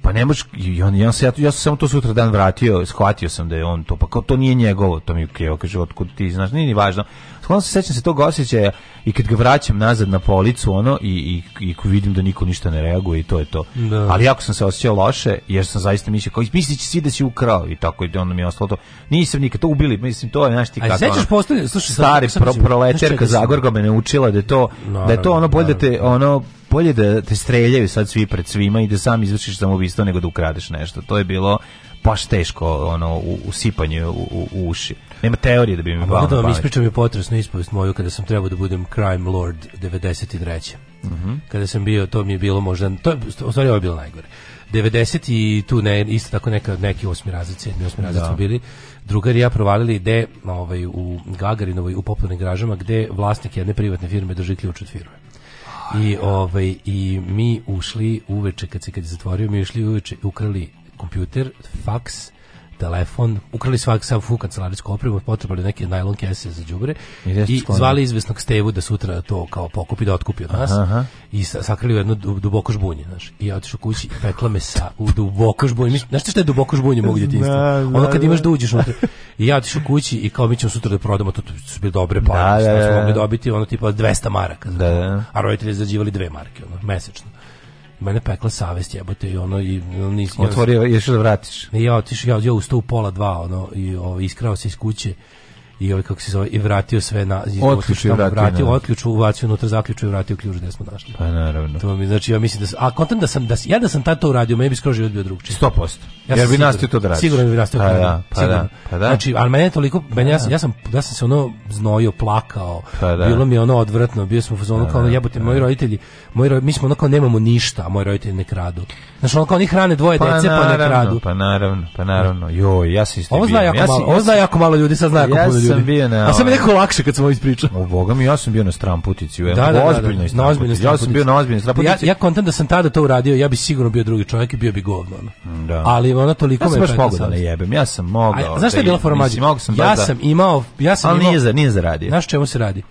Pa ne možeš, i on, ja, ja, ja sam samo to sutra dan vratio, shvatio sam da je on to, pa kao to nije njegovo, to mi je krivo, kaže, otkud ti, znaš, nije ni važno. Skladno se sećam se tog osjećaja i kad ga vraćam nazad na policu, ono, i, i, i vidim da niko ništa ne reaguje i to je to. Da. Ali jako sam se osjećao loše, jer sam zaista mislio, kao, misli da će svi da si ukrao i tako, i ono mi je ostalo to. Nisam nikad to ubili, mislim, to je, znaš ti kako. A sećaš postavljeno, slušaj, stari pro, proleterka Zagorga me naučila da je to, no, da je to ono, bolje da te, ono, bolje da te streljaju sad svi pred svima i da sam izvršiš samoubistvo nego da ukradeš nešto. To je bilo baš teško ono usipanje u, u, u uši. Nema teorije da bi mi palo. Da vam ispričam je potresnu ispovest moju kada sam trebao da budem crime lord 93. Mm -hmm. Kada sam bio, to mi je bilo možda, to je, u stvari ovo je bilo najgore. 90 i tu ne, isto tako neka, neki osmi razred, sedmi osmi razred da. smo bili. Drugari ja provalili gde, ovaj, u Gagarinovoj, u popularnim gražama, gde vlasnik jedne privatne firme drži ključ od firme. I, ovaj, I mi ušli uveče, kad se kad je zatvorio, mi ušli uveče, ukrali kompjuter, faks, telefon, ukrali svak sav fu kancelarijsku opremu, potrpali neke najlon kese za đubre i, i zvali izvesnog Stevu da sutra to kao pokupi da otkupi od nas Aha. i sakrili u jedno duboko žbunje, znaš. I ja otišao kući, pekla me sa u duboko žbunje. Znaš šta je duboko žbunje mog djetinjstva? Da da, da, ono kad imaš da uđeš unutra. I ja otišao kući i kao mi ćemo sutra da prodamo to, su bile dobre pare, da, da, da. mogli dobiti ono tipa 200 maraka. Da, da. A roditelji zađivali dve marke, ono, mesečno mene pekla savest jebote i ono i nisi otvorio ješ da vratiš. I ja otišao ja, ja ustao u pola dva ono i o, iskrao se iz kuće i ovaj kako se zove i vratio sve na otključ vratio da. otključ uvacio unutra zaključio i vratio ključ gde smo našli pa naravno to mi znači ja mislim da a kontam da sam da ja da sam tad to uradio maybe bi skroz život bio drugčiji 100% ja jer bi nastio to da radi sigurno bi nastio pa, da da, pa da, pa da pa da znači al mene toliko pa meni ja, ja sam ja sam se ono znojio plakao pa da. bilo mi ono odvratno bio smo u fazonu pa kao ono, jebote moji roditelji moji roditelji, mi smo ono kao nemamo ništa a moji roditelji ne kradu znači ono kao oni hrane dvoje pa dece pa ne kradu pa naravno pa naravno joj ja se isto ovo zna jako malo ovo zna jako malo ljudi sad zna jako sam bio na... A sam je ovaj- neko lakše kad sam ovo ispričao. O, boga mi, ja sam bio na stramputici. Da, da, da, da, ozbiljno da, na ozbiljno Ja sam bio na ozbiljno stramputici. Ja, ja kontam da sam tada to uradio, ja bi sigurno bio drugi čovjek i bio bi govno. Da. Ali ona toliko ja me... Ja sam baš da ne jebem, ja sam mogao. A, znaš što je da bila fora Ja da- sam imao... Ja sam imao, ali nije zaradio. Znaš čemu se radi?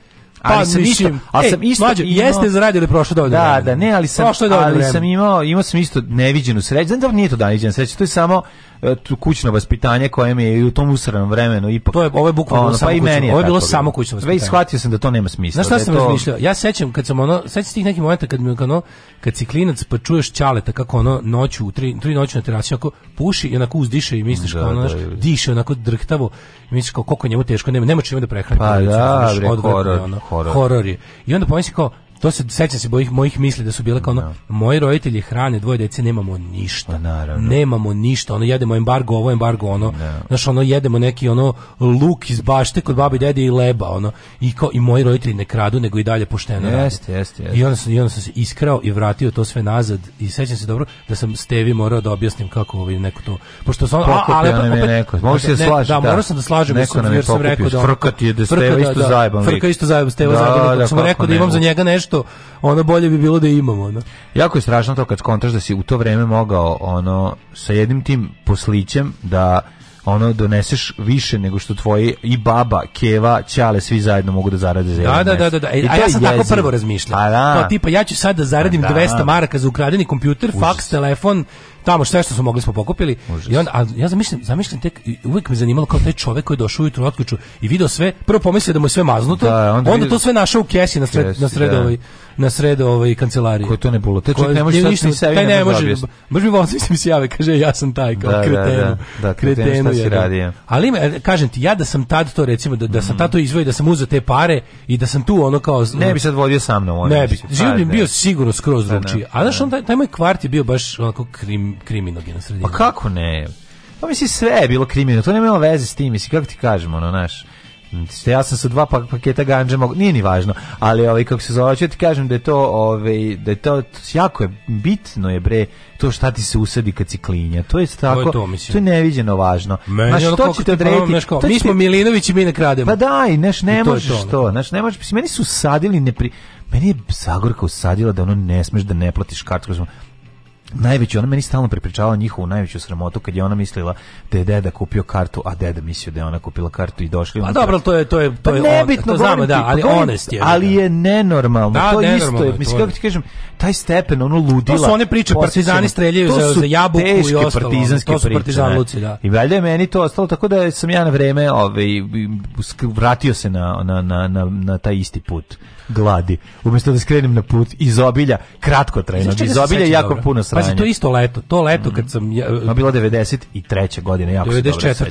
Pa, ali sam isto, ali e, sam isto mlađe, imao, jeste zaradili prošlo dobro. Da, vreme. da, ne, ali sam, ali vreme. sam imao, imao sam isto neviđenu sreću. Znam da nije to da neviđena sreća, to je samo E, tu kućno vaspitanje koje mi je i u tom usranom vremenu ipak. To je ovo je bukvalno ono, pa samo pa kućno, i meni je ovo je bilo samo kućno vaspitanje. Već shvatio sam da to nema smisla. Znaš šta da sam to... razmišljao? Ja sećam kad sam ono sećam tih nekih momenata kad mi ono kad si klinac pa čuješ ćaleta kako ono noću u tri, tri noći na terasi onako puši i onako uzdiše i misliš da, kao ono, da, da, diše onako drhtavo i misliš kao koliko njemu teško nema nema čime da prehrani. Pa da, ono, bre, horor, ono, horor. horor je. I onda pomisliš kao to se seća se mojih mojih misli da su bile kao ono, no. Da. moji roditelji hrane dvoje dece nemamo ništa. Pa, nemamo ništa. Ono jedemo embargo, ovo embargo, ono. No. Da. Znaš, ono jedemo neki ono luk iz bašte kod babi dede i leba, ono. I kao i moji roditelji ne kradu, nego i dalje pošteno jeste, jeste, jeste, I onda sam i onda sam se iskrao i vratio to sve nazad i sećam se dobro da sam Stevi morao da objasnim kako ovaj neko to. Pošto sam a, ali opet, neko. Može se da slažiti. Da, da, morao sam da slažem neko sam, jer sam rekao da. Frka ti je da Steva isto zajebano. Frka isto zajebano, Steva zajebano. Sam rekao da imam za njega nešto nešto, ono bolje bi bilo da imamo. Ono. Jako je strašno to kad skontraš da si u to vreme mogao ono, sa jednim tim poslićem da ono doneseš više nego što tvoji i baba, keva, ćale svi zajedno mogu da zarade za da, jedan da, da, da, da, E, a ja sam tako prvo razmišljao. Pa da. tipa ja ću sad da zaradim 200 pa da. maraka za ukradeni kompjuter, faks, telefon, tamo sve što smo mogli smo pokupili. Užas. I on, a ja zamišljam, zamišljam tek, uvijek me zanimalo kao taj čovjek koji je došao ujutro otključu i video sve, prvo pomislio da mu je sve maznuto, da, onda, onda to sve našao u kesi na sred, kesi, na sred, ovaj, na sred ovaj, kancelarije. Koje to ne bilo? Te čovjek ne može sad ni sebi ne da može. Baš mi volio mi se jave, kaže ja sam taj kao da, kretenu. Da, da, da, kretenu, da, kretenu šta si radio. Ali kažem ti, ja da sam tad to recimo, da, da sam mhm. tad to izvojio, da sam uzeo te pare i da sam tu ono kao... Ne bi sad vodio sam na Ne bi. Život pa bio sigurno skroz pa drugčiji. Pa a znaš, taj, taj moj kvart je bio baš onako krim, kriminogena sredina. Pa kako ne? Pa misli sve je bilo kriminalno, to nema veze s tim, misli kako ti kažemo, ono, naš. Ja sam sa dva paketa ganđe mogu, nije ni važno, ali ovaj, kako se zove, ću da ti kažem da je to, ovaj, da je to jako je, bitno je bre, to šta ti se usadi kad si klinja, to je tako, to je, to, mislim. to je neviđeno važno. Meni znaš, ono to će te odrediti. Neško, mi smo Milinović i mi ne krademo. Pa daj, znaš, ne možeš to, znaš, ne možeš, meni su sadili, ne pri, meni je Zagorka usadila da ono ne smeš da ne platiš kartu, najveći, ona meni stalno prepričavala njihovu najveću sramotu kad je ona mislila da je deda kupio kartu, a deda mislio da je ona kupila kartu i došli. Pa dobro, to je to je to je pa nebitno, to znamo, da, da, ali honest je. Ali je nenormalno, da, to nenormalno isto je, mislim kako ti kažem, taj stepen ono ludila. To su one priče partizani streljaju za za jabuku i ostalo. Partizanske to su partizan Luci, da. I valjda je meni to ostalo tako da sam ja na vreme, ovaj vratio se na na na na, na taj isti put gladi. Umesto da skrenem na put iz obilja, kratko trajno, iz obilja jako dobro. puno sranja. Pazi, to isto leto, to leto kad sam... Ja, no, mm-hmm. bilo 93. godine, jako 94.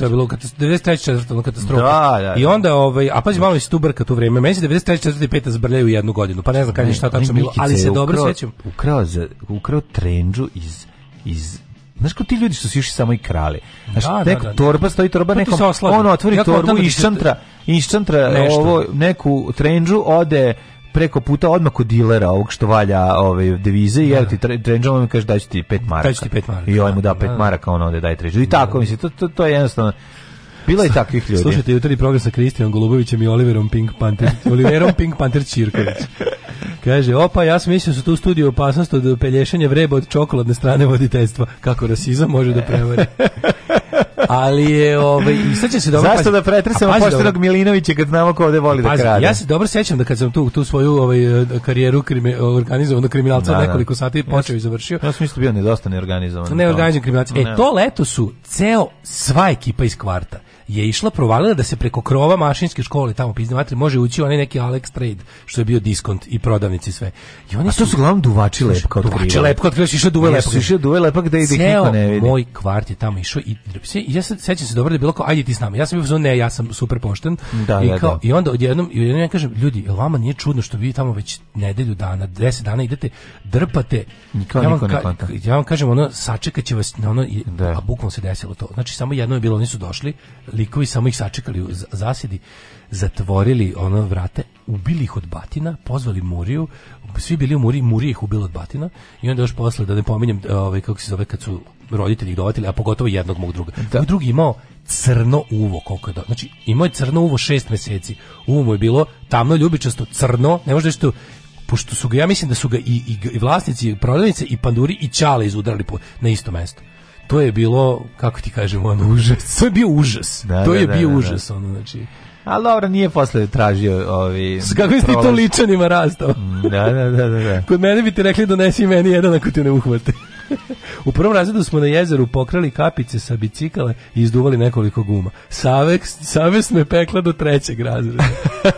je bilo, 93. četvrta, katastrofa. Da, da, da. I onda, ovaj, a pazi, malo je stubrka to vreme, meni se 93. četvrta i peta zbrljaju jednu godinu, pa ne znam kad je šta tačno bilo, ali se dobro sjećam. Ukrao, ukrao trenđu iz iz Znaš ko ti ljudi su išli samo i krali. Znaš, da, da neko, da, da, torba stoji torba, pa nekom, ono otvori ja, torbu, da iz iščantra ovo, neku trenđu, ode preko puta odmah kod dilera ovog što valja ove devize i da. evo ti trendžom mi kaže daću ti 5 maraka. Daću ti 5 maraka. I on ovaj mu da 5 maraka, on ode daj tređu. I tako mislim to, to, to je jednostavno Bila je takvih ljudi. Slušajte jutarnji program sa Kristijanom Golubovićem i Oliverom Pink Panther, Oliverom Pink Panther Čirković. Kaže, opa, ja sam mislio da su tu u studiju opasnost od pelješenja vreba od čokoladne strane voditeljstva. Kako rasizam može da prevari. Ali je, ovaj, i sad će se dobro... Zašto pazi, da pretresemo poštenog Milinovića kad znamo ko ovde voli da pazi, da krade? Ja se dobro sećam da kad sam tu, tu svoju ovaj, karijeru krimi, organizovanog kriminalca da, da. nekoliko sati počeo i završio. Ja sam isto bio nedosta neorganizovan. Neorganizovan kriminalac. E, to leto su ceo, sva ekipa iz kvarta je išla provalila da se preko krova mašinske škole tamo pizdematri može ući onaj neki Alex Trade što je bio diskont i prodavnici sve. I oni A to su uglavnom duvači lepka od Duvači lepka od kriva, išao duve lepka. Išao duve lepka gde ide niko ne vidi. Moj kvart je tamo išao i se, ja se sećam se dobro da je bilo kao ajde ti s nama. Ja sam bio ne, ja sam super pošten. Da, I da, kao da. i onda odjednom i odjednom ja kažem ljudi, jel vama nije čudno što vi tamo već nedelju dana, 10 dana idete drpate. Niko, ja, vam, niko ne ka, ja vam kažem ono sačekaće vas na ono i, da. a bukvalno se desilo to. Znači samo jedno je bilo, nisu došli likovi samo ih sačekali u zasjedi, zatvorili ono vrate, ubili ih od batina, pozvali Muriju, svi bili u Muri, Muri ih ubili od batina i onda još posle, da ne pominjem ovaj, kako se zove kad su roditelji dovatili, a pogotovo jednog mog druga. Da. U drugi imao crno uvo, koliko je do... Znači, imao je crno uvo šest meseci. Uvo mu je bilo tamno, ljubičasto, crno, ne možda što pošto su ga, ja mislim da su ga i, i, i vlasnici, i prodavnice, i panduri, i čale izudrali po, na isto mesto to je bilo, kako ti kažemo, ono, užas. To je bio užas. Da, to da, je da, da bio da, da. užas, ono, znači. A Laura nije posle tražio ovi... S kakvim si ti to ličanima rastao? Da, da, da, da. Kod mene bi ti rekli donesi meni jedan ako ti ne uhvate. *laughs* u prvom razredu smo na jezeru pokrali kapice sa bicikala i izduvali nekoliko guma. Savek, savest me pekla do trećeg razreda.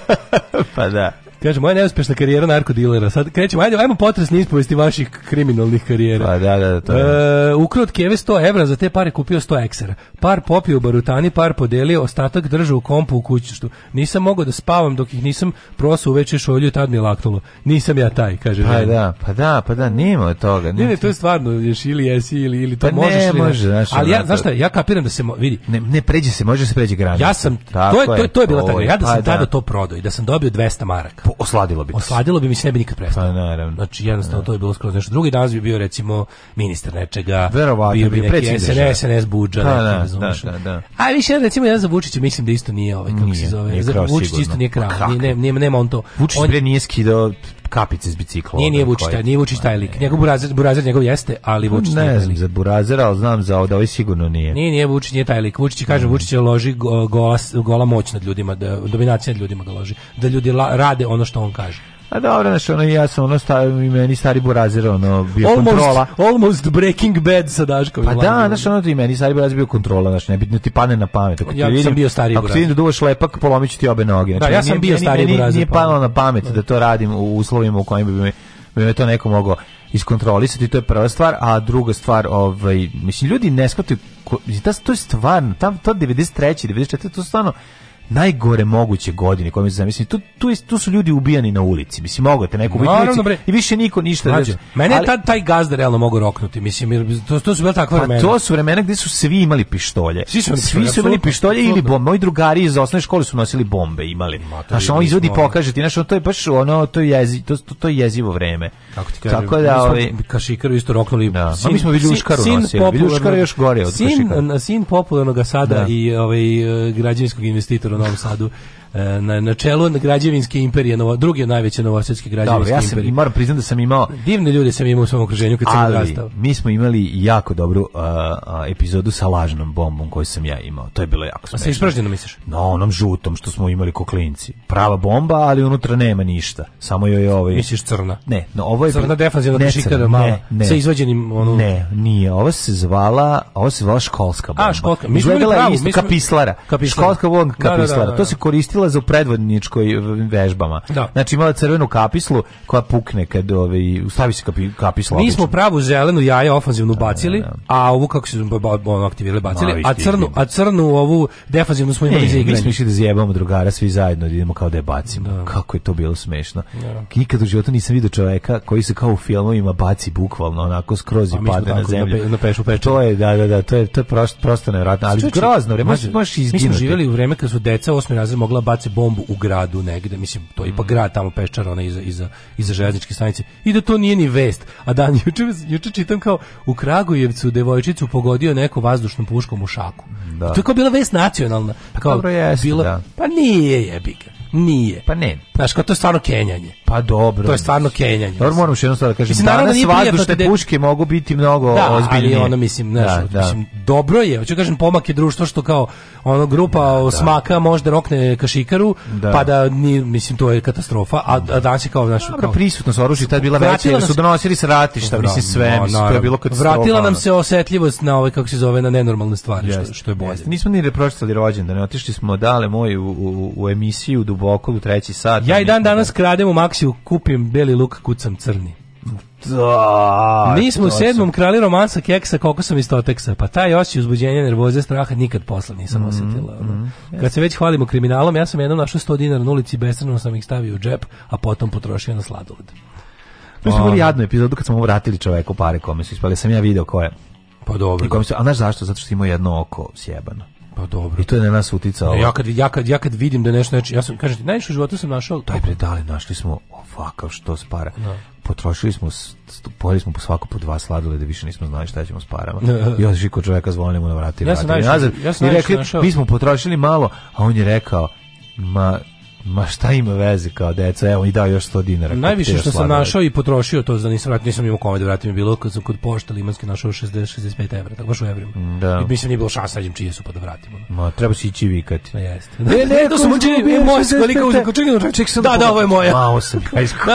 *laughs* pa da. Kaže, moja neuspešna karijera narkodilera. Sad krećemo, ajde, ajmo potresni ispovesti vaših kriminalnih karijera. Pa, da, da, da to je. Uh, e, ukrot od 100 evra, za te pare kupio 100 eksera. Par popio u barutani, par podelio, ostatak držao u kompu u kućištu. Nisam mogao da spavam dok ih nisam prosao uveče šolju i tad mi je laknulo. Nisam ja taj, kaže. Pa da, pa da, pa da, nema od toga. Ne, ne, znači. to je stvarno, ješ ili jesi ili, ili to pa možeš. Ne, li, može, znaš, ali ja, znaš šta, ja kapiram da se, mo, vidi. Ne, ne pređe se, može se pređe granica. Ja sam, to je, to, je, to je bila ta, ja da pa sam da. tada to prodao i da sam dobio 200 maraka osladilo bi. Osladilo bi mi se ne bi nikad prestalo. Pa naravno. Znači jednostavno da. to je bilo skroz nešto. Drugi danas bi bio recimo ministar nečega. Verovatno bio bi predsednik SNS, SNS budža, pa, da, da, da, da. A više recimo ja za Vučića mislim da isto nije ovaj kako nije, se zove. Nije za Vučić isto nije krao. Pa, nije, nema on to. Vučić on, pre nije skidao kapice s bicikla. Nije, nije Vučić, nije Vučić taj lik. Njegov burazer, burazer njegov jeste, ali Vučić ne, znam za burazera, al znam za da ovo, ovaj sigurno nije. Nije, nije Vučić, nije taj lik. Vučić, kaže mm. Vučić loži gola, gola moć nad ljudima, da, dominacija nad ljudima ga loži. Da ljudi la, rade ono što on kaže. A dobro, znaš, ono, ja sam ono stavio i meni stari burazir, ono, bio almost, kontrola. Almost breaking bad sa Daškom. Pa da, znaš, ono, i meni stari burazir bio kontrola, znaš, nebitno ti pane na pamet. Ako ja vidim, sam bio stari burazir. Ako ti vidim da duvaš lepak, polomit ću ti obe noge. Znači, da, ja sam nije, bio meni, stari burazir. Nije pa palo na pamet da to radim u uslovima u kojima bi me, bi me to neko mogao iskontrolisati, to je prva stvar, a druga stvar, ovaj, mislim, ljudi ne shvataju, to je stvarno, tam, to 93. 94. to stvarno, najgore moguće godine koje mi se zamislim. Tu, tu, tu, su ljudi ubijani na ulici. Mislim, mogu te neko ubiti no, i više niko ništa. Mađe, mene ali, taj, taj gazda realno mogu roknuti. Mislim, to, to su bila takva pa vremena. To su vremena gdje su svi imali pištolje. Svi su, svi su imali pištolje absolutno. ili bombe. Moji drugari iz osnovne škole su nosili bombe, imali. Znaš, on izvodi pokaže ti. Znaš, to je baš ono, to je, jezi, to, to, to je jezivo vreme. Kako ti kažem? Tako da, ovi... Ovaj, kašikaru isto roknuli. Da. Sin, mi smo Viljuškaru sin, nosili. Viljuškara još gore od sin, Kašikara. Sin popularnog sada da. i ovaj, e, građevinskog investitora Novom Sadu E, na, na čelu građevinske imperije, novo, druge najveće novosadske građevinske Dobro, ja sam, imperije. moram priznati da sam imao... Divne ljude sam imao u svom okruženju kad sam odrastao. mi smo imali jako dobru uh, epizodu sa lažnom bombom koju sam ja imao. To je bilo jako smešno. A sa ispržnjeno misliš? No, onom žutom što smo imali ko klinci. Prava bomba, ali unutra nema ništa. Samo joj je ovaj... Misliš crna? Ne, no, ovo je... Crna defanzivna ne, da mala, ne, ne, sa izvađenim Ono... Ne, nije. Ovo se zvala, ovo se zvala školska bomba. A, školska. Mi smo imali pravu. Isto, mi smo... Kapislara. Kapislara. Školska bomba kapislara. Da, da, da, da to da. se koristilo izlaza u predvodničkoj vežbama. Da. Znači imala crvenu kapislu koja pukne kad ove, ovaj, stavi se kapi, kapisla. Mi smo pravu zelenu jaja ofanzivnu da, bacili, da, da, a ovu kako se ono aktivirali bacili, Mavi, a crnu, a crnu ovu defanzivnu smo imali za igranje. Mi smo išli da zjebamo drugara svi zajedno, da idemo kao da je bacimo. Da. Kako je to bilo smešno. Da. Nikad u životu nisam vidio čoveka koji se kao u filmovima baci bukvalno onako skroz pa i padne na zemlju. Na pešu, pešu. To je, da, da, da, to je, to je prosto, prosto nevjerojatno. Ali grozno, možeš izginuti. Mi smo živjeli u vreme kad su deca osmi razred mogla bace bombu u gradu negde, mislim, to je ipak mhm. grad tamo peščar, ona iza, iza, iza železničke stanice, i da to nije ni vest. A dan, *laughs* juče, juče čitam kao u Kragujevcu devojčicu pogodio neko vazdušnom puškom u šaku. Da. to je kao bila vest nacionalna. Pa kao, dobro jeste, bila, da. Pa nije jebiga. Nije. Pa ne. Znaš, kao to je stvarno kenjanje. Pa dobro. To je stvarno kenjanje. Dobro, moram što jednostavno da kažem. Mislim, naravno, danas vazdušne de... Da- puške mogu biti mnogo da, ozbiljnije. Da, ono, mislim, znaš, da, da. mislim, dobro je. Hoću da kažem, pomak je društvo što kao ono grupa da, da. smaka možda rokne kašikaru, da. pa da, ni, mislim, to je katastrofa. A, a danas je kao, znaš, dobro, kao... prisutnost oružja tad bila veća, jer su donosili s ratišta, mislim, sve, no, mislim, to je bilo katastrofa. Vratila nam se osetljivost na ove, kako se zove, na nenormalne stvari, što, što je bolje. Nismo ni repročitali rođendan, otišli smo dale moj u, u, u emisiju duboko u treći sat. Ja i dan danas da- kradem u Maxiju, kupim beli luk, kucam crni. Da, Mi smo u sedmom su... krali romansa keksa, kokosom i stoteksa, pa taj osjećaj uzbuđenja, nervoze, straha nikad posle nisam mm, osjetila. Mm, Kad se već hvalimo kriminalom, ja sam jednom našao 100 dinara na ulici, bestrano sam ih stavio u džep, a potom potrošio na sladoled. Mi smo bili jadnu epizodu kad smo vratili čoveku pare kome su ispali. Da sam ja video ko je. Pa dobro. I kome su, a znaš zašto? Zato što ima jedno oko sjebano. Pa dobro. I to je na nas uticalo. Ja kad ja kad ja kad vidim da nešto znači ja sam kažem ti najviše u životu sam našao taj bre dali našli smo ovakav što spara. No. Da. Potrošili smo pojeli smo po svako po dva sladole da više nismo znali šta ćemo s parama. No. Da, da, I otišli kod čovjeka zvonimo na vrata i ja sam najviše, ja sam I rekli, našao. mi smo potrošili malo, a on je rekao ma Ma šta ima veze kao deca, evo i dao još 100 dinara. Najviše što sam našao i potrošio to, za nisam vratio, nisam imao kome da vratim, bilo kad sam kod pošte limanske našao 60-65 evra, tako baš u evrima. Da. I mislim nije bilo šansa, nađem čije su pa da vratimo. Ma, treba se ići vikati. Ma pa jeste. Ne, ne, to su učinio, je moja skolika uzim, čekaj, čekaj, čekaj, da, da, ovo je moja. Ma, ovo sam ja da, iskupio.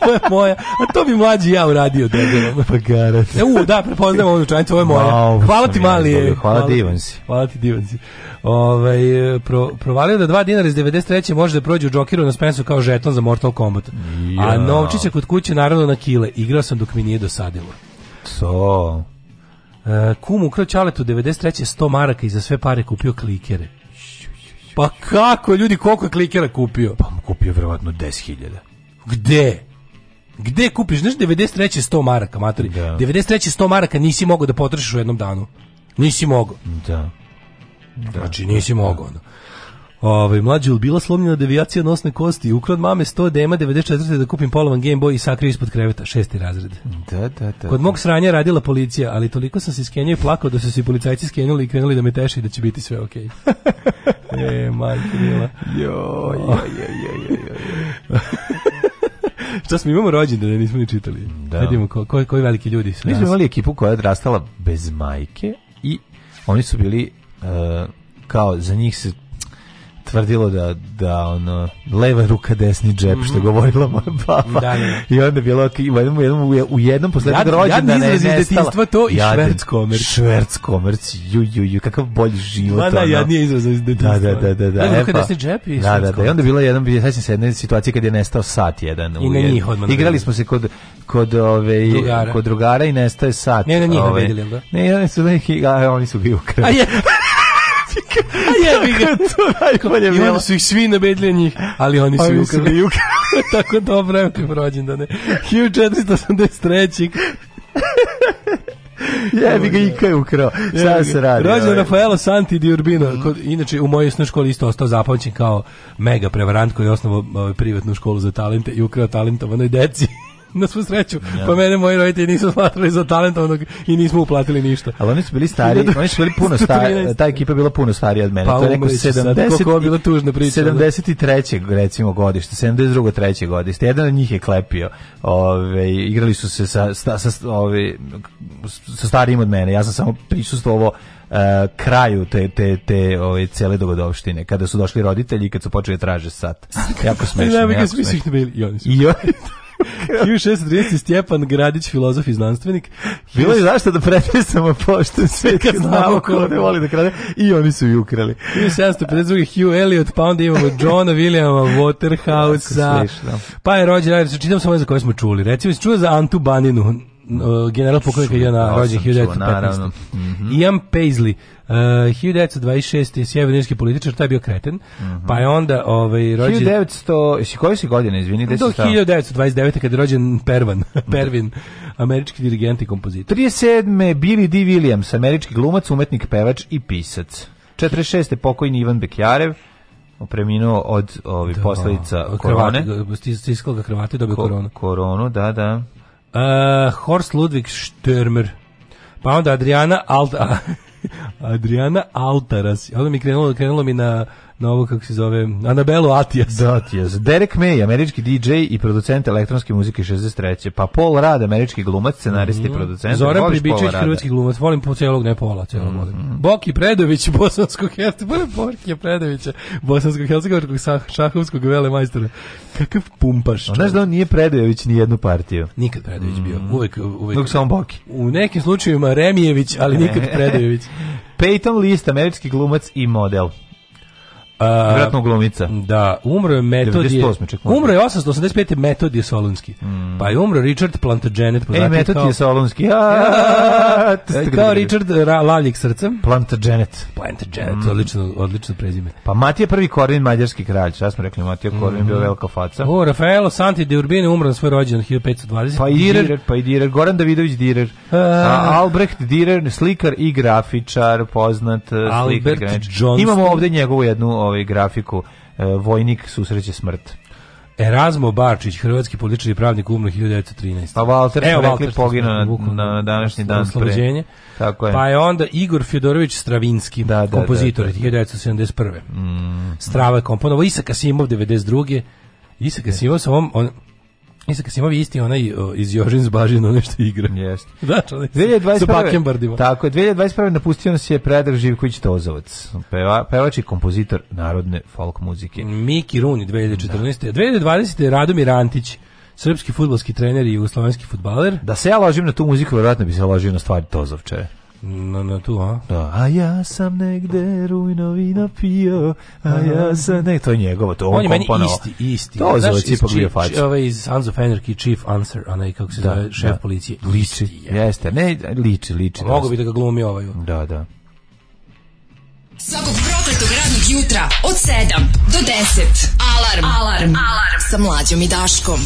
Da, *laughs* da, ovo je moja, a to bi mlađi ja uradio, debelo. Pa garat. E, u, da, prepoznajem ovu dučanicu, ovo je moja. Hvala ti, mali. Hvala divan si. Hvala ti, divan si ovaj, pro, provalio da 2 dinara iz 93. može da prođe u džokiru na Spensu kao žeton za Mortal Kombat. Ja. A novčića kod kuće naravno na kile. Igrao sam dok mi nije dosadilo. So. E, kum ukrao Čaletu 93. 100 maraka i za sve pare kupio klikere. Pa kako, ljudi, koliko je klikera kupio? Pa mu kupio verovatno 10.000. Gde? Gde kupiš? Znaš, 93. 100 maraka, matori. Da. 93. 100 maraka nisi mogao da potrošiš u jednom danu. Nisi mogao. Da. Da, znači nisi mogao. Ono. Ovaj mlađi je bila slomljena devijacija nosne kosti. Ukrad mame 100 dema 94 da kupim polovan Game Boy i sakrio ispod kreveta, šesti razred. Da, da, da. Kod da. mog sranja radila policija, ali toliko sam se skenjao i plakao da su se policajci skenjali i krenuli da me teše i da će biti sve okej. Okay. *laughs* e, majke mila. Jo, jo, jo, jo, jo. *laughs* Šta smo imamo rođendane, nismo ni čitali. Da. Vidimo ko, ko, koji veliki ljudi su. Mi smo imali ekipu koja je odrastala bez majke i oni su bili kao za njih se tvrdilo da, da ono, leva ruka desni džep, mm -hmm. što mhm. govorila moja baba. Da, da. I onda bilo u jednom, u jednom, u jednom poslednog rođena ja da ne je nestala. to i šverckomerc. Šverckomerc, ju, ju, ju, kakav bolji život. Ma da, ja nije izraz iz detinstva. Da, da, da, da. da, da. Leva ruka desni džep i Da, da, da. I onda bila jedan, bi sećam se jedne situacije kad je nestao sat jedan. I na njih odmah. Igrali smo se kod, kod, ove, ovaj, drugara. kod drugara i nestao je sat. Ne, na njih ove, ovaj. ne vidjeli, da? Ne, oni su neki, a oni su bili u kraju. *laughs* jebi ga. to najbolje bilo. I onda su ih svi nabedili njih, ali oni su ukrali. *laughs* Tako dobro je ti rođendane. 1483. *laughs* Jebi ga Ika je ukrao. Šta se radi? Rođen ovaj. Rafaelo Santi di Urbino. Mm. Kod, inače, u mojoj osnovnoj školi isto ostao zapamćen kao mega prevarant koji je osnovao ovaj, privatnu školu za talente i ukrao talentovano i deci. *laughs* na svu sreću. Ja. Pa mene moji roditelji nisu smatrali za talentovanog i nismo uplatili ništa. Ali oni su bili stari, *laughs* oni su bili puno stari, ta ekipa je bila puno starija od mene. Pa, to je neko 70 bila tužna priča. 73. Da. recimo godište, 72. treće godište. Jedan od njih je klepio. Ove, igrali su se sa, sa, sa, ove, sa starijim od mene. Ja sam samo prisustvovao Uh, e, kraju te te te ove cele dogodovštine kada su došli roditelji i kad su počeli da traže sat. *laughs* jako smešno. I, jako smešno. I oni su. I oni 1630 Stjepan Gradić, filozof i znanstvenik. Bilo je zašto da prepisamo poštu sve kad znamo ko ne voli da krade i oni su ju ukrali. 1752 Hugh Elliot, pa onda imamo Johna Williama Waterhouse-a. Pa je rođen, ja čitam samo za koje smo čuli. Recimo, se čuo za Antu Baninu, general pokojnika Jana rođen 1915. Mm -hmm. Ian Paisley, Uh, 1926. je sjevernirski političar, taj je bio kreten, mm -hmm. pa je onda ovaj, rođen... 1900, koji si godine, izvini, Do 1929. kada je rođen Pervan, *laughs* Pervin, američki dirigent i kompozitor. 37. Billy D. Williams, američki glumac, umetnik, pevač i pisac. 46. pokojni Ivan Bekjarev, preminuo od ovih ovaj, da, posledica korone. Stiskao ga krvate i dobio Ko, koronu. Koronu, da, da. Uh, Horst Ludwig Stürmer, pa onda Adriana Alda... *laughs* Adriana Altaras. Onda mi krenulo, krenulo mi na na kako se zove Anabelo Atias. Da, Atias. Derek May, američki DJ i producent elektronske muzike 63. Pa Paul Rad, američki glumac, scenarist i mm -hmm. producent. Zoran Pribičić, hrvatski glumac. Volim po celog, ne pola, celog mm -hmm. Boki Predović, *laughs* bosanskog hercegovskog, volim Boki Predovića, bosanskog hercegovskog šahovskog velemajstora. Kakav pumpaš. Znaš da on nije Predović ni jednu partiju. Nikad Predović mm bio. Uvek, uvek. Dok sam Boki. U nekim slučajevima Remijević, ali nikad *laughs* Predović. Peyton List, američki glumac i model. Vratno glumica. Da, umro je Metodije. 98, umro je 885. Metodije Solunski. Mm. Pa je umro Richard Plantagenet. Ej, Metodije Solunski. *laughs* Kao Richard Lavljeg srcem. Plantagenet. Plantagenet, mm. odlično, odlično prezime. Pa Matija prvi Korin, mađarski kralj. Šta smo rekli, Matija mm. korvin mm. bio velika faca. O, Rafaelo Santi de Urbine umro na svoj rođen 1520. Pa i Direr, pa i Direr. Goran Davidović Direr. A, A, Albrecht Direr, slikar i grafičar, poznat e, Albert slikar. Johnston. Imamo ovde njegovu jednu ovaj grafiku e, Vojnik susreće smrt. Erasmo Barčić, hrvatski politički pravnik, umro 1913. Pa Walter Evo, rekli poginuo na, na današnji dan pre. Tako je. Pa je onda Igor Fjodorović Stravinski, da, da, da kompozitor, da, da, da. 1971. Mm. Strava je komponovo, Isak Asimov, 92. Isaka Asimov sa ovom, on, Mislim kad si imao isti onaj o, iz Jožins Bažin, onaj što igra. Jeste. *laughs* Da, čovjek. 2021. Tako je, 2021. napustio nas je Predrag Živković Tozovac, peva, pevač i kompozitor narodne folk muzike. Miki Runi 2014. Da. 2020. Radomir Antić, srpski futbalski trener i jugoslovenski futbaler. Da se ja ložim na tu muziku, vjerojatno bi se ložio na stvari Tozovče. Na, na tu, a? Da, a ja sam negde rujno vino pio, a ja da. sam ne, to je njegovo, to on, on je meni isti, isti. To zove Cipa Gliofač. Ovo iz Sons of Anarchy, Chief Answer, onaj kako se da, zove, šef da. policije. Liči, je. jeste, ne, liči, liči. Da. Mogu bi da ga glumi ovaj. Da, da. Svakog prokletog radnog jutra od 7 do 10. alarm, alarm, alarm. sa mlađom i Daškom.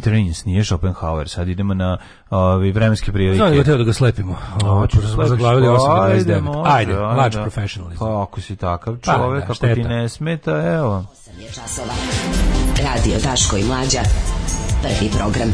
Peter snije Schopenhauer. Sad idemo na ove vremenske prilike. Znam da teo da ga slepimo. Pa, hoću da smo zaglavili 8.29. Pa, ajde, lač professionalism. Kako pa, si takav čovek, pa, ako ti ne smeta, evo. 8 je časova. Radio Daško i Mlađa. Prvi program.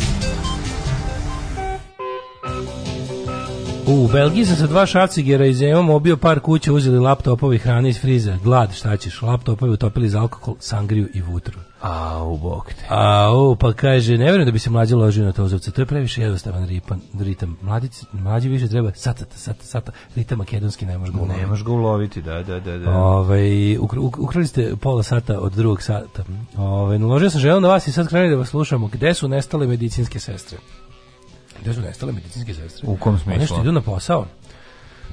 U Belgiji sam sa dva šafcigera i zemom obio par kuća, uzeli laptopovi, hrane iz friza. Glad, šta ćeš, Laptopovi utopili za alkohol, sangriju i vutru. Au, bok te. Au, pa kaže, ne vjerujem da bi se mlađi ložio na tozovce, to je previše jednostavan ripan, ritam. Mladici, mlađi više treba satata, satata, sata, ritam makedonski ne može ga uloviti. Ne može ga uloviti, da, da, da. da. Ove, ovaj, ukrali ste pola sata od drugog sata. Ove, ovaj, naložio sam želom na vas i sad krenuo da vas slušamo. Gde su nestale medicinske sestre? Gde su nestale medicinske sestre? U kom smislu? One idu na posao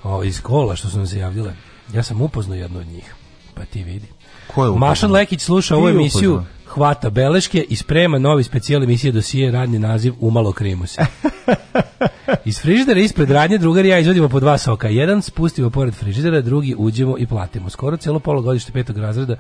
o, iz kola što su nam se javljile. Ja sam upoznao jednu od njih. Pa ti vidi. Ko je upoznao? Mašan Lekić sluša ovu emisiju, upoznao? hvata beleške i sprema novi specijal emisije dosije radni naziv Umalo krimu se. *laughs* Iz frižidera ispred radnje drugar ja izvodimo po dva soka. Jedan spustimo pored frižidera, drugi uđemo i platimo. Skoro celo pologodište petog razreda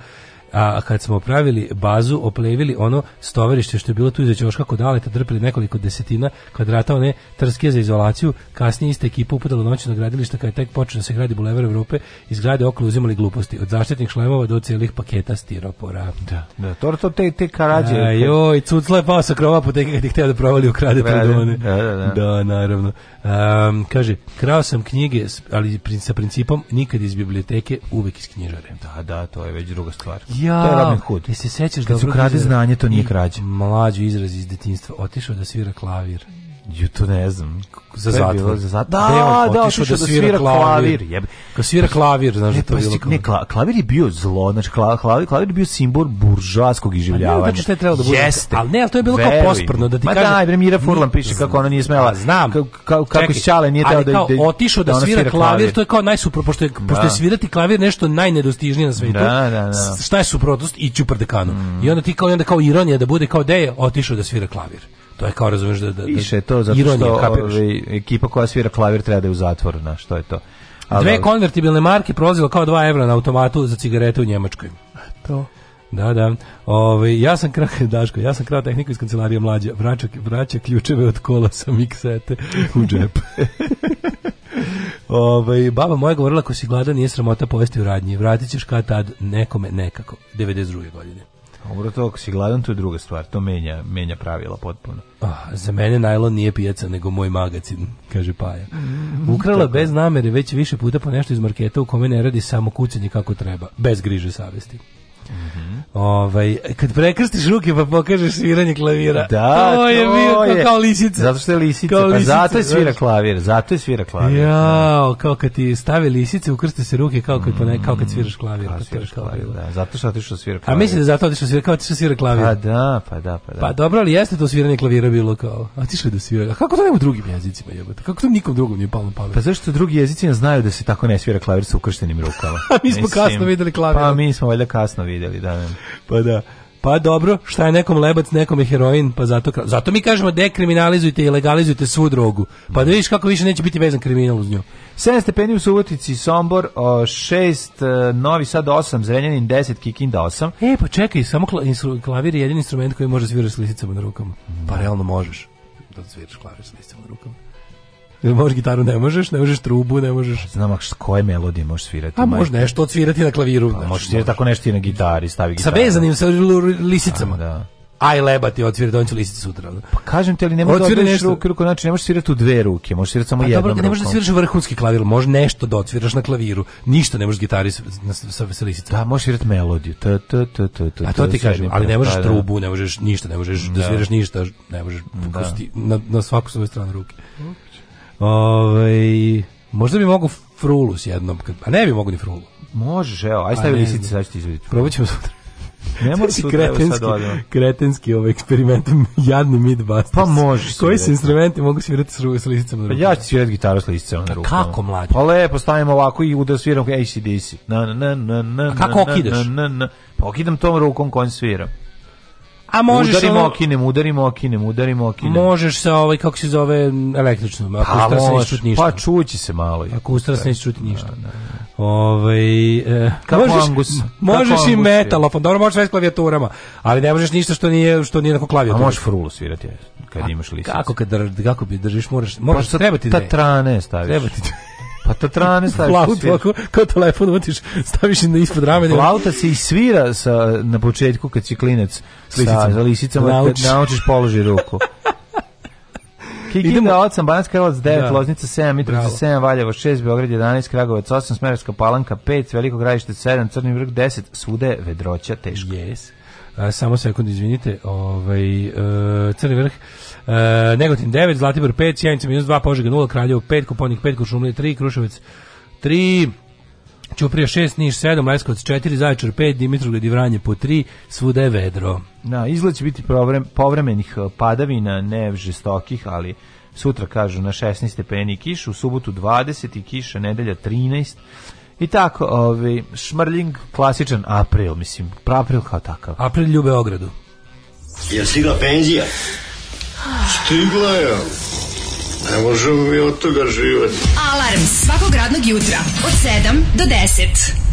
a kad smo pravili bazu, oplevili ono stoverište što je bilo tu iza Ćoška kod Aleta, drpili nekoliko desetina kvadrata one trske za izolaciju, kasnije iste ekipa upadala noćnog gradilišta kada je tek počeo da se gradi Bulevar Evrope, iz grade okolo uzimali gluposti, od zaštitnih šlemova do celih paketa stiropora. Da, da, to, to te, te karađe. A, joj, cucla je pao sa krova po teke kad je htio da provali u krade Da, da, da. da, naravno. Um, kaže, krao sam knjige, ali sa principom nikad iz biblioteke, uvek iz knjižare. Da, da, to je već druga stvar. Ja, to je Robin Hood. Jesi se sećaš da su krade znanje, to nije krađa. Mlađi izraz iz detinjstva, otišao da svira klavir. Ju to ne znam. Za zatvor. Za zatvor. Da, da, otišao da, da svira, svira klavir. Jebe. Kad da svira klavir, znaš ne, da to pa bilo. Ne, klavir je bio zlo, znači klavir, klavir je bio simbol buržoaskog pa iživljavanja. Ne, znači je trebalo da bude. Jeste. Al ne, al to je bilo Veruj. kao posprdno da ti kaže. Ma kažem, da, Ibre Mira Furlan piše kako ona nije smela. Znam. Kako kako ćale nije teo da kao otišao da, da svira klavir, to je kao najsupro pošto je pošto je svirati klavir nešto najnedostižnije na svetu. Da, da, da. Šta je suprotnost i ćuprdekanu. I onda ti kao onda kao ironija da bude kao da je otišao da svira klavir to je kao razumeš da-, da, da, Više je to zato ironija, što ove, ovaj, ekipa koja svira klavir treba da je u zatvoru, na što je to. Ali, Dve konvertibilne marke prolazilo kao 2 evra na automatu za cigarete u Njemačkoj. To. Da, da. Ove, ovaj, ja sam krao, *laughs* Daško, ja sam krao tehniku iz kancelarije mlađa. Vraća, vraća ključeve od kola sa miksete u džep. *laughs* Ove, ovaj, baba moja govorila, ako si gladan, nije sramota povesti u radnji. Vratit ćeš kad tad nekome nekako. 92. godine. Dobro, to ako si gladan, to je druga stvar. To menja, menja pravila potpuno. Oh, za mene najlon nije pijaca, nego moj magacin, kaže Paja. Ukrala bez namere već više puta po nešto iz marketa u kome ne radi samo kucanje kako treba, bez griže savesti ovaj, kad prekrstiš ruke pa pokažeš sviranje klavira. Da, to, je bio Kao, kao lisica. Zato što je lisica, kao pa lisica, zato je svira klavir, zato je svira klavir. Jao, da. kao kad ti stave lisice, ukrste se ruke kao kad, mm, kao kad sviraš klavir. Kao sviraš klavir, da. Zato što što svira da klavir. A misliš da zato što svira, kao što svira klavir. Pa da, pa da, pa da. Pa dobro, ali jeste to sviranje klavira bilo kao, a ti što da svira. A kako to nema drugim jezicima jebote? Kako to nikom drugom nije palo na pamet? Pa zašto drugi jezici ne znaju da se tako ne svira klavir sa ukrštenim rukama? *laughs* mi smo kasno videli klavir. Pa mi smo valjda kasno videli, da, da. Pa da. Pa dobro, šta je nekom lebac, nekom je heroin, pa zato zato mi kažemo dekriminalizujte i legalizujte svu drogu. Pa da vidiš kako više neće biti vezan kriminal uz nju. 7 stepeni u Subotici, Sombor 6, e, Novi Sad 8, Zrenjanin 10, Kikinda 8. E, pa čekaj, samo klavir je jedini instrument koji može da svirati s lisicama na rukama. Pa realno možeš da sviraš klavir s lisicama na rukama. Jel da možeš gitaru, ne možeš, ne možeš trubu, ne možeš. Pa znam a koje melodije možeš svirati. A pa možeš nešto odsvirati na klaviru. A pa, možeš svirati tako nešto i na gitari, stavi gitaru. Sa vezanim, sa lisicama. A, da, da aj leba ti odsvira donju lisice sutra. Pa kažem ti, ali ne možeš da odsviraš ruke, ruku, znači ne možeš svirati u dve ruke, možeš svirati samo pa, jednom. Dobro, ne možeš da sviraš vrhunski klavir, možeš nešto da otviraš na klaviru. Ništa ne možeš gitari sa sa, sa lisicama. Da, možeš svirati melodiju. T, t, t, t, t, A to ti kažem, ali ne možeš trubu, ne možeš ništa, ne možeš da, sviraš ništa, ne možeš da. na, na svaku svoju stranu ruke. Ovaj možda bi mogu frulu s jednom, a ne bi mogu ni frulu. Možeš, evo, aj stavi lisice, sad ću izvediti. Probat ćemo sutra. Ne moraš *laughs* sutra, kretenski, sad odemo. Kretenski ovaj eksperiment, *laughs* jadni midbusters. Pa možeš. Koji se instrumenti mogu svirati s, s lisicama na pa rukama? Pa ja ću svirati gitaru s lisicama na pa rukama. Kako, mlađe? Pa lepo, stavim ovako i udar sviram ACDC. Na, na, na, na, na, a kako okidaš? Na, na, na, pa okidam tom rukom kojom sviram. A možeš udarimo, ovo, okinem, udarimo, okinem, udarimo, okinem. Možeš sa ovaj kako se zove električno, ako pa, ustra se isčuti ništa. Pa čući se malo. Ako ustra se isčuti da. da, ništa. Da, da, da. Ovaj e, možeš angus, možeš i metalofon, dobro možeš sa s klavijaturama, ali ne možeš ništa što nije što nije na klavijaturi. A možeš frulu svirati kad A, imaš lisicu. Kako kad kako bi držiš, možeš, možeš pa, trebati ta trane staviš. Trebati dve. Pa tatrane da *laughs* staviš. Flautu, ako, kao telefon uvatiš, staviš na ispod ramena. Flauta se i svira sa, na početku kad si klinec sa, sa lisicama, kad naučiš položi ruku. *laughs* Kikinda Idemo. 8, Banacka Karlovac 9, da. Loznica 7, Mitrovica 7, Valjevo 6, Beograd 11, Kragovac 8, Smerevska Palanka 5, Veliko Gradište 7, Crni vrh 10, svude vedroća teško. Yes samo sekund, izvinite, ovaj, uh, Crni vrh, uh, Negotin 9, Zlatibor 5, Sjenica minus 2, Požega 0, Kraljevo 5, Koponik 5, Košumlija 3, Kruševac 3, Ćuprija 6, Niš 7, Leskovac 4, Zaječar 5, Dimitrovgrad i Vranje po 3, svuda je vedro. Na, izgled će biti povremenih e, padavina, ne žestokih, ali sutra kažu na 16 stepeni kiš, u subotu 20 i kiša, nedelja 13, I tako, ovaj, Šmrljing, klasičan april, mislim, april kao takav. April ljube ogradu. Je stigla penzija? Stigla je. Ne možemo mi od toga živati. Alarm svakog radnog jutra od 7 do 10.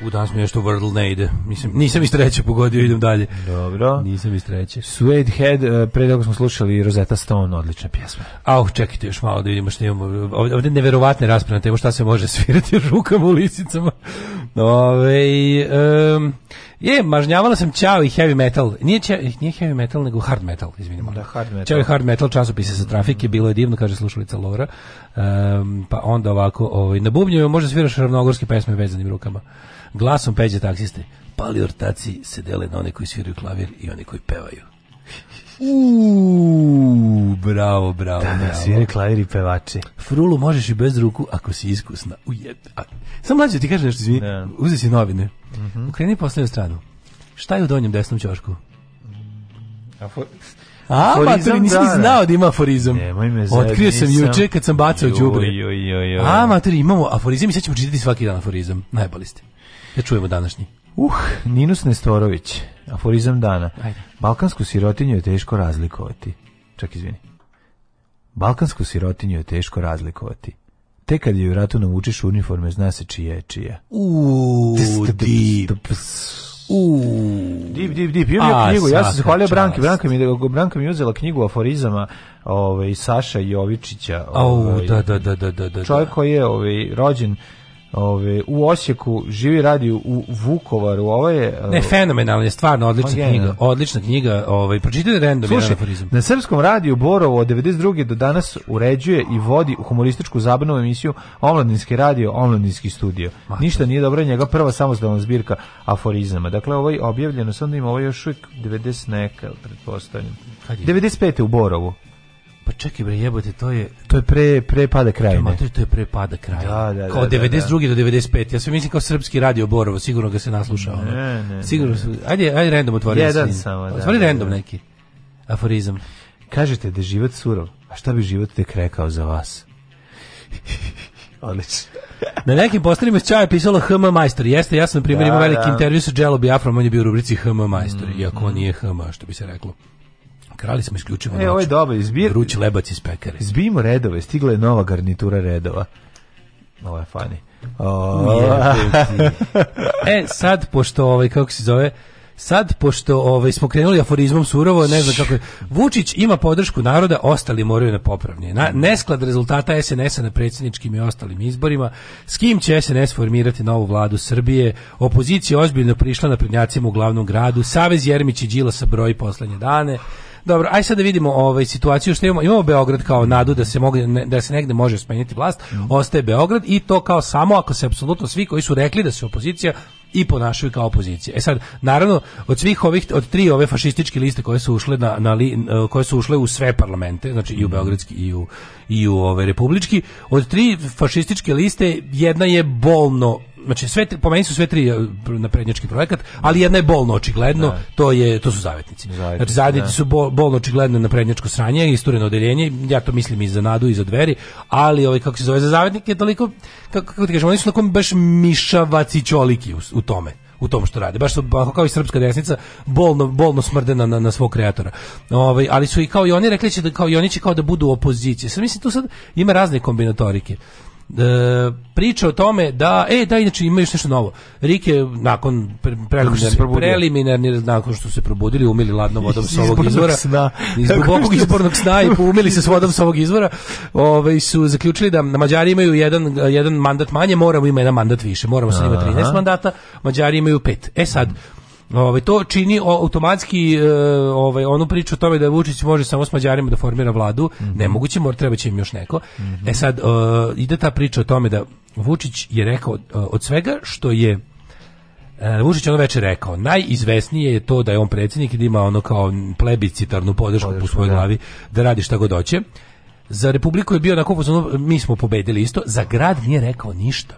U danas mi nešto Wordle ne ide. Mislim, nisam iz treće pogodio, idem dalje. Dobro. Nisam iz treće. Suede Head, e, pre toga smo slušali Rosetta Stone, odlična pjesma. Au, čekajte još malo da vidimo što imamo. Ovde, ovdje neverovatne rasprave na temu šta se može svirati rukama u lisicama. Ove, um, je, mažnjavala sam Ćao i Heavy Metal. Nije, čao, nije Heavy Metal, nego Hard Metal, izvinimo. Da, Hard Metal. Ćao i Hard Metal, časopise sa trafike, bilo je divno, kaže slušalica Lora. Um, pa onda ovako, ovaj, na bubnju može sviraš ravnogorske pesme vezanim rukama glasom peđe taksiste. Pali ortaci se dele na one koji sviraju klavir i one koji pevaju. Uuu, bravo, bravo. Da, da, sviraju klavir i pevači. Frulu možeš i bez ruku ako si iskusna. Ujed... A, sam mlađe ti kaže nešto, izvini. Da. Uzi si novine. Mm -hmm. Ukreni poslednju stranu. Šta je u donjem desnom ćošku? Afor... A, matori, nisi da, znao da ima aforizam. Nemoj me zajed, Otkrio sam nisam... juče kad sam bacao džubre. A, matori, imamo aforizam i sad ćemo čitati svaki dan aforizam. Najbali ste. Da čujemo današnji. Uh, Ninus Nestorović, aforizam dana. Ajde. Balkansku sirotinju je teško razlikovati. Čak izvini. Balkansku sirotinju je teško razlikovati. Te kad je u ratu naučiš uniforme, zna se čije je čija. Uuu, u Dip, dip, dip. Bio knjigu. Ja sam se hvalio Branki. Branka mi, Branka mi je uzela knjigu aforizama ovaj, Saša Jovičića. Ovaj, da, da, da, da, da, da, Čovjek koji je ovaj, rođen Ove, u Osijeku živi radi u Vukovaru. Ovo je Ne e, fenomenalno je stvarno odlična o, knjiga. Odlična knjiga, ovaj pročitajte da random Slušaj, Na srpskom radiju Borovo od 92. do danas uređuje i vodi u humorističku zabavnu emisiju Omladinski radio, Omladinski studio. Mata. Ništa nije dobro njega prva samostalna zbirka aforizama. Dakle ovaj objavljeno sam da ima ovo još uvijek 90 neka pretpostavljam. 95. u Borovu. Pa čekaj bre, jebote, to je to je pre pre pada kraja Mater, to je pre pada krajine. Da, da, da, kao 92 da, da, da. do 95. Ja sve mislim kao srpski radio Borovo, sigurno ga se naslušao. Ne, ne, sigurno. Ne. Ajde, ajde random otvori. Jedan samo, da. Otvori random neki. Aforizam. Kažete da život surov. A šta bi život tek rekao za vas? *laughs* Odlično. na nekim posterima čaja je pisalo HM majstor. Jeste, ja sam na primjer imao veliki intervju sa Jello Biafrom, on je bio u rubrici HM majstor, mm, iako on mm. nije HM, što bi se reklo. Krali smo isključivo e, noć. Ovo je dobro, izbir... Vruć lebac iz pekare. Zbijmo redove, stigla je nova garnitura redova. Ovo je fani. Oh. *laughs* e, sad, pošto ovaj, kako se zove, Sad, pošto ovaj, smo krenuli aforizmom surovo, ne znam kako je, Vučić ima podršku naroda, ostali moraju na popravnje. Na, nesklad rezultata SNS-a na predsjedničkim i ostalim izborima, s kim će SNS formirati novu vladu Srbije, opozicija ozbiljno prišla na prednjacima u glavnom gradu, Savez Jermić i Đilasa broj poslednje dane, Dobro, aj sad da vidimo ovaj situaciju što imamo. Imamo Beograd kao nadu da se mogu da se negde može smeniti vlast. Mhm. Ostaje Beograd i to kao samo ako se apsolutno svi koji su rekli da se opozicija i ponašaju kao opozicija. E sad, naravno, od svih ovih, od tri ove fašističke liste koje su ušle na, na li, eh, koje su ušle u sve parlamente, znači i u mhm. beogradski i u, i u ove ovaj, republički, od tri fašističke liste jedna je bolno znači sve tri, po meni su sve tri eh, na prednjački projekat, ali jedna je bolno očigledno, da. to je to su zavetnici. Zavetnici, znači, zavetnici da. su bol, bolno očigledno prednjačko sranje i istureno odeljenje, ja to mislim i za nadu i za dveri, ali ovaj kako se zove za zavetnike je toliko kako, kako ti kažem, oni su na tako baš mišavaci čoliki u, u tome u tom što rade. Baš su kao i srpska desnica bolno bolno smrde na, na, svog kreatora. Ovaj ali su i kao i oni rekli će da kao i oni će kao da budu opozicija. Sad mislim tu sad ima razne kombinatorike. E, priča o tome da e da inače ima još nešto novo. Rik je nakon pre, preliminarni, preliminarni nakon što se probudili umili ladnom vodom sa ovog izvora sna. iz dubokog izbornog sna i umili se s vodom sa ovog izvora. Ove ovaj, su zaključili da Mađari imaju jedan, jedan mandat manje, moramo ima jedan mandat više. Moramo sa njima 13 mandata, Mađari imaju pet. E sad Ovaj to čini automatski e, ovaj onu priču o tome da Vučić može samo s Mađarima da formira vladu, mm -hmm. nemoguće, mora trebaće im još neko. Mm -hmm. E sad e, ide ta priča o tome da Vučić je rekao e, od svega što je Vučić ono veče rekao, najizvesnije je to da je on predsjednik i da ima ono kao plebiscitarnu podršku po svojoj da. glavi, da radi šta god hoće. Za Republiku je bio na onako, mi smo pobedili isto, za grad nije rekao ništa.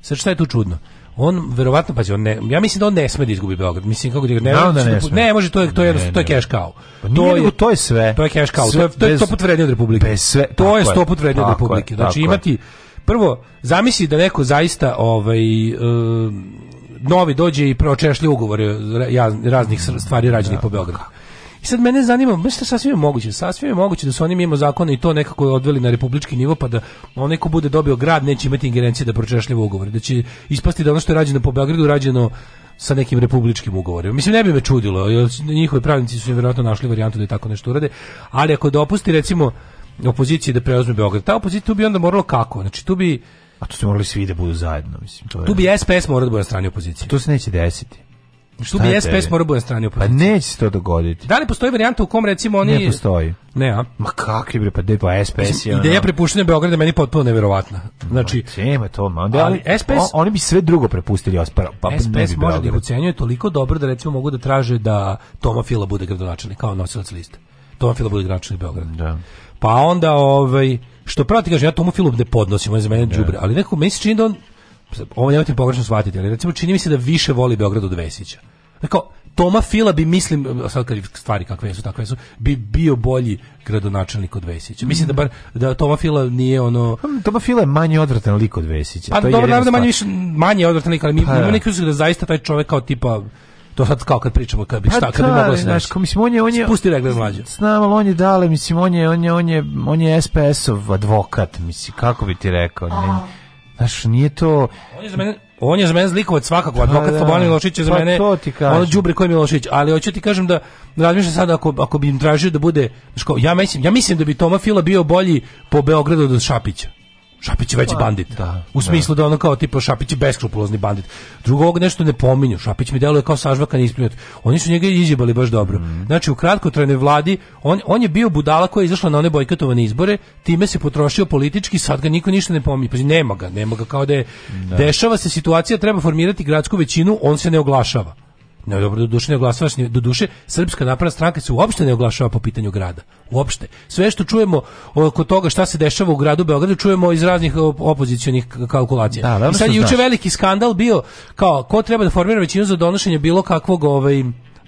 Sad šta je tu čudno? on verovatno pazi on ne, ja mislim da on ne sme da izgubi Beograd mislim kako da ne, da, da ne, da, ne može to je to je jednostavno to je cash cow pa to je to je sve to je cash cow sve, to je to je sto put vrednije republike bez sve to je sto put republike znači imati prvo zamisli da neko zaista ovaj uh, novi dođe i pročešlja ugovore raznih stvari rađenih da, po Beogradu. I sad mene zanima, baš sasvim je moguće, sasvim je moguće da su oni mimo zakona i to nekako odveli na republički nivo, pa da onaj ko bude dobio grad neće imati ingerencije da pročešljiva ugovor, da će ispasti da ono što je rađeno po Beogradu, rađeno sa nekim republičkim ugovorima. Mislim, ne bi me čudilo, jer njihovi pravnici su vjerojatno našli varijantu da je tako nešto urade, ali ako dopusti, recimo, opoziciji da preuzme Beograd, ta opozicija tu bi onda moralo kako? Znači, tu bi... A tu su morali svi da budu zajedno, mislim. To je... Tu bi SPS morao da bude na strani opozicije. To se neće desiti. Što pa bi SPS morao bude na strani pa opozicije. Pa neće se to dogoditi. Da li postoji varijanta u kom recimo oni... Ne postoji. Ne, a? Ma kakvi bre, pa de, pa SPS je ono... Ideja prepuštenja Beograda meni potpuno neverovatna. Znači... Ma to, ma onda, ali, ali SPS... oni bi sve drugo prepustili, ospara, pa SPS ne bi može da ih ucenjuje toliko dobro da recimo mogu da traže da Toma Fila bude gradonačelnik, kao nosilac liste. Toma Fila bude gradonačelnik Beograda. Da. Pa onda, ovaj, što prati, kaže, ja Tomu Filu ne podnosim, on je za mene džubre, da. ali nekako, meni se čini da on ovo nemojte pogrešno shvatiti, ali recimo čini mi se da više voli Beograd od Vesića. Dakle, Toma Fila bi, mislim, sad kad stvari kakve su, takve su, bi bio bolji gradonačelnik od Vesića. Mislim da bar da Toma Fila nije ono... Toma Fila je manje odvratan lik od Vesića. Pa dobro, naravno da manje, više, manje odvratan lik, ali mi, pa, da. imamo neki da zaista taj čovjek kao tipa to sad kao kad pričamo kad bi pa šta kad bi da, moglo se znaš ko mislim on je on je pusti regler mlađe znam ali on je dale mislim on je on je on je on je SPS-ov advokat mislim kako bi ti rekao ne, Znaš, nije to... On je za mene, on je za mene zlikovac svakako, pa advokat Slobodan Milošić je za pa mene to ti ono đubre koji Milošić, ali hoću ti kažem da razmišljam sad ako, ako bi im tražio da bude, ško, ja, mislim, ja mislim da bi Toma Fila bio bolji po Beogradu od Šapića. Šapić je veći pa, bandit. Da, u da. smislu da, ono kao tipa Šapić je beskrupulozni bandit. Drugog nešto ne pominju. Šapić mi deluje kao sažvaka neisprinut. Oni su njega izjebali baš dobro. Mm. Znači u kratkotrajnoj vladi on, on je bio budala koja je izašla na one bojkotovane izbore, time se potrošio politički, sad ga niko ništa ne pominje. Pa nema ga, nema ga kao da je. Da. Dešava se situacija, treba formirati gradsku većinu, on se ne oglašava. Ne, dobro, do duše ne oglašava, do duše Srpska napredna stranka se uopšte ne oglašava po pitanju grada. Uopšte. Sve što čujemo oko toga šta se dešava u gradu Beogradu čujemo iz raznih opozicionih kalkulacija. Da, I sad je juče veliki skandal bio kao ko treba da formira većinu za donošenje bilo kakvog ovaj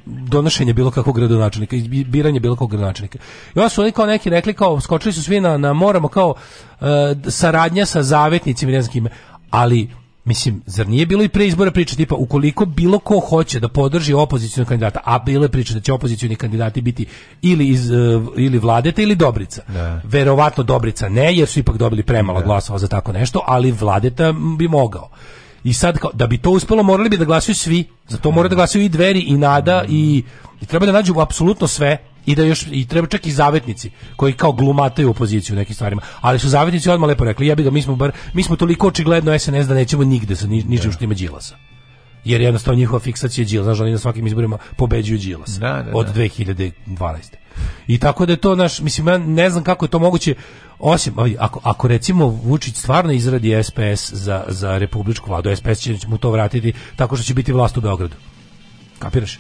donošenje bilo kakvog gradonačelnika, biranje bilo kakvog gradonačelnika. I onda su oni kao neki rekli kao skočili su svi na, na moramo kao e, saradnja sa zavetnicima, ne znam kime. Ali Mislim, zar nije bilo i pre izbora priča tipa ukoliko bilo ko hoće da podrži opozicionog kandidata, a bile priče da će opozicioni kandidati biti ili iz e, ili Vladeta ili Dobrica. Ne. Da. Verovatno Dobrica ne, jer su ipak dobili premalo ne. Da. glasova za tako nešto, ali Vladeta bi mogao. I sad kao, da bi to uspelo morali bi da glasaju svi. Za to mora da glasaju i Dveri i Nada i, i treba da nađu apsolutno sve i da još i treba čak i zavetnici koji kao glumataju opoziciju u nekim stvarima. Ali su zavetnici odmah lepo rekli, ja bi ga mi smo bar mi smo toliko očigledno SNS da nećemo nigde sa ni, ničim što ima Đilasa. Jer jednostavno njihova fiksacija Đilas, znači oni na svakim izborima pobeđuju Đilas da, da. od 2012. Da. I tako da je to naš, mislim, ja ne znam kako je to moguće, osim, ako, ako recimo Vučić stvarno izradi SPS za, za republičku vladu, SPS će mu to vratiti tako što će biti vlast u Beogradu. Kapiraš?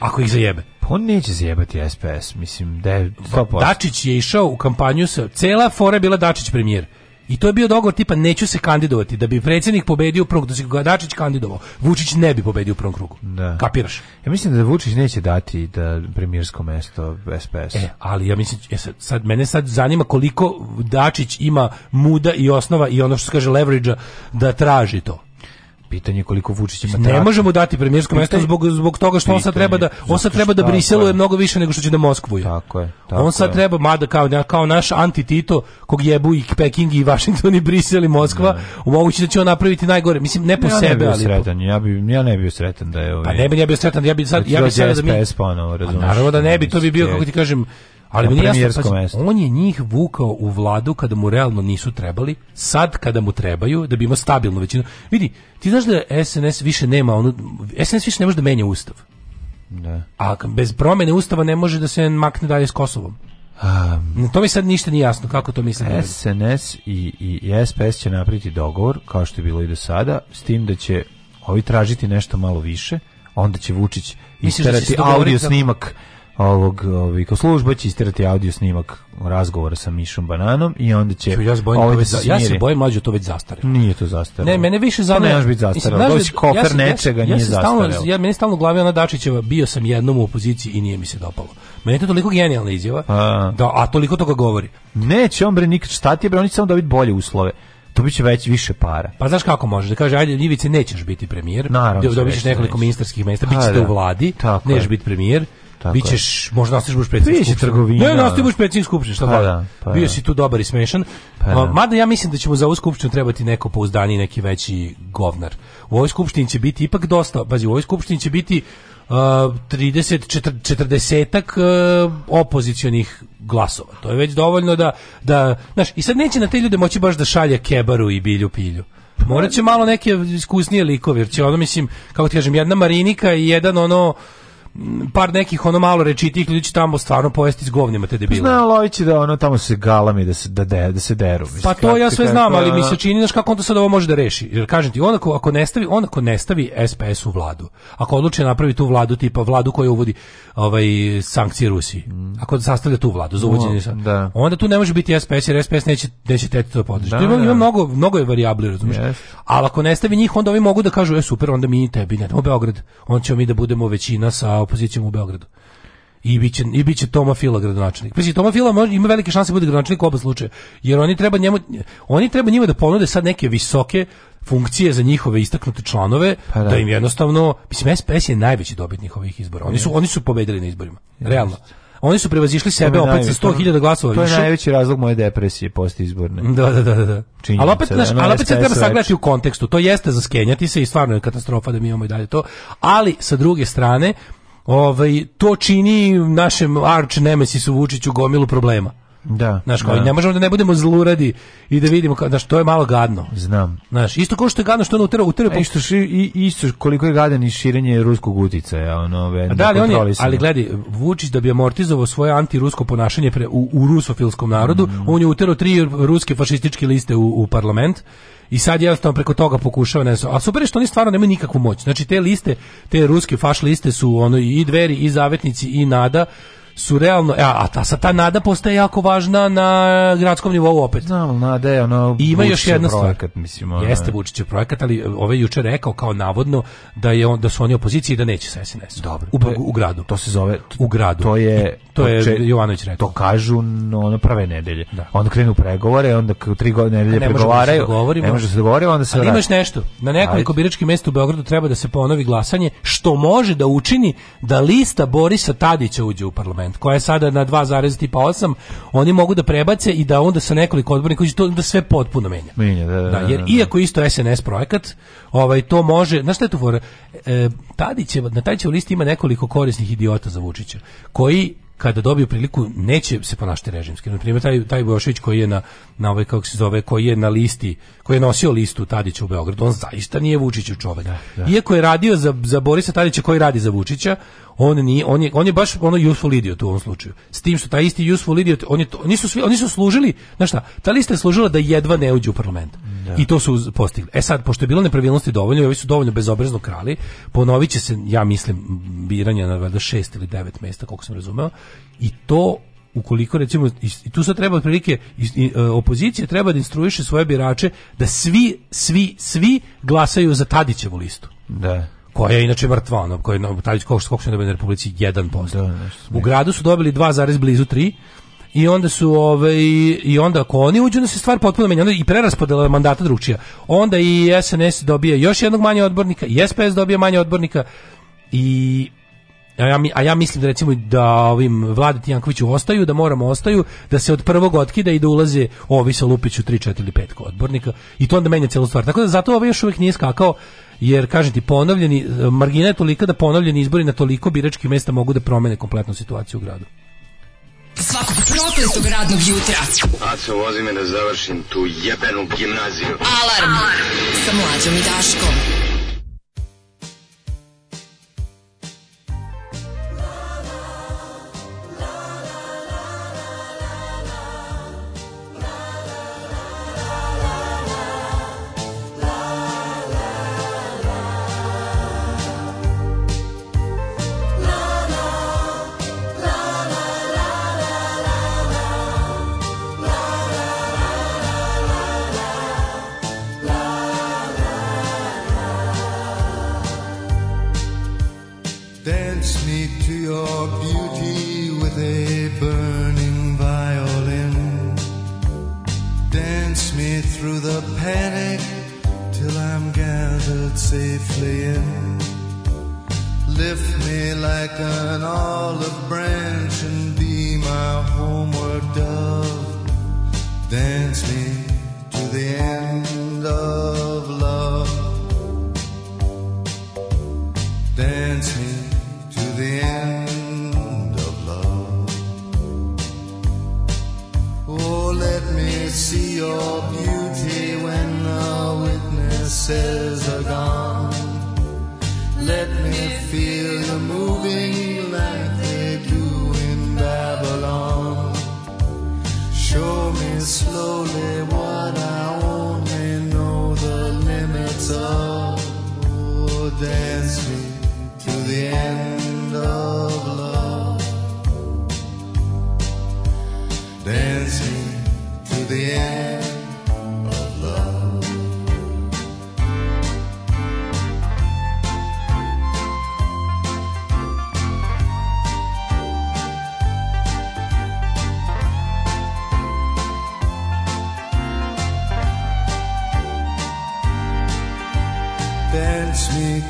Ako ih zajebe on neće zjebati SPS, mislim, da je 100%. Dačić je išao u kampanju sa, cela fora bila Dačić premijer. I to je bio dogovor tipa neću se kandidovati da bi predsjednik pobedio u prvom krugu, da Dačić kandidovao, Vučić ne bi pobedio u prvom krugu. Da. Kapiraš? Ja mislim da Vučić neće dati da premijersko mesto SPS. E, ali ja mislim ja e, sad, sad mene sad zanima koliko Dačić ima muda i osnova i ono što se kaže leverage da traži to. Pitanje koliko Vučić ima Ne možemo dati premijersko mesto zbog zbog toga što on sad treba da on sad treba da Briselu je da. mnogo više nego što će da Moskvu. Tako je. Tako on sad je. treba mada kao kao naš anti Tito kog jebu i Peking i Vašington i Brisel i Moskva, moguće da će on napraviti najgore. Mislim ne po ja sebe, ne bi ali sretan. Ja bi ja ne bio sretan da je pa ovaj. Pa ne bi ja bio sretan, ja bi sad ja bi sad da, da mi. Pa naravno da ne bi, to bi bio kako ti kažem ali na meni jasno, pazi, on je njih vukao u vladu kada mu realno nisu trebali, sad kada mu trebaju, da bi imao stabilnu većinu. Vidi, ti znaš da SNS više nema, onu, SNS više ne može da menja ustav. Da. A bez promene ustava ne može da se makne dalje s Kosovom. Um, to mi sad ništa nije jasno kako to mislim. Da SNS i, i, SPS će napraviti dogovor, kao što je bilo i do sada, s tim da će ovi tražiti nešto malo više, onda će Vučić da isterati audio da- snimak da ovog ovih ovaj, služba će isterati audio snimak razgovora sa Mišom Bananom i onda će ja se bojim, ovaj da, ja se bojim mlađe to već zastarelo. Nije to zastarelo. Ne, mene više zanima. Ne može biti zastarelo. Mislim, Doći da kofer ja se, nečega ja, nije ja zastarelo. Stalno, ja meni stalno u glavi ona Dačićeva bio sam jednom u opoziciji i nije mi se dopalo. Meni je to toliko genijalna izjava. A. Da, a toliko toga govori. Neće on bre nikad stati, bre oni će samo dobiti bolje uslove to biće već više para. Pa znaš kako može? da kaže ajde Ivice nećeš biti premijer, Naravno, da da dobićeš nekoliko ministarskih mesta, pa bićete u vladi, nećeš biti premijer Bićeš, možda nastaviš budeš predsjednik Biće trgovina. Ne, nastaviš budeš predsjednik skupštine, šta pa, da. da, pa Bio da. si tu dobar i smešan. Pa da. Mada ja mislim da ćemo za ovu skupštinu trebati neko pouzdaniji, neki veći govnar. U ovoj skupštini će biti ipak dosta, pazi, u ovoj skupštini će biti uh, 30 40 uh, opozicionih glasova. To je već dovoljno da da znaš, i sad neće na te ljude moći baš da šalje kebaru i bilju pilju. Morat će malo neke iskusnije likove, jer će ono, mislim, kako ti kažem, jedna Marinika i jedan ono, par nekih ono malo tih ljudi će tamo stvarno pojesti s govnima te debile. Znao Lojić da ono tamo se galami da se da, de, da se deru. Mislim, pa to ja sve znam, ali mi da, se da. čini znaš kako on to sad ovo može da reši. Jer kažem ti, onako ako ne stavi, onako ne stavi SPS u vladu. Ako odluči da napravi tu vladu tipa vladu koja uvodi ovaj sankcije Rusiji. Mm. Ako sastavlja tu vladu za uvođenje no, da. onda tu ne može biti SPS jer SPS neće neće te to podržati. Da, ima, ima mnogo mnogo je varijabli, razumeš. Yes. Ali ako ne stavi njih onda oni mogu da kažu e super, onda mi tebe ne, Beograd, on će mi da budemo većina sa opozicijom u Beogradu. I biće, i biće Toma Fila gradonačelnik. Mislim, Toma Fila može, ima velike šanse da bude gradonačelnik u oba slučaja. Jer oni treba, njemu, oni treba njima da ponude sad neke visoke funkcije za njihove istaknute članove, pa, da. da. im jednostavno... Mislim, SPS je najveći dobitnik ovih izbora. Oni su, oni su pobedili na izborima. Realno. Oni su prevazišli sebe opet najveći, sa 100.000 glasova više. To je najveći razlog moje depresije posle izborne da, da, da, da, da. Činjenica, ali opet, da, naš, ali opet se treba sagledati u kontekstu. To jeste skenjati se i stvarno je katastrofa da mi imamo i dalje to. Ali, sa druge strane, ovaj, to čini našem arč nemesisu Vučiću gomilu problema. Da. Znaš, kao, da. ne možemo da ne budemo zluradi i da vidimo, kao, znaš, to je malo gadno. Znam. Znaš, isto kao što je gadno što on utero, utero... E, isto, i, isto koliko je gadan i širenje ruskog uticaja, ono, ve, da, ali, on ali gledi, Vučić da bi amortizovao svoje antirusko ponašanje pre, u, u rusofilskom narodu, mm. on je utero tri ruske fašističke liste u, u parlament, i sad jednostavno preko toga pokušava ne znam. A super je što oni stvarno nemaju nikakvu moć. Znači te liste, te ruske faš liste su ono i dveri i zavetnici i nada su realno e, a, a ta, sa ta nada postaje jako važna na gradskom nivou opet. Znam, nada je ono I ima još jedna projekat, stvar. mislim. Ona... Jeste Vučićev projekat, ali ove juče rekao kao navodno da je on da su oni opoziciji da neće sa SNS. Dobro. U, je, u, gradu. To se zove u gradu. To je I, to je če, Jovanović rekao. To kažu no, ono prve nedelje. Da. Onda krenu pregovore, onda u tri godine nedelje ne da pregovaraju. ne može se dogovoriti, onda se ali da imaš nešto. Na nekoliko biračkih mesta u Beogradu treba da se ponovi glasanje što može da učini da lista Borisa Tadića uđe u parlament Talent, koja je sada na 2,8, oni mogu da prebace i da onda sa nekoliko odbornika uđe to da sve potpuno menja. menja da, da, da, da jer da, da. iako isto SNS projekat, ovaj to može, znaš šta je to for, E, Tadićev, na Tadićevoj listi ima nekoliko korisnih idiota za Vučića, koji kada dobiju priliku neće se ponašati režimski. Na primjer taj taj Bojošević koji je na na ovaj kako se zove, koji je na listi, koji je nosio listu Tadića u Beogradu, on zaista nije Vučiću čovjek. Iako je radio za za Borisa Tadića koji radi za Vučića, on nije on je on je baš ono useful idiot u ovom slučaju s tim što taj isti useful idiot on je to, nisu svi oni su služili znači šta ta lista je služila da jedva ne uđe u parlament da. i to su postigli e sad pošto je bilo nepravilnosti dovoljno i oni su dovoljno bezobrazno krali ponoviće se ja mislim biranje na valjda 6 ili 9 mesta koliko sam razumeo i to ukoliko recimo i tu sad treba otprilike e, opozicija treba da instruiše svoje birače da svi svi svi glasaju za Tadićevu listu. Da koja je inače mrtva, ono, koja je Talić Koš, Skupština Domenja Republici 1%. Da, da u gradu su dobili 2, zarez blizu 3, i onda su ovaj i onda ako oni uđu na se stvar potpuno menja onda i preraspodela mandata drugčija onda i SNS dobije još jednog manje odbornika i SPS dobije manje odbornika i a ja, a ja mislim da recimo da ovim Vladi Tijankoviću ostaju, da moramo ostaju, da se od prvog otkida i da ulaze ovi sa Lupiću 3, 4 ili 5 odbornika i to onda menja celu stvar. Tako da zato ovaj još uvijek nije skakao jer kažem ti ponovljeni margina je tolika da ponovljeni izbori na toliko biračkih mesta mogu da promene kompletnu situaciju u gradu. Svakog prokletog radnog jutra. Aco, vozi me da završim tu jebenu gimnaziju. Alarm, Alarm. sa mlađom i Daškom. safely in. Lift me like an olive branch and be my homeward dove. Dance me to the end. voices are gone. Let me feel you moving like they do in Babylon. Show me slowly what I only know the limits of. Oh, dance me to the end of love. Dance me to the end.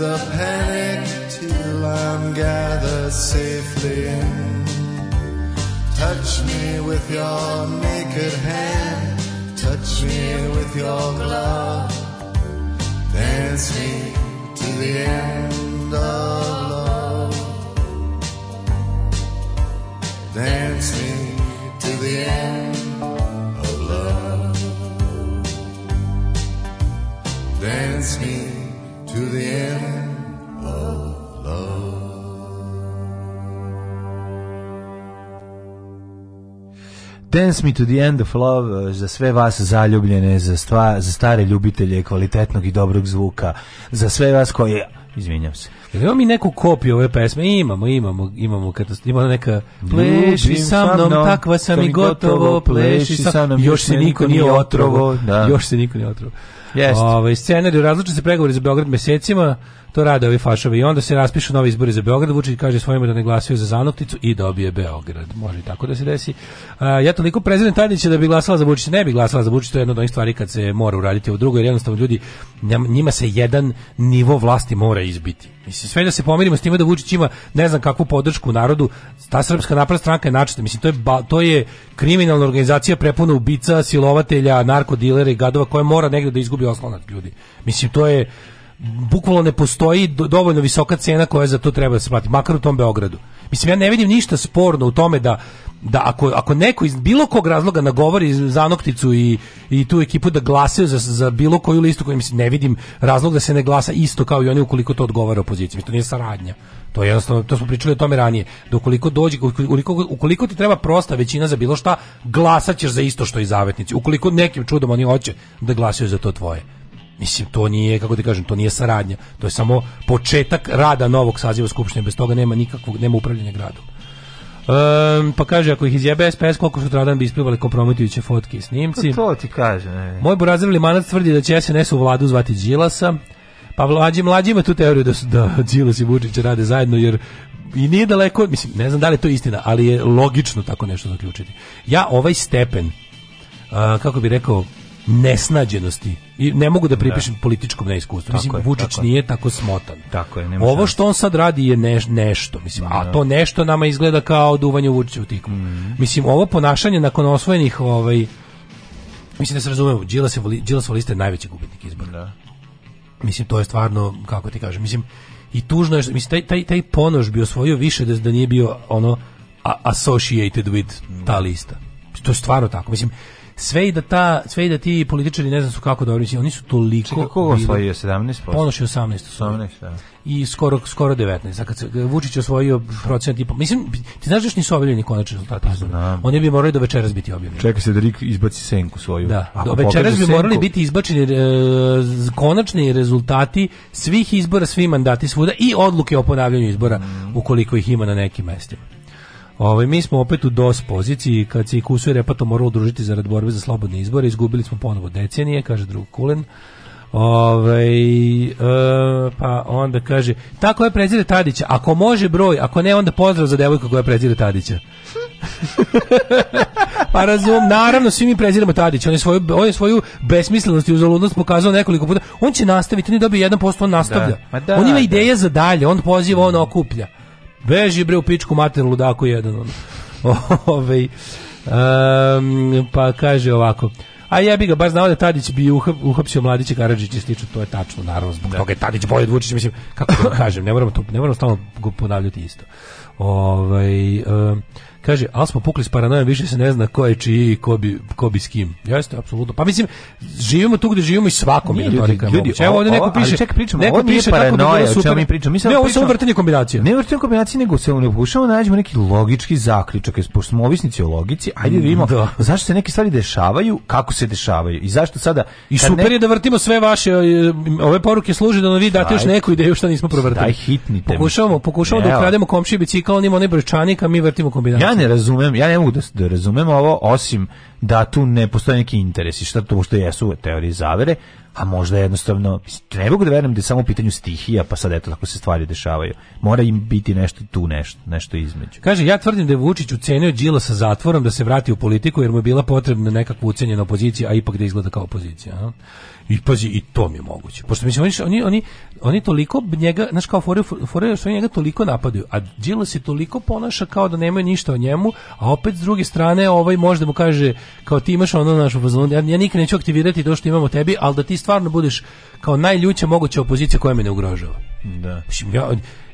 The panic till I'm gathered safely in. Touch me with your naked hand, touch me with your glove. Dance me to the end of love. Dance me to the end of love. Dance me to the end. Dance Me to the End of Love eh, za sve vas zaljubljene, za, stva, za stare ljubitelje kvalitetnog i dobrog zvuka, za sve vas koji... Izvinjam se. Jel imamo mi neku kopiju ove pesme? Imamo, imamo, imamo, kad ima neka pleši sa mnom, takva sam i gotovo, pleši sa mnom, još se niko nije otrovo, da. još se niko nije otrovo. Jeste. Ovaj scenarij različite se pregovori za Beograd mesecima. To rade ovi fašovi. I onda se raspišu novi izbori za Beograd. Vučić kaže svojima da ne glasaju za Zanovticu i dobije Beograd. Može i tako da se desi. A, ja toliko prezident Tadića da bi glasala za Vučića. Ne bi glasala za Vučića. To je jedna od onih stvari kad se mora uraditi. U drugoj, jer jednostavno ljudi, njima se jedan nivo vlasti mora izbiti. Mislim, sve da se pomirimo s time da Vučić ima ne znam kakvu podršku u narodu, ta srpska napredna stranka je načeta. Mislim, to je, ba, to je kriminalna organizacija prepuna ubica, silovatelja, narkodilera i gadova koja mora negde da izgubi oslonac ljudi. Mislim, to je bukvalno ne postoji dovoljno visoka cena koja za to treba da se plati, makar u tom Beogradu. Mislim, ja ne vidim ništa sporno u tome da da ako, ako neko iz bilo kog razloga nagovori Zanokticu i, i tu ekipu da glasaju za, za bilo koju listu koju mislim, ne vidim razlog da se ne glasa isto kao i oni ukoliko to odgovara opoziciji. To nije saradnja. To je jednostavno, to smo pričali o tome ranije. Da ukoliko dođe, ukoliko, ukoliko ti treba prosta većina za bilo šta, glasat ćeš za isto što i zavetnici. Ukoliko nekim čudom oni hoće da glasaju za to tvoje. Mislim, to nije, kako ti kažem, to nije saradnja. To je samo početak rada novog saziva Skupštine. Bez toga nema nikakvog, nema upravljanja gradom. Um, pa kaže, ako ih izjebe SPS, koliko sutradan bi isplivali kompromitujuće fotke i snimci. To, pa to ti kaže. Ne. Moj burazir Limanac tvrdi da će SNS u vladu zvati Đilasa. Pa mlađi, mlađi ima tu teoriju da su da Đilas i Vučić rade zajedno, jer i nije daleko, mislim, ne znam da li je to istina, ali je logično tako nešto zaključiti. Ja ovaj stepen, uh, kako bi rekao, nesnađenosti i ne mogu da pripišem da. političkom neiskustvu. Mislim je, Vučić tako nije tako smotan. Tako je, nema Ovo što on sad radi je neš, nešto, mislim, da. a to nešto nama izgleda kao duvanje Vučiću u tikmu. Mm. Mislim ovo ponašanje nakon osvojenih ovaj mislim da se razumemo, Đilas je Đilas liste najveći gubitnik izbora. Da. Mislim to je stvarno kako ti kažem, mislim i tužno je, mislim taj taj taj ponoš bi osvojio više da, da nije bio ono associated with ta da. lista. To je stvarno tako. Mislim, sve i da ta sve i da ti političari ne znam su kako dobri, oni su toliko Čekaj, koga osvojio 17%? Ponoš 18, 18 da. I skoro skoro 19. A kad se Vučić osvojio procenat tipa, mislim ti znaš da još nisu objavljeni konačni rezultati pa izbora. Oni bi morali do večeras biti objavljeni. Čeka se da Rik izbaci senku svoju. Da, Ako do večeras bi senku... morali biti izbačeni e, konačni rezultati svih izbora, svi mandati svuda i odluke o ponavljanju izbora mm. ukoliko ih ima na nekim mestima. Ovaj mi smo opet u DOS poziciji kad se i Kusu i Repato moralo udružiti zarad borbe za slobodne izbore, izgubili smo ponovo decenije, kaže drug Kulen. Ovaj e, pa onda kaže tako je prezire Tadića, ako može broj, ako ne onda pozdrav za devojku koja je prezire Tadića. *laughs* pa razum, naravno svi mi preziramo Tadića, on je svoju, on je svoju besmislenost i uzaludnost pokazao nekoliko puta. On će nastaviti, on je dobio 1%, on da, nastavlja. Da, da, on ima da. ideje da. za dalje, on poziva, on okuplja. Beži bre u pičku mater ludaku jedan. Ove, um, pa kaže ovako. A ja bih ga baš znao da Tadić bi uhap, uhapsio Mladića Karadžića i slično, to je tačno, naravno, zbog da. toga je Tadić bolje od Vučića, mislim, kako da *laughs* kažem, ne moramo, to, ne moramo stalno ponavljati isto. Ovaj, um, Kaže, ali smo pukli s paranojom, više se ne zna ko je čiji, ko bi, ko bi s kim. Jeste, apsolutno. Pa mislim, živimo tu gdje živimo i svakom Nije, je ljudi, ljudi, Evo ovdje neko piše, ček, pričamo, neko piše kako bi bilo super. Mi pričamo, mi ne, ovo su vrtanje kombinacija. Ne vrtanje kombinacije, nego se ne pokušamo da nađemo neki logički zaključak, jer pošto smo ovisnici o logici, ajde da vidimo da. zašto se neke stvari dešavaju, kako se dešavaju i zašto sada... I super ne... je da vrtimo sve vaše, e, ove poruke služe da nam vi date još neku ideju što nismo provrtili. Daj hitnite. Pokušavamo, pokušavamo da ukrademo komšiji bicikl, on ima onaj brojčanik, a mi vrtimo kombinaciju ja ne razumem, ja ne mogu da, da razumem ovo, osim da tu ne postoje neki interesi, šta to što jesu teorije zavere, a možda jednostavno, ne mogu da verujem da je samo u pitanju stihija, pa sad eto, tako se stvari dešavaju. Mora im biti nešto tu, nešto, nešto između. Kaže, ja tvrdim da je Vučić ucenio Đila sa zatvorom da se vrati u politiku, jer mu je bila potrebna neka ucenjena opozicija, a ipak da izgleda kao opozicija. A? I pazi, i to mi je moguće. Pošto mislim, oni, oni, oni, oni toliko njega, znaš kao fore, fore što njega toliko napadaju, a Đilas se toliko ponaša kao da nemaju ništa o njemu, a opet s druge strane ovaj možda mu kaže kao ti imaš ono našu fazonu, ja, ja nikad neću aktivirati to što imamo tebi, ali da ti stvarno budeš kao najljuća moguća opozicija koja me ne ugrožava. Da. Mislim, ja,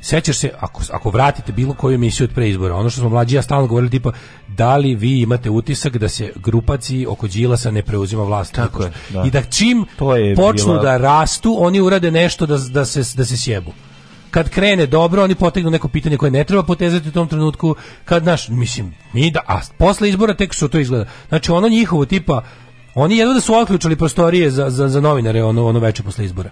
sećaš se, ako, ako vratite bilo koju emisiju od pre izbora, ono što smo mlađi ja stalno govorili, tipa, da li vi imate utisak da se grupaciji oko Đilasa ne preuzima vlast? Tako je, da. I da čim to je počnu bila... da rastu, oni urade nešto da, da, se, da se sjebu kad krene dobro, oni potegnu neko pitanje koje ne treba potezati u tom trenutku, kad naš, mislim, mi da, a posle izbora tek što to izgleda. Znači ono njihovo tipa, oni jedno da su otključali prostorije za, za, za novinare ono, ono veče posle izbora.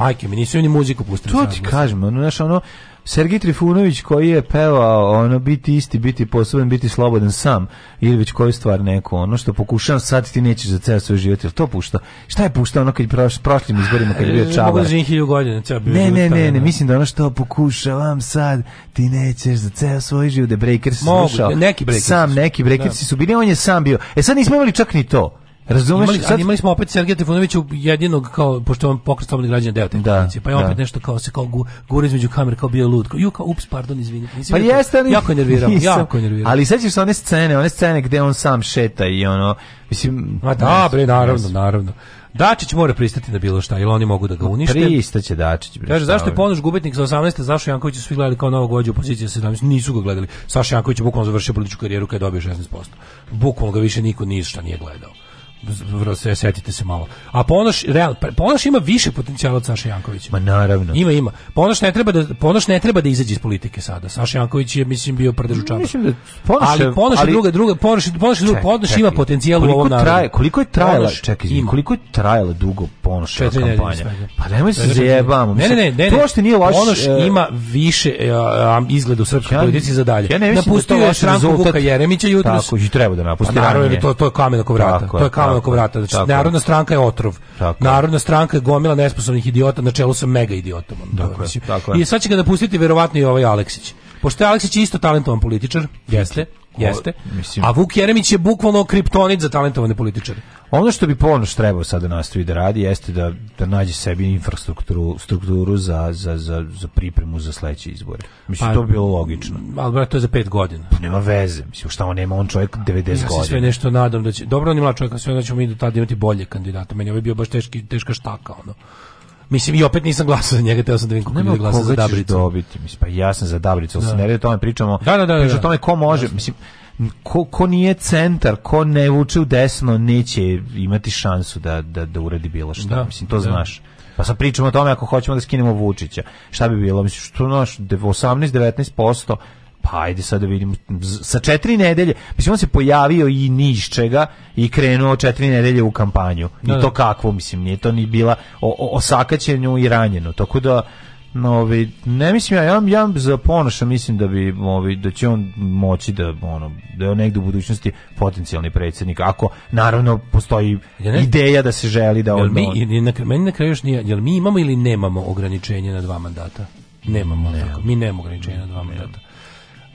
Majke mi, nisu ni muziku pustili. To ti kažem, ono, znaš, ono, Sergij Trifunović koji je pevao ono biti isti, biti poseban, biti slobodan sam ili već koju stvar neko ono što pokušavam sad ti nećeš za ceo svoj život jel to pušta šta je puštao ono kad je proš, prošlim izborima kad je bio čabar godina ceo bio ne ne ne ne, ne mislim da ono što pokušavam sad ti nećeš za ceo svoj život da breakers Mogu, slušao neki breakers sam neki breakersi da. su bili on je sam bio e sad nismo imali čak ni to Razumeš, imali, sad... imali smo opet Sergeja Trifunovića jedinog kao pošto on pokret slobodnih građana deo te da, pa je da. opet da. nešto kao se kao gu, gura između kamera kao bio lud. Kao, ju kao ups, pardon, izvinite. pa jeste, ali... jako nervirao, *laughs* jako nervirao. Ali sećaš se one scene, one scene gde on sam šeta i ono, mislim, a da, bre, naravno, naravno. Dačić mora pristati na bilo šta, jer oni mogu da ga unište. Pristaće Dačić. Pristav. Kaže, zašto je ponoš gubitnik za 18. Zašto Janković su svi gledali kao novog vođa opozicije za 17? Nisu ga gledali. Saša Janković je bukvalno završio političku karijeru kada je dobio 16%. Bukvalno ga više niko ništa nije gledao se setite se malo. A Ponoš real pa- Ponoš ima više potencijala od Saše Jankovića. Ma naravno. Ima ima. Ponoš ne treba da Ponoš ne treba da izađe iz politike sada. Saša Janković je mislim bio prdež Mislim da Ponoš ali Ponoš ali, druga druga Ponoš Ponoš ček, Ponoš ček, ima potencijal u ovom narodu. Traje, koliko je trajala? Čekaj, ima. koliko je trajala dugo Ponoš kampanja? Pa nemoj se zajebamo. Ne, ne, ne, ne, to što nije loš. Ponoš e, ima više uh, izgleda u srpskoj ja, politici za dalje. Ja ne da Napustio je stranku Vuka Jeremića jutros. Tako i treba da napusti. Pa naravno, to to je kamen oko vrata. To je kamen stanu oko vrata. Znači, tako. Narodna stranka je otrov. Tako. Narodna stranka je gomila nesposobnih idiota, na čelu sa mega idiotom. Tako, je, znači. tako je. I sad će ga napustiti verovatno i ovaj Aleksić. Pošto je Aleksić isto talentovan političar, jeste, jeste. O, mislim. A Vuk Jeremić je bukvalno kriptonit za talentovane političare. Ono što bi Ponoš trebao sada nastaviti da radi jeste da, da nađe sebi infrastrukturu strukturu za, za, za, za pripremu za sledeće izbore. Mislim, pa, to bi bilo logično. Ali, brate, to je za pet godina. Pa nema veze. Mislim, šta on nema, on čovjek 90 godina. Ja se sve nešto nadam da će... Dobro, on ima čovjeka, sve da ćemo mi do tada imati bolje kandidate. Meni ovo je ovaj bio baš teški, teška štaka, ono. Mislim, i opet nisam glasao za njega, teo sam da vidim kako ljudi glasa za Dabricu. Nema koga ćeš dobiti, mislim, pa ja sam za Dabricu, ali da. se ne redi o tome pričamo, da, da, da, pričamo da. o tome ko da. može, mislim, ko, ko nije centar, ko ne vuče u desno, neće imati šansu da, da, da uradi bilo šta. Da, Mislim, to da. znaš. Pa sad pričamo o tome ako hoćemo da skinemo Vučića. Šta bi bilo? Mislim, što naš, 18-19%, pa ajde sad da vidimo, sa četiri nedelje, mislim on se pojavio i niš čega i krenuo četiri nedelje u kampanju. I da, to da. kakvo, mislim, nije to ni bila o, o, osakaćenju i ranjeno. Tako da, Novi, ne mislim ja, ja, ja za ponoša mislim da bi ovi, da će on moći da ono da je negde u budućnosti potencijalni predsednik. ako naravno postoji ja ne, ideja da se želi da jel on, mi, jel, na, meni na kraju još nije, jel mi imamo ili nemamo ograničenje na dva mandata? Nemamo, ne. tako. Mi nemamo ograničenje na dva mandata.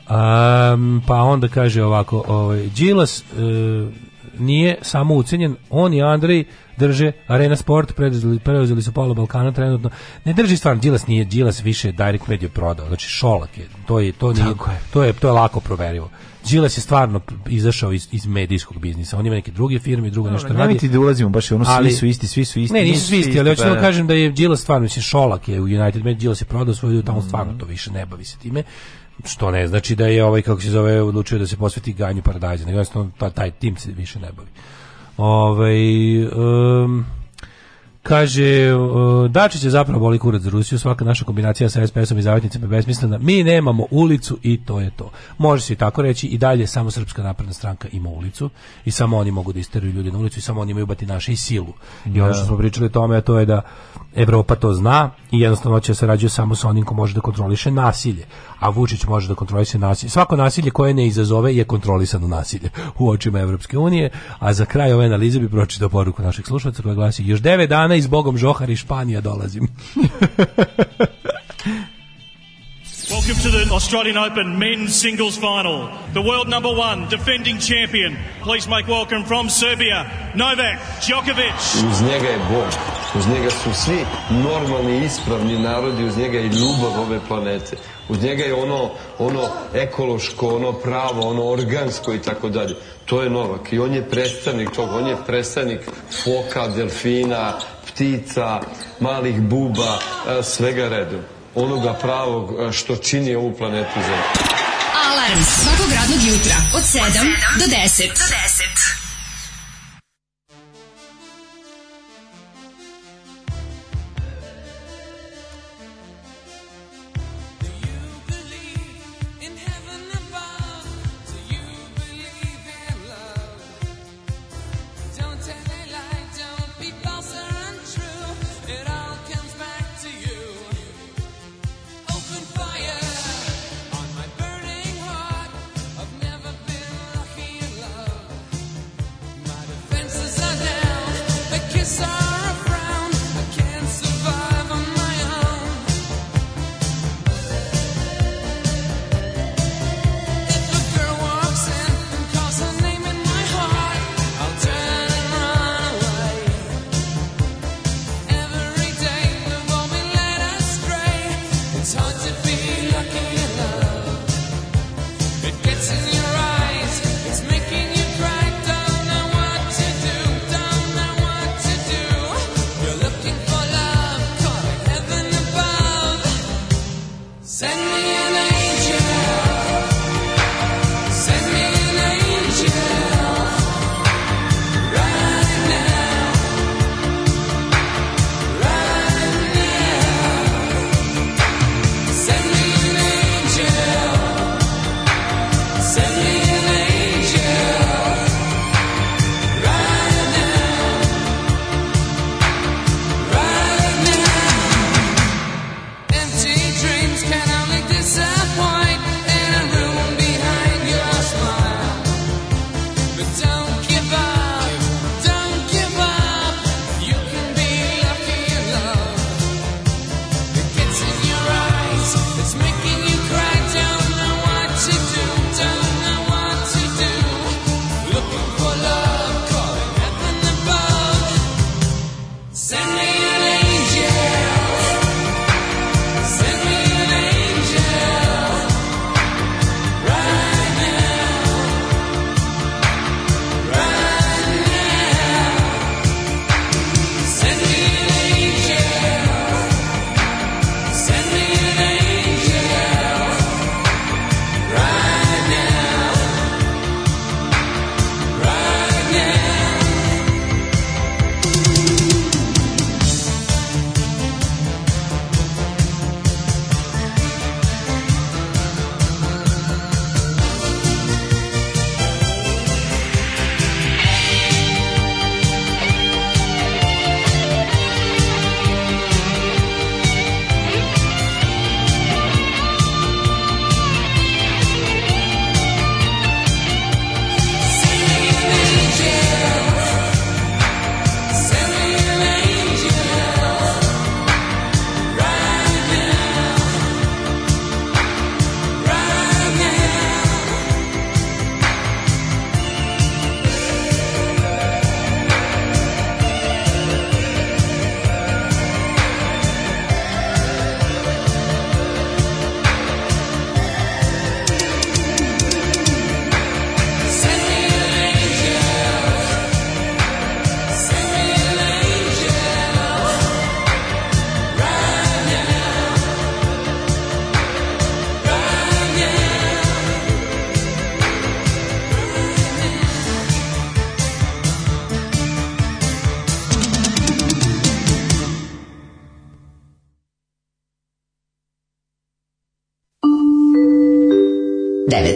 Um, pa onda kaže ovako, ovaj Đilas uh, nije samo ucenjen, on i Andrej drže Arena Sport, preuzeli, preuzeli su pola Balkana trenutno. Ne drži stvarno, Đilas nije, Đilas više Direct Media prodao, znači Šolak je, to je, to nije, Tako je. to je, to je lako proverivo. Đilas je stvarno izašao iz, iz medijskog biznisa. On ima neke druge firme, drugo nešto radi. Ne ti da ulazimo baš je ono ali, svi su isti, svi su isti. Ne, nisu svi isti, ali hoću da, da, da kažem da je Đilas stvarno mislim Šolak je u United Media Đilas je prodao svoju tamo mhm. stvarno to više ne bavi se time. Što ne znači da je ovaj kako se zove odlučio da se posveti ganju paradajza, nego jednostavno taj tim se više ne bavi. Ovaj um, Kaže, Dačić je zapravo boli kurac za Rusiju, svaka naša kombinacija sa SPS-om i zavetnicima je besmislena. Mi nemamo ulicu i to je to. Može se i tako reći, i dalje samo Srpska napredna stranka ima ulicu i samo oni mogu da isteruju ljude na ulicu i samo oni imaju bati naše i silu. I ono što da. smo pričali o tome, to je da Evropa to zna i jednostavno će se rađuje samo sa onim ko može da kontroliše nasilje a Vučić može da kontroliše nasilje. Svako nasilje koje ne izazove je kontrolisano nasilje u očima Evropske unije, a za kraj ove analize bi pročitao poruku naših slušalca koja glasi još 9 dana i s Bogom Žohar i Španija dolazim. *laughs* Welcome to the Australian Open men's singles final. The world number one defending champion. Please make welcome from Serbia, Novak Djokovic. Uz njega je Bog. Uz njega su svi normalni i ispravni narodi, uz njega je ljubav ove planete. Uz njega je ono, ono ekološko, ono pravo, ono organsko i tako dalje. To je Novak i on je predstavnik toga, on je predstavnik foka, delfina, ptica, malih buba, e, svega redom. Onoga pravog e, što čini ovu planetu zemlju. Alarms svakog radnog jutra od 7 do 10. Do 10.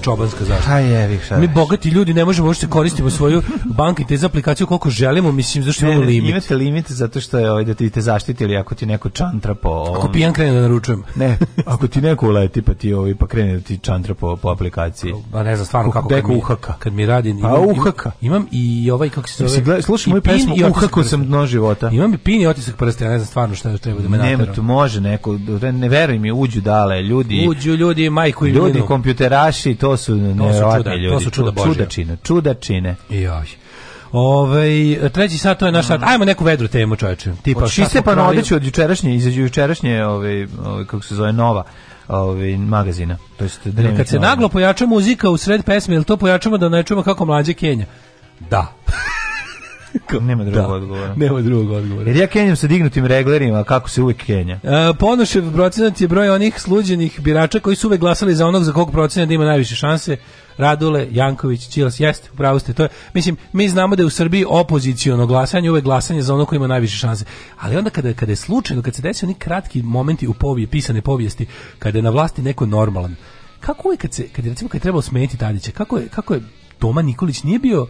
čobanska zaštita. Je, mi bogati ljudi ne možemo uopšte koristiti svoju banku i te aplikaciju koliko želimo, mislim zašto imamo limit. Imate limit zato što je ovaj da ti te zaštitili ako ti neko čantra po ovom... Ako pijan krene da naručujem. Ne, ako ti neko uleti pa ti ovaj pa krene da ti čantra po, po aplikaciji. Pa ne znam stvarno kako kad mi, uhaka. Kad mi radi pa imam, pa uhaka. Imam, i ovaj kako se zove. Slušaj moju pesmu Uhako sam dno života. Imam i pin i otisak prsta, ja ne znam stvarno šta treba da me natera. Nema tu može neko, ne veruj mi uđu dale ljudi. Uđu ljudi majku i ljudi kompjuteraši to to su nevjerovatni ljudi. To su čuda Božja. Čudačine, čudačine. Joj. Ove, treći sat to je naš sat. Mm. Ajmo neku vedru temu, čoveče. Tipa od čiste pa odeću od jučerašnje, iz jučerašnje, ove, ove, kako se zove, nova ovaj magazina. To jest da, kad se naglo pojača muzika u sred pesme, jel to pojačamo da ne čujemo kako mlađe Kenja? Da. *laughs* nema drugog da. odgovora. Nema drugog odgovora. Jer ja kenjam sa dignutim reglerima, kako se uvek kenja. E, Ponošev procenat je broj onih sluđenih birača koji su uvek glasali za onog za kog procenat da ima najviše šanse. Radule, Janković, Čilas, jeste, upravo ste. To je, mislim, mi znamo da je u Srbiji opoziciono glasanje, uvek glasanje za ono koji ima najviše šanse. Ali onda kada, kada je slučajno, kada se desi oni kratki momenti u povije, pisane povijesti, kada je na vlasti neko normalan, kako uvek kad se, kad je, recimo kad je trebalo smeniti Tadića, kako je, kako je Toma Nikolić nije bio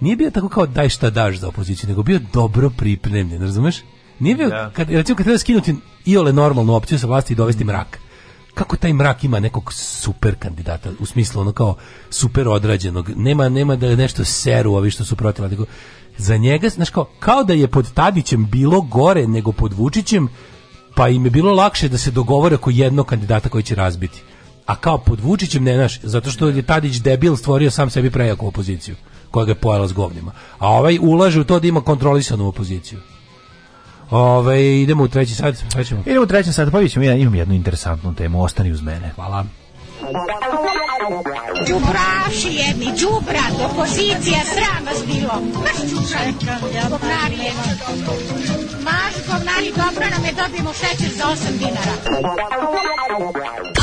nije bio tako kao daj šta daš za opoziciju, nego bio dobro pripremljen, razumeš? Nije bio, da. kad, recimo kad treba skinuti iole normalnu opciju sa vlasti i dovesti mm. mrak, kako taj mrak ima nekog super kandidata u smislu ono kao super odrađenog nema nema da je nešto seru ovi što su protiv nego za njega znaš kao kao da je pod Tadićem bilo gore nego pod Vučićem pa im je bilo lakše da se dogovore oko jednog kandidata koji će razbiti a kao pod Vučićem ne znaš zato što da. je Tadić debil stvorio sam sebi prejaku opoziciju koja ga je pojela s govnima. A ovaj ulaže u to da ima kontrolisanu opoziciju. Ove, ovaj, idemo u treći sat. Ćemo. Idemo u treći sat, pa vidjet ćemo, ja imam jednu interesantnu temu, ostani uz mene. Hvala. Đubraši jedni, đubra, opozicija, sram vas bilo. Maš čučaj, govnari jedni. Maš govnari, dobro nam je, dobijemo šećer za 8 dinara.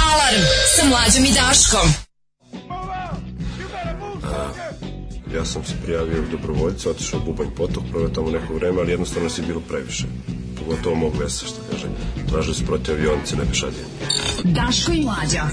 Alarm sa mlađom i Daškom. Ja sam se prijavio dobrovoljca, otišao u Bubanj potok, proveo tamo neko vreme, ali jednostavno si bilo previše. Pogotovo mog vesa, što kaže. Tražili su protiv avionice na pešadije. Daško i mlađa.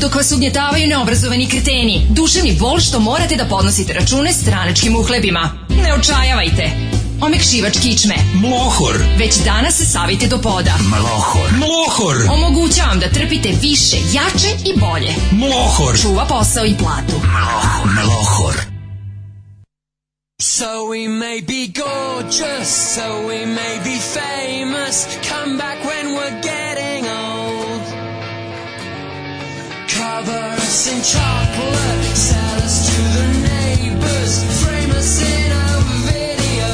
dok vas ugnjetavaju neobrazovani kreteni. Duševni bol što morate da podnosite račune stranačkim uhlebima. Ne očajavajte. Omekšivač kičme. Mlohor. Već danas se savite do poda. Mlohor. Mlohor. Omogućavam da trpite više, jače i bolje. Mlohor. Čuva posao i platu. Mlohor. Mlohor. So we may be gorgeous, so we may be famous. Come back when we're gay. and chocolate, sell us to the neighbors, frame us in a video,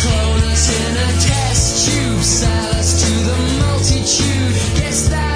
clone us in a test tube, sell us to the multitude. Guess that.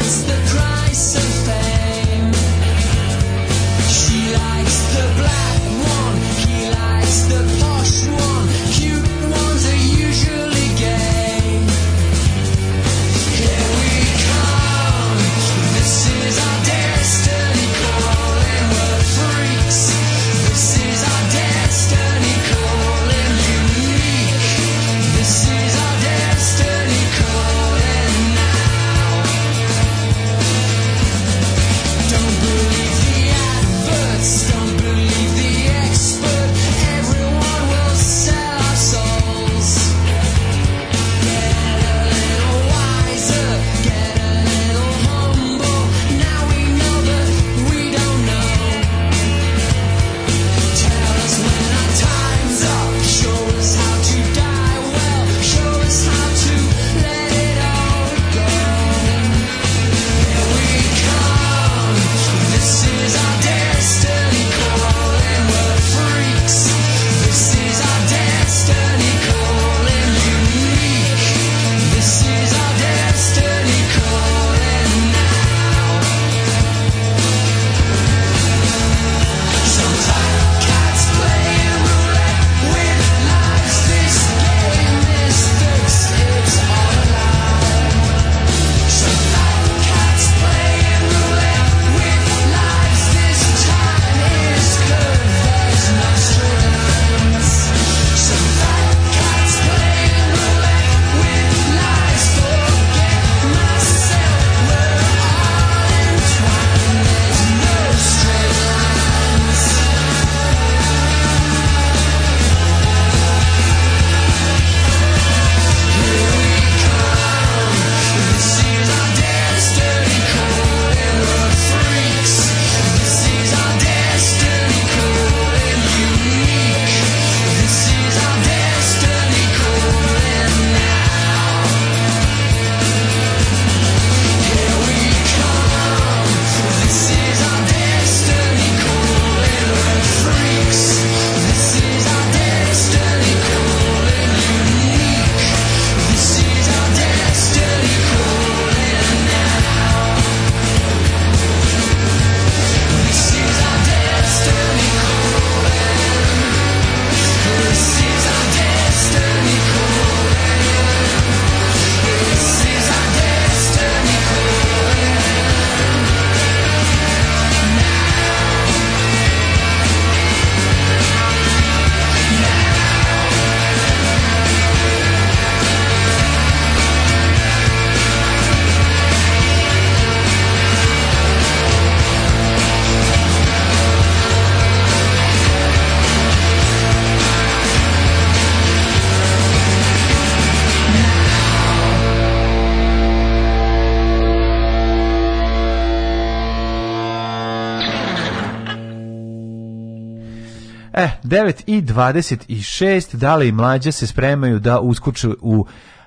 9 i 26, dale i mlađe se spremaju da uskuču u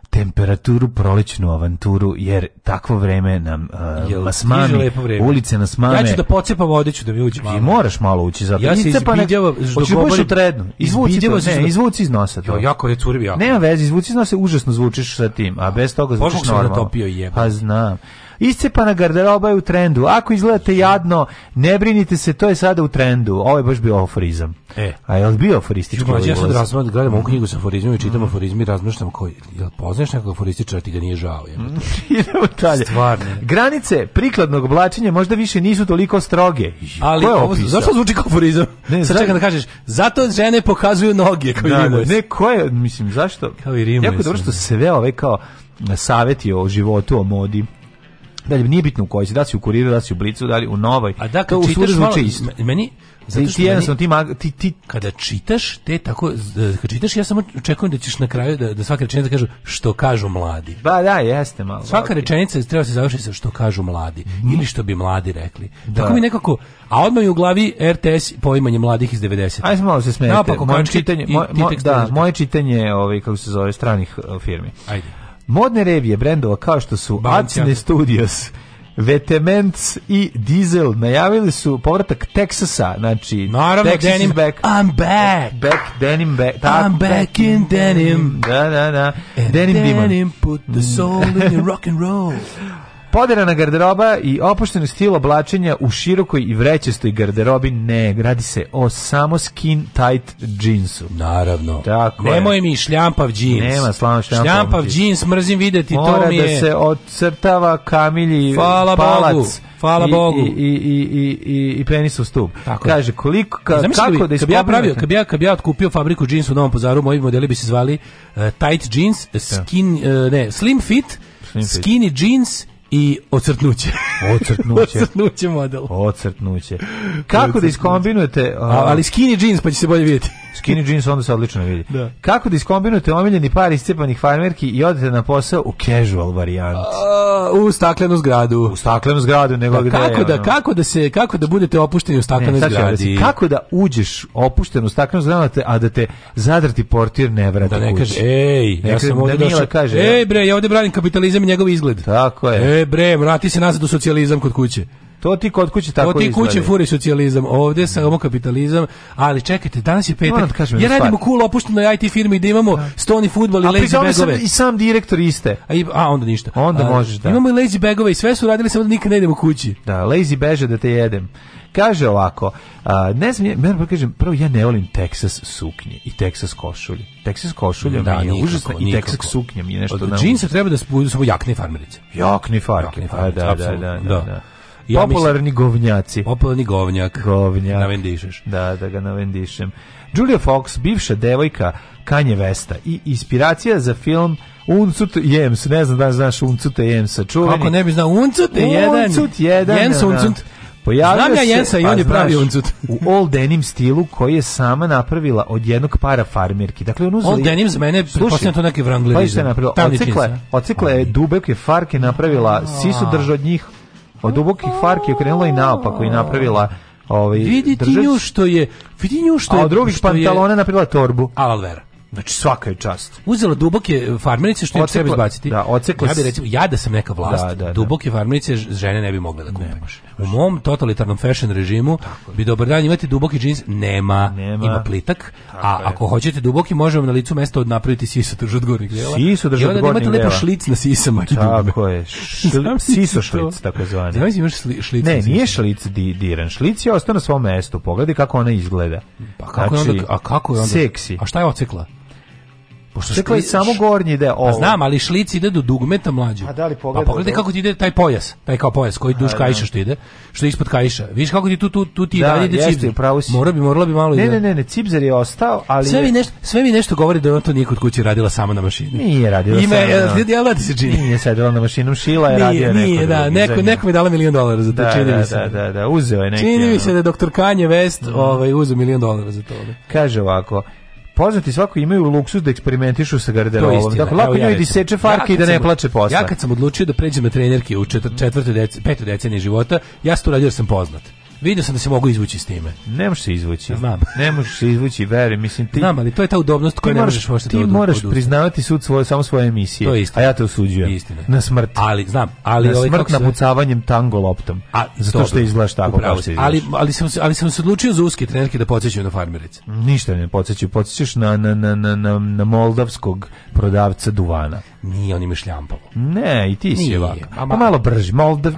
temperaturu, prolećnu avanturu, jer takvo vreme nam uh, Jel, ulice nas mame. Ja ću da pocepam odeću da mi uđe malo. I moraš malo ući za to. Ja se pa izbidjava, što da u trednu. Izvuci to, ne, izvuci iz nosa to. Jo, jako je curim jako. Nema veze, izvuci iz nosa, užasno zvučiš sa tim, a bez toga zvučiš da normalno. Božno sam natopio jebe. Pa znam. Iscepana garderoba je u trendu. Ako izgledate jadno, ne brinite se, to je sada u trendu. Ovo je baš bio aforizam. E. A je li bio aforistički? Mlađe, ja sad razmad, gledam ovu knjigu sa aforizmima i čitam mm. aforizmi i razmišljam koji, jel poznaš nekog aforističara ti ga nije žao? Mm. *laughs* Idemo dalje. Stvarno. Granice prikladnog oblačenja možda više nisu toliko stroge. Ali, ovo, zašto zvuči kao aforizam? Ne, sad čekam da kažeš, zato žene pokazuju noge koji da, da, Ne, ko je, mislim, zašto? Kao i Rimu. Jako dobro što da. sve ove kao savjeti o životu, o modi da nije bitno u kojoj si, da si u kuriru, da si u blicu, da li u novoj. A da, kad čitaš malo, isto. meni, zato što ti, meni, ti, mag, ti, ti, kada čitaš, te tako, e, kada čitaš, ja samo očekujem da ćeš na kraju, da, da svaka rečenica kažu što kažu mladi. Ba, da, jeste malo. Svaka okay. rečenica treba se završiti sa što kažu mladi, mm. ili što bi mladi rekli. Da. Tako mi nekako, a odmah je u glavi RTS poimanje mladih iz 90. Ajde malo se smijete. Napako, da, moje čitanje, moj, da, moje čitanje, ovaj, kako se zove, stranih e, firmi. Ajde. Modne revije brendova kao što su Acne Studios, Vetements i Diesel najavili su povratak Texasa, znači Naravno, Texas denim, is back. I'm back. Back denim back. Tako. I'm back in denim. Da, da, da. And denim, denim, put the soul in rock and roll. *laughs* Poderana garderoba i opušteni stil oblačenja u širokoj i vrećestoj garderobi ne, gradi se o samo skin tight džinsu. Naravno. Tako Nemoj je. mi šljampav džins. Nema slama šljampav, šljampav džins. džins. mrzim videti, Mora to mi da je... da se odcrtava kamilji eh, Hvala palac. Bogu. Hvala i, Bogu. I, i, i, i, i penis u stup. Tako Kaže, koliko, ka, kako bi, da ispomenu... Kad bi ja pravio, kad bi ja, kad bi ja otkupio fabriku džinsa u Novom Pazaru, moji modeli bi se zvali uh, tight jeans, skin, uh, ne, slim fit, skinny jeans i ocrtnuće. *laughs* Ocrtnuće. ocrtnuće model. Ocrtnuće. Kako da ocrtnuće. da iskombinujete? Uh, ali skinny jeans pa će se bolje vidjeti. Skinny jeans onda se odlično vidi. Da. Kako da iskombinujete omiljeni par iscepanih farmerki i odete na posao u casual varijanti? U staklenu zgradu. U staklenu zgradu, nego da, gde kako je, da, ono. kako, da se, kako da budete opušteni u staklenoj ne, da zgradi? kako da uđeš opušten u staklenu zgradu, a da te da zadrti portir ne vrati Da ne kaže, ej, ne ja sam ovde da došao. Kaže, ej bre, ja ovde branim kapitalizam i njegov izgled. Tako je. Ej bre, vrati se nazad u socijalizam kod kuće. To ti kod kuće tako izgleda. To ti kuće furi socijalizam, ovdje samo kapitalizam, ali čekajte, danas je petak. Da kažem ja radimo cool opuštenoj IT firmi gde da imamo da. stoni fudbal i lazy bagove. i sam direktor iste. A, i, a onda ništa. Onda a, možeš da. Imamo i lazy bagove i sve su radili samo da nikad ne idemo kući. Da, lazy beže da te jedem. Kaže ovako, a, ne znam, ja, kažem, prvo ja ne volim Texas suknje i Texas košulje. Texas košulje da, mi je užasna i Texas suknje mi je nešto... Od džinsa treba da su jakne i farmerice. Jakne i farke, jakne i pa farmerice, da, da, da. da. da. Ja popularni mislim, govnjaci. Popularni govnjak. Govnjak. Navendišeš. Da, da ga navendišem. Julia Fox, bivša devojka Kanje Vesta i inspiracija za film Uncut Jems, ne znam da znaš Uncut Jemsa, čuveni. Kako ne bi znao Uncut je jedan. Uncut jedan. Jems da, da. Uncut. Pojavio Znam ja Jensa i pa on je pravi uncut. u all denim stilu koji je sama napravila od jednog para farmerki. Dakle, on uzeli... All denim za mene je to neke vranglerizme. Pa je napravila? Ocikle, ocikle je dubeke farke napravila, sisu drž od njih, Od pa dubokih farki je krenula i naopako i napravila ovaj vidi ti nju što je vidi nju što je a od drugih pantalona je... napravila torbu alver Znači svaka je čast. Uzela duboke farmerice što im treba izbaciti. Da, odsekla. Ja bih recimo ja da sam neka vlast, da, da, da. duboke farmerice žene ne bi mogle da kupe. U mom totalitarnom fashion režimu bi dobar dan imati duboki džins, nema, nema. ima plitak, a je. ako hoćete duboki možemo na licu mesta napraviti siso držu od gornjih djela. Siso držu od da gornjih djela. lepo šlic na sisama. Tako je, *laughs* šli, siso šlic takozvani. Znači imaš šli, šlic. Ne, nije šlic di, diran, šlic je ostao na svom mestu, pogledaj kako ona izgleda. Pa kako znači, je onda, znači, a kako je onda? Seksi. A šta je ocikla? Pošto Čekaj, šklic... samo gornji ide pa Ovo. Pa znam, ali šlic ide do dugmeta mlađu. A da li pogledaj? Pa pogledaj kako ti ide taj pojas, taj kao pojas koji duž da. kaiša što ide, što je ispod kaiša. Viš kako ti tu tu tu ti da, dalje ide cipzer. Mora bi morala bi malo Ne, ne, ne, ne, cipzer je ostao, ali Sve mi nešto, sve mi nešto govori da je to nije kod kuće radila samo na mašini. Nije radila Ime, sama. Ime, ja da ti se čini. Nije sedela na mašinu, šila je radila neko. Nije, da, neko neko mi dala milion dolara za to, da, čini da, mi se. Da, da, da, uzeo je neki. Čini mi se da doktor Kanje West, mm. ovaj uzeo milion dolara za to. Kaže ovako: poznati svako imaju luksuz da eksperimentišu sa garderobom. Dakle, lako njoj diseče farke ja i da ne plače posle. Ja kad sam odlučio da pređem na trenerke u četvrte, decenije, petoj deceniji života, ja sam to radio jer sam poznat. Vidio sam da se mogu izvući s time. Ne možeš se izvući. Znam. Ne možeš se izvući, veri, mislim ti. Znam, ali to je ta udobnost koju ne možeš možda Ti da moraš priznavati sud svoje samo svoje emisije. To je istina. A ja te osuđujem. Istina. Na smrt. Ali znam, ali na ovaj smrt napucavanjem tango loptom. A zato što izgledaš tako kao što Ali ali sam ali sam se odlučio za uske trenerke da podsećaju na farmerice. Ništa ne podsećaju, Podsjećaš na na na na na moldavskog prodavca duvana. Nije on ima šljampalo. Ne, i ti si ovako. Pa malo brži, moldav,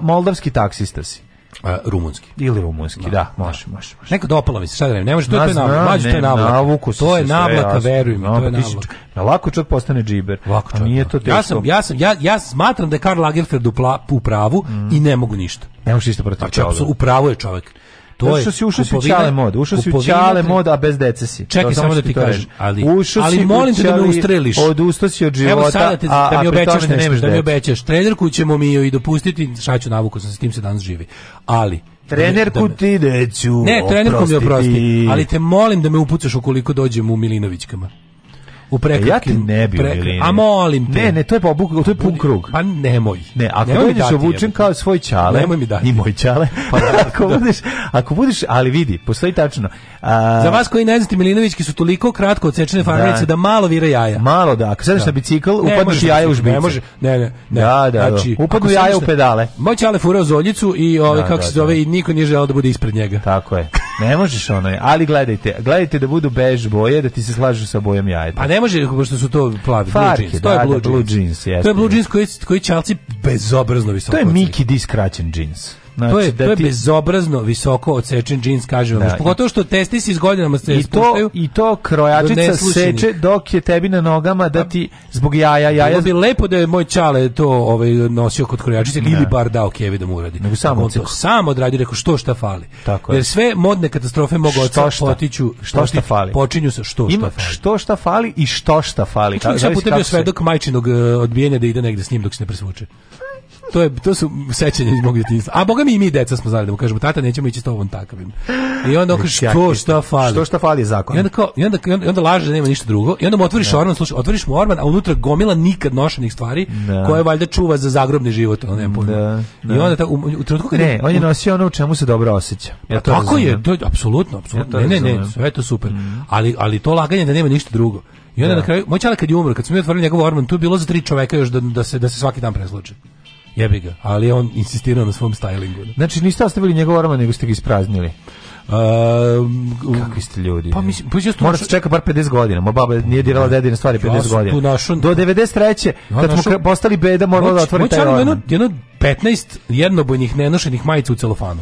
moldavski taksista si. A, rumunski. Ili rumunski, da, da može, da. može, može. Neko dopalo mi se, sad ne može, to, je navlaka, mađu, to je navlaka. To je navlaka, verujem, to je pa navlaka. Na lako čovjek postane džiber. Lako čovjek, nije da. to teško. Ja sam, ja sam, ja, ja smatram da je Karl Lagerfeld u, pla, u pravu mm. i ne mogu ništa. Ne možeš ništa protiv znači, toga. Znači, u pravu je čovjek. To je što si ušao kupovine, si u ćale mod, ušao si u ćale mod, a bez dece si. Čekaj samo da ti kažem, ali, ušao ali molim te da me ustreliš. Odustao si od života, Evo sada te, da mi obećaš ne nešto, da mi obećaš. Trenerku ćemo mi i dopustiti, šaću navuku sam, s tim se danas živi. Ali, da Trenerku da ti neću Ne, trenerku mi oprosti, ali te molim da me upucaš ukoliko dođem u Milinovićkama u prekršaju. Ja ti ne bi pre... A molim te. Ne, ne, to je pa obuk, to je pun krug. Pa nemoj. Ne, ako nemoj budeš obučen kao svoj čale. Nemoj mi dati. Ni moj čale. Pa *laughs* da, ako da. budeš, ako budeš, ali vidi, postoji tačno. A... Za vas koji ne znate Milinovićki su toliko kratko odsečene farmerice da. da malo vira jaja. Malo da, ako sedneš da. na bicikl, upadneš jaja u žbice. Ne može. Ne, ne, ne. Da, da. da. Znači, upadnu jaja u pedale. Moj čale furao zoljicu i ovaj kako se zove i niko nije želeo da bude ispred njega. Tako je. Ne možeš ono, ali gledajte, gledajte da budu bež boje, da ti se slažu sa bojom jaja. Pa ne ne može, pošto su to plavi, Farke, blue jeans. To je da, da blue, da, jeans, jeans. To je blue jeans da. koji, koji čalci bezobrazno visoko. To je Mickey D skraćen jeans. Znači, to je, da to je ti... bezobrazno visoko odsečen džins, kažem vam. Da, Pogotovo što testis iz godinama se i to, I to krojačica da seče dok je tebi na nogama da ti zbog jaja. jaja... Bilo bi lepo da je moj čale to ovaj, nosio kod krojačice ili bar dao kevi da mu uradi. Nego samo on to da sam odradi, rekao što šta fali. Tako je. Jer sve modne katastrofe mogu od šta, potiću, što šta fali. Počinju sa što Ima šta fali. što šta fali i što šta fali. Čujem sam putem bio svedok majčinog eh, odbijenja da ide negde s njim dok se ne presvuče to, je, to su sećanja iz mog detinjstva. A boga mi i mi deca smo znali da mu kažemo, tata, nećemo ići s tobom takavim. I onda kaže, što šta fali? Što šta fali je zakon. I onda, kao, i onda, i onda, laže da nema ništa drugo. I onda mu otvoriš da. orman, slušaj, otvoriš mu orman, a unutra gomila nikad nošenih stvari ne. Da. koje valjda čuva za zagrobni život, ono nema pojma. Da, I onda ta, u, u trenutku kad... Ne, on je nosio ono u čemu se dobro oseća. Pa ja to tako je, to je, apsolutno, apsolutno. Ja ne, ne, ne, sve je to super. Mm. Ali, ali to laganje da nema ništa drugo. I onda da. na kraju, moj čale kad je umro, kad smo mi otvorili njegov orman, tu je bilo za tri čoveka još da, da, se, da se svaki dan presluče jebi ga, ali on insistirao na svom stylingu. Znači niste ostavili njegov orman, nego ste ga ispraznili. Uh, Kakvi ste ljudi? Pa mislim, pa just Moraš našu... čeka bar 50 godina. Moja baba nije dirala da. dedine stvari 50 ja godina. našu... Do 93. Ja kad našu... smo postali beda, moralo da otvori taj. Moćan jedno, jedno 15 jednobojnih nenošenih majica u celofanu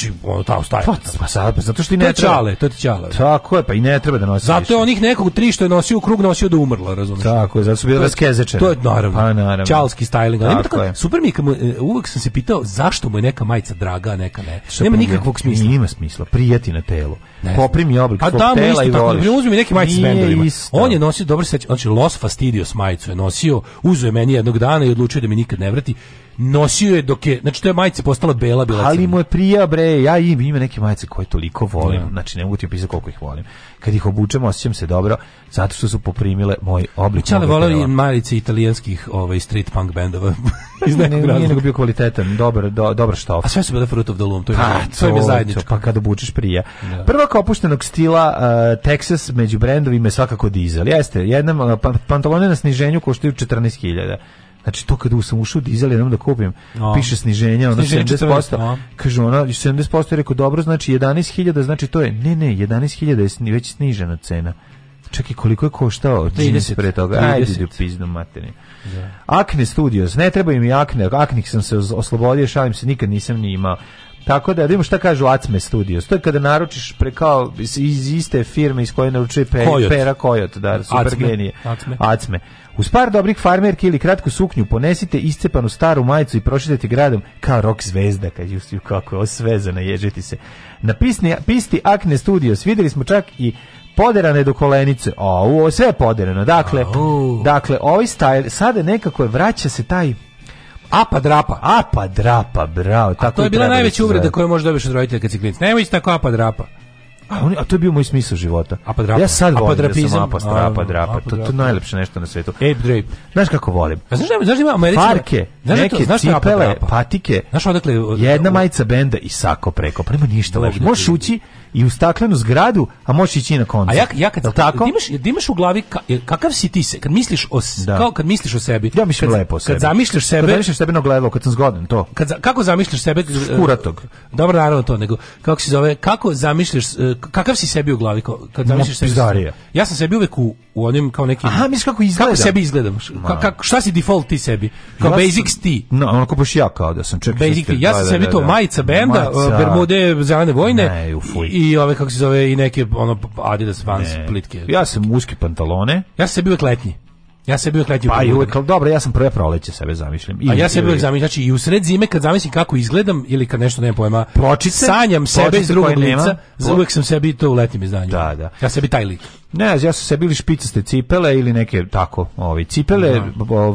znači ono tamo ostaje pa, pa, sad, pa zato što i ne to Čale, to ti čale. Tako je, pa i ne treba da nosiš Zato je onih nekog tri što je nosio u krug nosio da umrla, razumeš Tako je, zato su bile raskezečene. To je naravno. Pa naravno. Čalski styling, ali tako, tako super mi je, e, uvek sam se pitao zašto mu je neka majica draga, a neka ne. Što Nema nikakvog smisla. Nema smisla, prijeti na telo. Poprimi oblik pa svog tela i voliš. Uzmi neki majicu s bendovima. On je nosio, dobro se znači Los Fastidios majicu je nosio, uzeo meni jednog dana i odlučio da mi nikad ne vrati nosio je dok je, znači to je majica postala bela bila. Ali mu je prija bre, ja im ima neke majice koje toliko volim, ja. Da. znači ne mogu ti opisati koliko ih volim. Kad ih obučem osećam se dobro, zato što su poprimile moj oblik. Čale volim i majice italijanskih ovaj street punk bendova. *laughs* Iz nekog ne, nije nego bio kvalitetan, dobro do, dobar štof. A sve su bile Fruit of the Loom, to je, pa, to, je zajedničko. Pa kad obučeš prija. Ja. Da. Prva kao opuštenog stila uh, Texas među brendovima je svakako Diesel Jeste, jedna e, pa- pantalone na sniženju koštaju 14.000. Znači to kada sam ušao dizel jednom da kupim, no. piše sniženje, ono sniženje 70%. 40, no. Kaže ona 70% je rekao dobro, znači 11.000, znači to je ne, ne, 11.000 je već snižena cena. Čekaj, koliko je koštao? 30 pre toga. 30. Ajde, pizdu materinu. Yeah. Da. Akne Studios, ne treba im i Akne, Aknih sam se oslobodio, šalim se, nikad nisam ni imao. Tako da, vidimo šta kažu Acme Studios. To je kada naručiš pre iz iste firme iz koje naručuje pe, Kojot. Pera Kojot, da, super Acme. genije. Acme. Acme. Uz par dobrih farmerki ili kratku suknju ponesite iscepanu staru majicu i prošetajte gradom kao rock zvezda, kad ju kako je osvezana, ježiti se. Na pisni, pisti Acme Studios videli smo čak i poderane do kolenice. O, u, sve je poderano. Dakle, dakle, ovaj stajl, sada nekako je, vraća se taj Apa drapa. Apa drapa, bravo. Tako a to je bila najveća da uvreda koju možeš dobiti od roditelja kad si klinac. Nemoj tako apa drapa. A, on, a to je bio moj smisao života. Apa drapa. Ja sad volim da sam apa, strapa, apa drapa. To, to je najlepše nešto na svetu. Ape drape. Znaš kako volim? A znaš, znaš ima Američka... Farke, znaš neke to, znaš cipele, patike. Znaš odakle... Jedna majica benda i sako preko. Pa nema ništa. Možeš ući i u staklenu zgradu, a možeš ići na koncert. A ja, ja kad, tako? Imaš, imaš u glavi ka, kakav si ti se, kad misliš o, da. kao kad misliš o sebi. Ja mislim kad, lepo sebi. Kad zamisliš sebe. Kad zamišljaš sebe na gledalo, kad sam zgodan, to. Kad, kako zamisliš sebe? Skuratog. E, dobro, naravno to, nego kako se zove, kako zamisliš e, kakav si sebi u glavi kad zamisliš sebe? sebi? Ja sam sebi uvek u, u onim kao nekim... Aha, misliš kako izgledam? Kako sebi izgledam? Ka, kako, šta si default ti sebi? Kao ja basics ti. No, onako baš ja kao da sam čekaj. Basic ti. Ja da, sam da, sebi da, to majica benda, bermude, zelene vojne Ne, i i ove kako se zove i neke ono Adidas Vans ne. plitke. Ja sam muški pantalone. Ja sam bio letnji. Ja sam bio letim. Pa i uvek, dobro, ja sam prve proleće sebe zamišljam. I, A ja sebi uvek zamišljam, znači i u sred zime kad zamislim kako izgledam ili kad nešto nemam pojma, pločice, sanjam sebe iz drugog lica, za uvek sam sebi to u letnim izdanju. Da, da. Ja sebi taj lik. Ne, ja sam sebi ili špicaste cipele ili neke tako, ovi, cipele, da.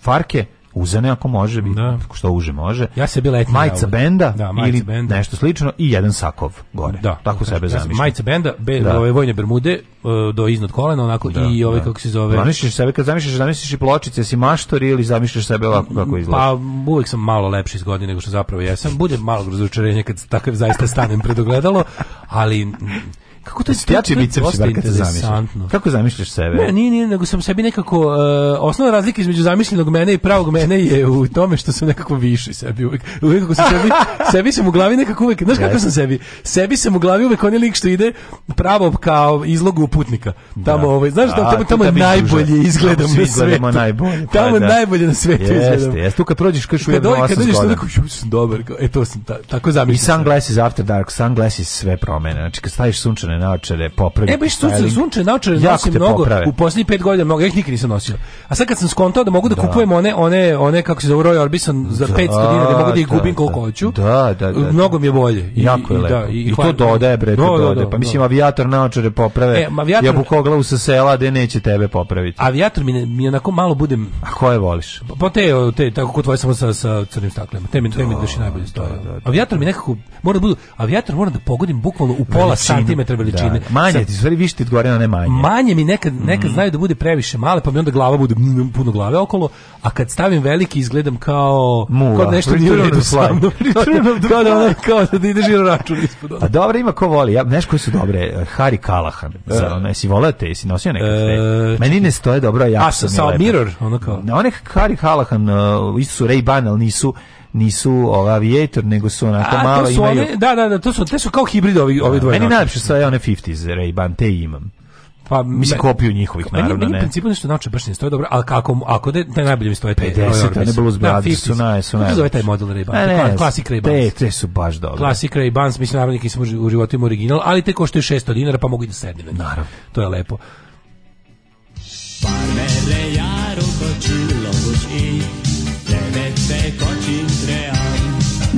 farke, uzane ako može biti, da. što uže može. Ja se bila majica benda da, majica ili benda. nešto slično i jedan sakov gore. Da, tako sebe zamišljam. Majica benda, be, da. ove vojne bermude e, do iznad kolena onako da, i ove da. kako se zove. Zamišljaš sebe kad zamišljaš, zamisliš i pločice, si maštor ili zamišljaš sebe ovako mm, kako izgleda. Pa uvek sam malo lepši iz godine nego što zapravo jesam. Bude malo razočarenje kad takav zaista stanem pred ogledalo, ali Kako to je jači biceps bar kad se zamisliš? Kako zamišljaš sebe? Ne, nije, nije, nego sam sebi nekako uh, osnovna razlika između zamišljenog mene i pravog mene je u tome što sam nekako viši sebi uvek. Uvijek kako sam sebi, *laughs* sebi sam u glavi nekako uvek, znaš kako sam sebi? Sebi sam u glavi uvek onaj lik što ide pravo kao izlogu putnika. Da. Tamo ovaj, znaš da tamo tamo najbolje izgledam na svetu. najbolje. Pa tamo da. najbolje na svetu izgledam. Jeste, jeste. tu kad prođeš kažeš u jedno Kad dođeš tu neko, sam dobar, e to sam tako zamišljam. I sunglasses after dark, sunglasses sve promene. Znači kad staviš sunčane sunčane naočare popravi. E, biš sunčane, sunčane naočare nosim mnogo, poprave. u poslednjih 5 godina mnogo, ja ih nikad nisam nosio. A sad kad sam skontao da mogu da, da. kupujem one, one, one, kako se zove, Roy Orbison za da, 500 dinara, da mogu da ih da, gubim da. koliko hoću, da, da, da, da, mnogo mi je bolje. I, jako je i, lepo. I, i, I to dodaje, bre, to dodaje. Pa mislim, avijator naočare poprave, e, avijator, jabukoglavu sa sela, gde neće tebe popraviti. Avijator mi, mi onako malo budem... A koje voliš? Pa te, te, tako kod tvoje samo sa, sa crnim staklima. Te mi, te mi najbolje stoje. Avijator mi nekako, mora da budu, avijator mora da pogodim bukvalno u pola centimetra veličine. Da, manje, ti stvari više ti odgovore na ne manje. Manje mi nekad, mm. nekad mm. znaju da bude previše male, pa mi onda glava bude puno glave okolo, a kad stavim veliki izgledam kao... Mula. Kao nešto nije u redu Kao da, da ono, kao da ide žiro račun ispod pa ono. A dobro, ima ko voli. Ja, nešto koje su dobre, e, Harry Callahan. E. Za, uh, jesi volete, jesi nosio nekad? E, uh, Meni ne stoje dobro, ja sam. A, sa Mirror, ono kao. One Hari Kalahan, uh, isto su Ray-Ban, ali nisu nisu ova aviator, nego su onako A, malo to su imaju... One, da, da, da, to su, te su kao hibrid ovi, ovi dvoje. Meni najlepše su one 50s Ray-Ban, te imam. Pa mislim kopiju njihovih naravno meni, meni ne. principu nešto nauče baš ne stoji dobro, al kako ako da taj najbolje mi stoje 50, ne Blues da, Brothers su naj su naj. zove taj model Ray Ban? Classic Ray Ban. Te, te su baš dobre. Classic Ray Ban, mislim naravno neki smo u životu im original, ali te koštaju 600 dinara pa mogu i da sednem. Naravno. To je lepo. Parmere jaru koču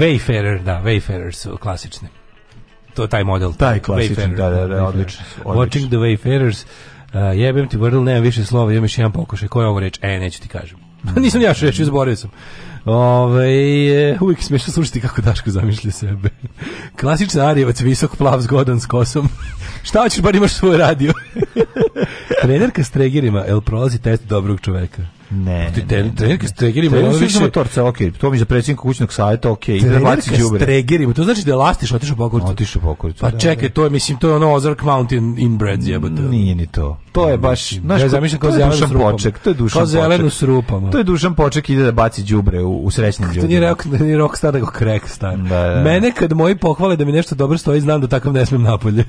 Wayfarer, da, Wayfarer su klasični. To taj model. Taj klasični, da, da, da, odlično. Watching the Wayfarers, uh, jebem ti Wordle, nemam više slova, imam još jedan pokušaj. Koja je ovo reč? E, neću ti kažem. Mm. *laughs* Nisam ja što reći, zaboravio sam. Ove, e, uvijek smiješno slušati kako Daško zamišlja sebe. *laughs* Klasičan Arijevac, visok, plav, zgodan, s kosom. *laughs* Šta hoćeš, bar imaš svoj radio. Trenerka s tregerima, el prolazi test dobrog čoveka? Ne. Pa ti te, trenerke stregeri imaju više motorca, okej. Okay. To mi za predsjednik kućnog savjeta, okej. Okay. Trenerke stregeri, to znači da elastiš, otišao pokorcu. Otišao pokorcu. Pa da, čekaj, da. to je mislim to je ono Ozark Mountain inbred jebote. Mm, nije ni to. To je baš, znaš, ja zamišljam kao zelenu s poček, to je dušan poček. Kao zelenu s rupama. To je dušan poček ide da baci đubre u, u srećnim đubrima. To nije rock, da nije rock star, nego crack star. Da, da, da. Mene kad moji pohvale da mi nešto dobro stoji, znam da takav ne smem napolje.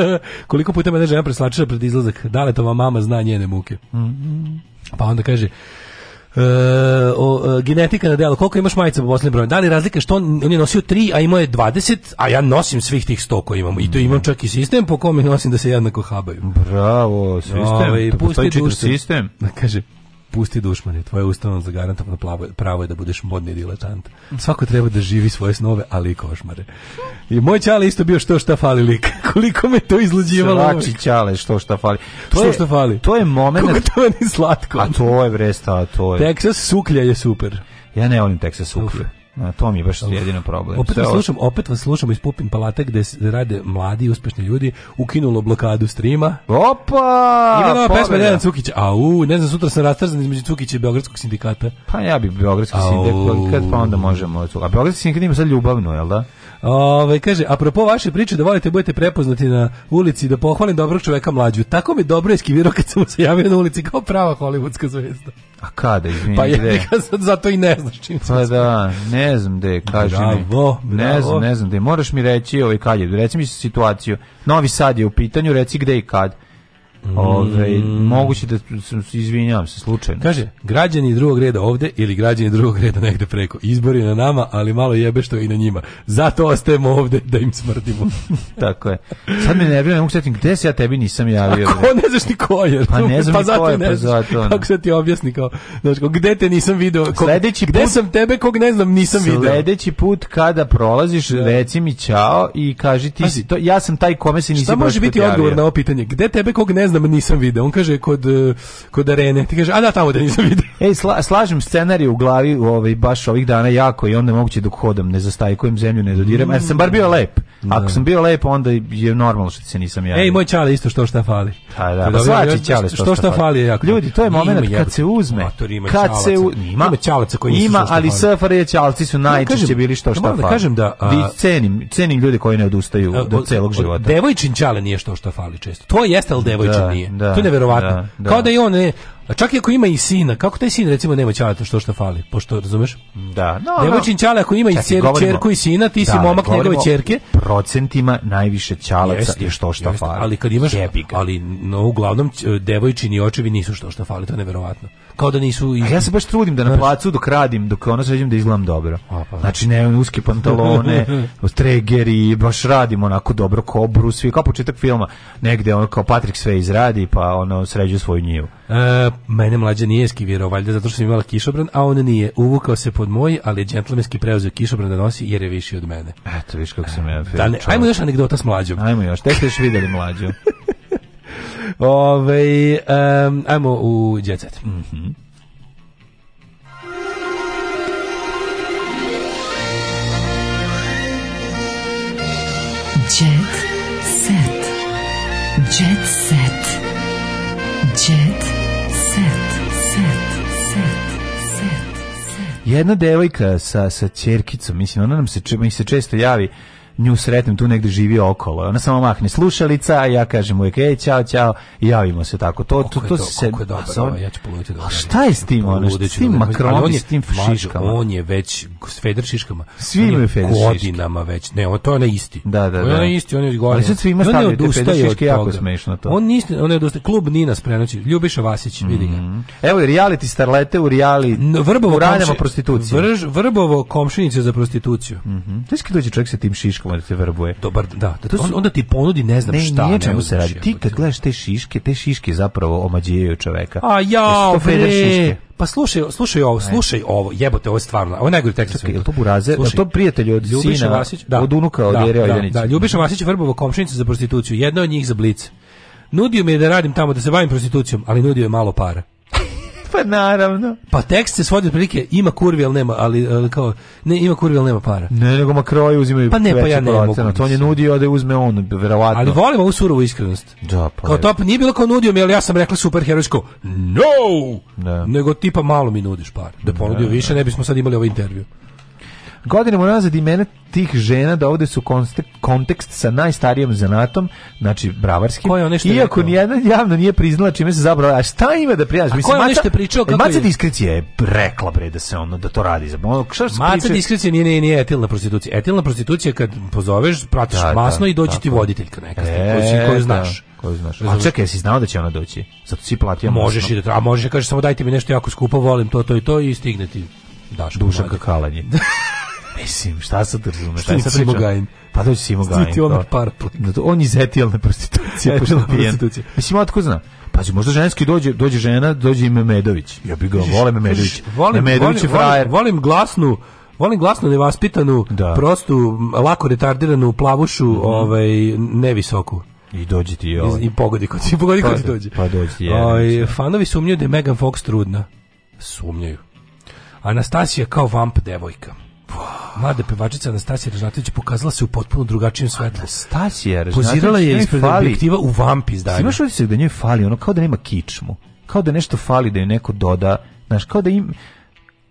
*laughs* Koliko puta me žena preslačila pred izlazak, da li to mama zna njene muke. Mhm. Pa onda kaže, e, o, e, genetika na delu, koliko imaš majica po posljednjem broju? Da li razlika što on, on je nosio 3, a imao je 20, a ja nosim svih tih 100 koje imam. I to imam čak i sistem po kome nosim da se jednako habaju. Bravo, sistem. Ove, ovaj, pusti dušu. sistem. Da *laughs* kaže, pusti dušmane, tvoje ustavno zagarantovano pravo je da budeš modni diletant. Svako treba da živi svoje snove, ali i košmare. I moj čale isto bio što šta fali lik. *laughs* Koliko me to izluđivalo. Svači čale što šta fali. To što je, šta fali. To je moment. Kako to je ni slatko. A to je vresta, a to je. Texas suklja je super. Ja ne volim Texas suklje. A, to mi je baš jedino problem. Opet vas, slušam, opet vas slušamo iz Pupin palate gde rade mladi i uspešni ljudi, ukinulo blokadu streama. Opa! Ima nova pesma Nenad Cukić, au, ne znam, sutra sam rastrzan između Cukića i Beogradskog sindikata. Pa ja bi Beogradski sindikat, pa, pa onda možemo. A Beogradski sindikat ima sad ljubavno, jel da? Ove, ovaj, kaže, apropo vaše priče da volite budete prepoznati na ulici da pohvalim dobrog čoveka mlađu. Tako mi dobro eskivirao kad sam se javio na ulici kao prava hollywoodska zvezda. A kada, izvini, Pa ja zato i ne znaš čim Pa da, ne znam gde, kaži mi. Bravo, Ne znam, ne znam gde. Moraš mi reći ovaj kad je, reci mi situaciju. Novi Sad je u pitanju, reci gde i kad. Mm. Ove, ovaj, moguće da izvinjavam se slučajno. Kaže, građani drugog reda ovde ili građani drugog reda negde preko. Izbori na nama, ali malo jebe što i na njima. Zato ostajemo ovde da im smrdimo. *laughs* Tako je. Sad me nervira, ne mogu setim gde se ja tebi nisam javio. A ko ne znaš ni ko je? Pa ne znam pa ni zato ko je, pa zato. Kako se ti objasni kao, znaš, kao, gde te nisam video? Kog, sledeći gde put, sam tebe kog ne znam nisam sledeći video? Sledeći put kada prolaziš, da. reci mi čao i kaži ti, Pazi, to, ja sam taj kome se nisi Šta može biti odgovor na ovo pitanje? Gde tebe kog ne znam, da nisam video. On kaže kod e, kod arene. Ti kaže, a da tamo da nisam video. *laughs* Ej, sla, slažem scenarij u glavi ovaj baš ovih dana jako i onda mogući dok hodam, ne zastajkujem zemlju, ne dodiram. Mm. Ja e, sam bar bio lep. Da. Ako sam bio lep, onda je normalno što se nisam ja. Ej, moj čale isto što šta fali. A, pa da, pa svači čale što, što šta fali. Jako. Ljudi, to je momenat kad se uzme. ima kad se u... ima, ima čalaca koji ima, što ali SFRJ je čalci su najčešće bili što šta da fali. Da kažem da cenim, cenim ljude koji ne odustaju do celog života. Devojčin čale nije što šta fali često. To jeste al devojčin da, nije. Da, to je neverovatno. Da, da. Kao da i on ne, A čak i ako ima i sina, kako taj sin recimo nema ćaleta što što fali, pošto razumeš? Da, no. Devojčin ćale ako ima Čaki, i ćer, ćerku i sina, ti da, si momak njegove ćerke. Procentima najviše ćalaca je što što jeste, fali. Ali kad imaš, Jebik. ali no uglavnom devojčini očevi nisu što što fali, to je neverovatno. Kao da nisu i... ja se baš trudim da na placu dok radim, dok ona sređem da izgledam dobro. A, pa, da. znači ne, uske pantalone, *laughs* tregeri, baš radimo onako dobro kobru, svi kao početak filma, negde on kao Patrick sve izradi, pa ono sređuje svoju njivu. E, mene mlađe nije eskivirao, valjda zato što sam imala kišobran, a on nije. Uvukao se pod moj, ali je džentlmenski preuzeo kišobran da nosi jer je viši od mene. Eto, viš kako e, sam ja. Da, ne, ajmo još anegdota s mlađom. Ajmo još, tek ste još videli mlađu. *laughs* Ove, um, ajmo u Jet Mhm. Mm Jet Set. Jet Set. Jedna devojka sa sa ćerkicom, mislim ona nam se mi se često javi nju sretnem tu negde živi okolo. Ona samo mahne slušalica, a ja kažem uvijek, ej, čao, čao, i javimo se tako. To, to, to, to se... Je dobro, a on, ovaj, ja ću poluditi dobro. A šta je s tim, ono, s tim Makronom, s tim Šiškama? On je već, s Feder Šiškama. Svi imaju Feder Šiške. Godinama već, ne, on, to je onaj isti. Da, da, da. On je isti, on je godinama. Ali sad svima ima stavljaju te Feder Šiške, jako smešno to. On isti, on je odustaje, klub Nina sprenoći, Ljubiša Vasić, vidi ga. Mhm. Evo i reality starlete u reali, u radama prostitucije. Vrbovo komšinice za prostituciju. Mhm. Teški dođe čovjek sa tim Šiškom narkomane da se vrbuje. Dobar, da, da to on, onda ti ponudi ne znam ne, šta, nije čemu se radi. Ti kad gledaš te šiške, te šiške zapravo omađijaju čoveka. A ja, bre. Pa slušaj, slušaj ovo, slušaj ovo, jebote, ovo je stvarno, ovo je najgori tekst. Čekaj, je to Buraze, je to prijatelj od Ljubiša sina, Vasić, da, od unuka, od da, Jere Ojdanića? Da, da, Ljubiša Vasić vrbova komšinicu za prostituciju, jedna od njih za blic. Nudio mi je da radim tamo, da se bavim prostitucijom, ali nudio je malo para pa naravno. Pa tekst se svodi otprilike ima kurvi, al nema, ali e, kao ne ima kurvi, al nema para. Ne, nego makroje uzimaju. Pa ne, pa ja ne mogu. To on je nudio da uzme on, verovatno. Ali volimo u surovu iskrenost. Da, pa. Kao top nije bilo kao nudio mi, ali ja sam rekla superherojsko. No! Ne. Da. Nego tipa malo mi nudiš par. Da ponudio da, više, da. ne bismo sad imali ovaj intervju. Godinama nazad imena tih žena dovode da su kontekst kontekst sa najstarijim zanatom, znači bravarskim. Je Iako nijedan javno nije priznala čime se zabrala. A šta ima da prijaš? Mislim, maca, nešto pričao kako maca je? diskrecija je rekla bre da se ono da to radi. Ono, šta maca priče? diskrecija nije, nije, nije etilna prostitucija. Etilna prostitucija je kad pozoveš, pratiš da, masno da, i dođe ti voditeljka neka, e, koju, znaš. Da. znaš. A čekaj, jesi znao da će ona doći? Zato si platio. Možeš i da, a možeš da kažeš samo dajte mi nešto jako skupo, volim to, to i to i stigne ti daš. Duša kakalanje. *laughs* Mislim, šta sad razumeš? Šta sad Simo Gajin? Pa dođe Simo Gajin. Stiti omak paraplik. On iz etilne prostitucije. *laughs* Etilna prostitucija. Mislim, otko zna. Pazi, možda ženski dođe, dođe žena, dođe i Medović. Ja bih ga, volim Medović. Volim, Memedović je frajer. Volim, volim glasnu, volim glasnu nevaspitanu, da. prostu, lako retardiranu plavušu, mm -hmm. ovaj, nevisoku. I dođe ti i ovaj. I, i pogodi kod ti, pogodi kod ti pa- dođe. Pa dođe ti je. Ovaj, fanovi sumnjaju da je Megan Fox trudna. Sumnjaju. Anastasija kao vamp devojka. Mlada pevačica Anastasija Režnatović pokazala se u potpuno drugačijem svetlu. Anastasija Režnatović pozirala je ispred objektiva u vampi izdanja. Imaš se da njoj fali, ono kao da nema kičmu, kao da nešto fali da joj neko doda, znaš, kao da im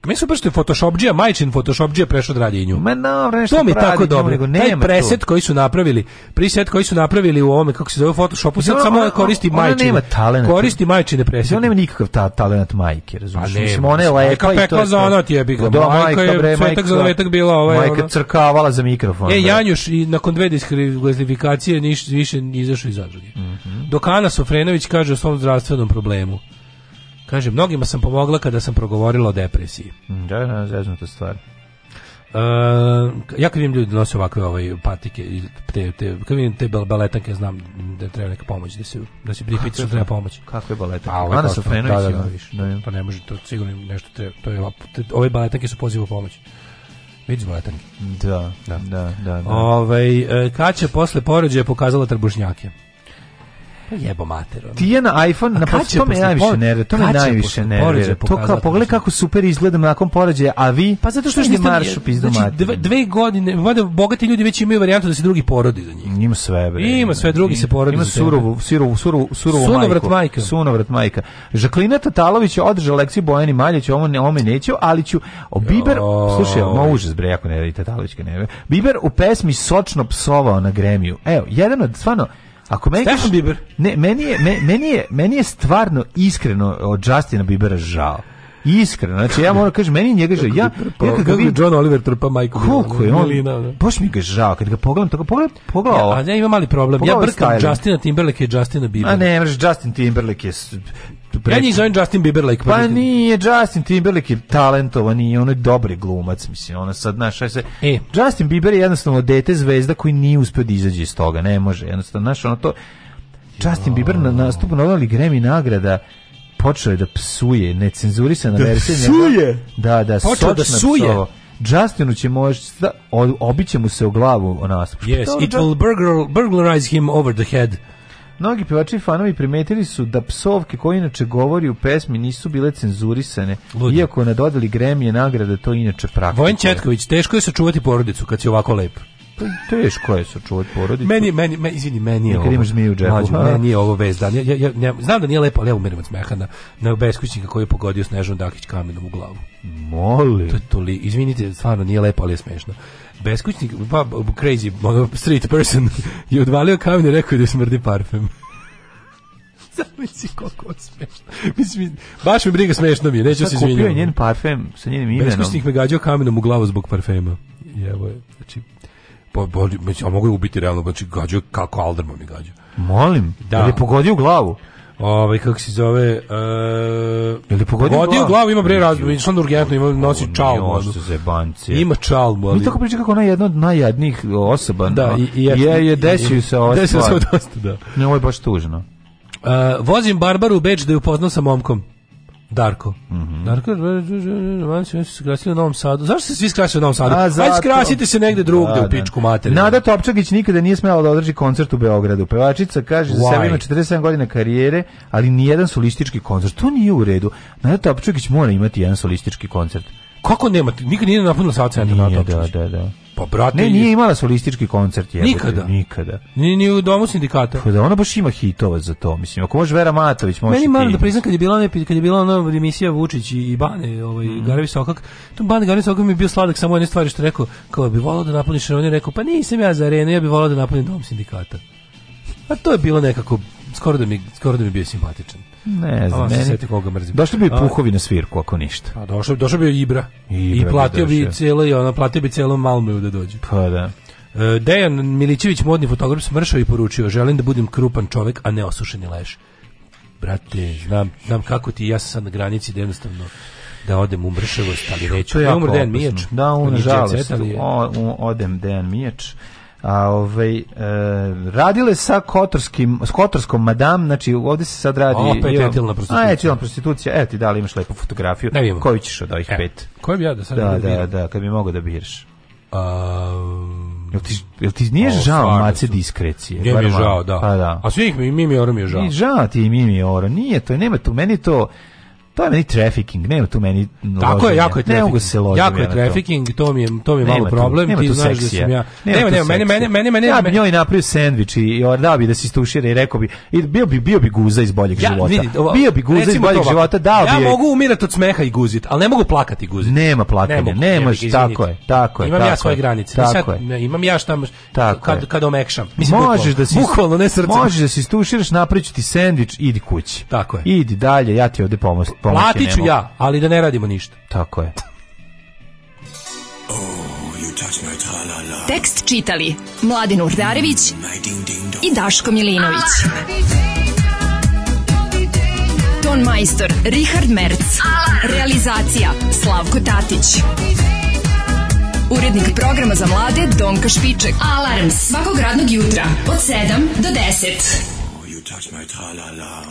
Meni super što je Photoshopđija, majčin G prešao od radinju. Ma no, to mi je tako dobro. Nego Taj preset koji su napravili, preset koji su napravili u ovome, kako se zove Photoshopu, sad no, samo ona, koristi majčine. nema talent. Koristi majčine preset. Ona nema nikakav ta, talent majke, razumiješ? Pa Mislim, ona je lepa i to je... Pekla za ono ti je bila. Da, majka je cvetak za letak bila. Ovaj, majka crkavala za mikrofon. E, Janjuš, i nakon dve diskrifikacije niš, više izašao iz zadruge. Mm -hmm. Dok Ana Sofrenović kaže o svom zdravstvenom problemu. Kaže, mnogima sam pomogla kada sam progovorila o depresiji. Mm, da, da, zeznuta stvar. Uh, ja kad vidim ljudi nose ovakve ovaj, patike, te, te, kad vidim te baletanke, znam da treba neka pomoć, da se, da se pripiti što da treba pomoć. Kakve baletanke? A, pa, ove, Ana Sofrenović da, da, da, da viš, da, Pa ne može, to sigurno nešto treba. To je, ove baletanke su pozivu pomoć. Vidiš baletanke? Da, da, da. da, da. Ove, ovaj, Kaća posle porođaja pokazala trbušnjake. Pa jebo mater. Ti je na iPhone, na pa to me najviše nervira, to me najviše nervira. To kao pogledaj kako super izgledam nakon porođaja, a vi Pa zato što, što niste marš u pizdu znači, dve, dve godine, valjda bogati ljudi već imaju varijantu da se drugi porodi za njih. Ima sve, bre. Ima sve, drugi se porodi. Ima surovu, surovu, surovu, surovu Sunovrat majka. Sunovrat majka. Žaklina Tatalović održala lekciju Bojani Maljić, ovo ne, ome neću, ali ću o Biber, slušaj, ma užas bre, jako ne radi Tatalović, ne. Biber u pesmi sočno psovao na gremiju. Evo, jedan od stvarno Ako meni Stefan Bieber? Ne, meni je, me, meni je, meni je stvarno iskreno od Justina Bibera žao. Iskreno, znači ja moram kažem, meni njega žao. Ja, pa, ja kad vidim... John Oliver trpa Majko Koliko je on? Milina, da. Baš mi ga žao, kad ga pogledam, tako pogledam, pogledam. Ja, a ja imam mali problem, pogledam ja brkam Justina Timberlake i Justina Biebera. A ne, mreš, Justin Timberlake je pre... Ja njih zovem Justin Bieberlake. Pa nije, Justin Timberlake talentovan i onaj je dobri glumac, mislim, ona sad, znaš, se... E. Justin Bieber je jednostavno dete zvezda koji nije uspeo da izađe iz toga, ne može, jednostavno, znaš, ono to... Justin Bieber na nastupu na ovali Grammy nagrada počeo je da psuje, necenzurisana da verzija. Da psuje? Da, da, počeo da psuje. Psovo. Justinu će možda obiće mu se u glavu o nas. Yes, it will burglarize him over the head. Mnogi pevači i fanovi primetili su da psovke koje inače govori u pesmi nisu bile cenzurisane, Ludi. iako na dodali Gremije nagrade to inače praktikuje. Vojn Četković, teško je sačuvati porodicu kad si ovako lep. Pa teško je sačuvati porodicu. Meni, meni, meni, izvini, meni je Nekad ovo. imaš zmiju džepu. Mlađe, meni je ovo vez dan. Ja, ja, ja, znam da nije lepo, ali ja umirim od smeha na, na beskućnika koji je pogodio Snežan Dakić kamenom u glavu. Molim. To to li, izvinite, stvarno nije lepo, ali je smešno. Beskućnik, pa crazy, ono, street person, *laughs* je odvalio kamen i rekao da smrdi parfem. *laughs* Zamisli koliko je smešno. Mislim, baš mi briga smešno mi je, neću se izvinjati. Kupio je njen parfem sa njenim imenom. Beskućnik me gađao kamenom u glavu zbog parfema. I evo je, znači, Pa, pa, ja mogu je ubiti realno, znači gađao kako Alderman mi gađao. Molim, da. je pogodio u glavu? Ovaj kako se zove, uh, je li pogodio, pogodio glavu? glavu ima bre razboj, što on urgentno ima nosi čalmu, Ima čalmu, ali. Mi tako priča kako ona je jedna od najjadnijih osoba. Da, no, i, i, je je desio se ovo. Desio se dosta, da. Ne, ovo je baš tužno. Uh, vozim Barbaru u Beč da ju upoznao sa momkom. Darko. Mm -hmm. Darko, oni su se krasili u Novom Sadu. Zašto se svi skrasili u Novom Sadu? A, zato... Ajde skrasite se negde drugde da, u da. pičku materinu. Nada Topčagić nikada nije smela da održi koncert u Beogradu. Pevačica kaže Why? za sebe ima 47 godina karijere, ali nijedan solistički koncert. To nije u redu. Nada Topčagić mora imati jedan solistički koncert. Kako nema? Nikad nije napunila Sava centar nije, da, da, da. Pa brate, ne, nije imala solistički koncert je. Nikada. Nikada. Ni ni u domu sindikata. Pa da ona baš ima hitova za to, mislim. Ako može Vera Matović, može. Meni malo da priznam kad je bila ona kad je bila ona emisija Vučić i Bane, ovaj mm. Gari Visokak, tu Bane Gari Visokak mi je bio sladak samo jedne stvari što rekao, kao bi volao da napuniš, on je rekao, pa nisam ja za arenu, ja bih volao da napunim dom sindikata. A to je bilo nekako skoro da mi skoro da mi bio simpatičan. Ne znam, meni se koga mrzim. Došao bi puhovi na svirku ako ništa. Pa došao, došao bi Ibra. Ibra. I platio bi, celo i ona platio bi celo Malmeu da dođe. Pa da. E, Dejan Milićević, modni fotograf, smršao i poručio, želim da budem krupan čovek, a ne osušeni leš. Brate, znam, znam kako ti, ja sam sad na granici da jednostavno da odem u mršavost, ali neću. Ja umr Dejan Mijač. Da, on, žalost, odem Dejan Mijač a ovaj e, radile sa kotorskim s kotorskom madam znači ovde se sad radi opet imam, etilna prostitucija a etilna prostitucija eto ti da li imaš lepu fotografiju ne koju ćeš od ovih e, pet koju bi ja da sad da da da, da kad bi mogao da biraš Um, jel ti, jel ti nije o, žao mace su. diskrecije? Nije mi je žao, da. Pa, da. A svih mi, mi mi mi je žao. Nije žao ti mi mi Oro, nije to, nema tu, meni to, To je meni trafficking, nema tu meni Tako je, jako je trafficking. Ne mogu da se ložiti. Jako je trafficking, to. mi je, to mi je malo problem. Tu, nema Ti tu znaš da seksija. da sam ja. Nema, nema, nema mene, mene, mene, mene, ja bi njoj napravio sendvič i ordao bi da se istušira i rekao bi, i bio bi, bio bi guza iz boljeg ja, života. Vidi, ovo, bio bi guza iz boljeg to, života, dao ja bi. Ja mogu umirati od smeha i guzit, ali ne mogu plakati i guzit. Nema plakanja, ne nemaš, nema, tako je, tako je. Imam tako ja svoje granice. Tako je. imam ja šta kad kad omekšam. možeš da si bukvalno ne srce. Možeš da se istuširaš, napraviću ti sendvič, idi kući. Tako je. Idi dalje, ja ti ovde pomoć pomoći Platit ću ja, ali da ne radimo ništa. Tako je. Oh, Tekst čitali Mladin Urdarević i Daško Milinović. Ah, Ton majstor Richard Merc. Alarm. Realizacija Slavko Tatić. Urednik programa za mlade Donka Špiček. Alarms svakog radnog jutra od 7 do 10. Oh,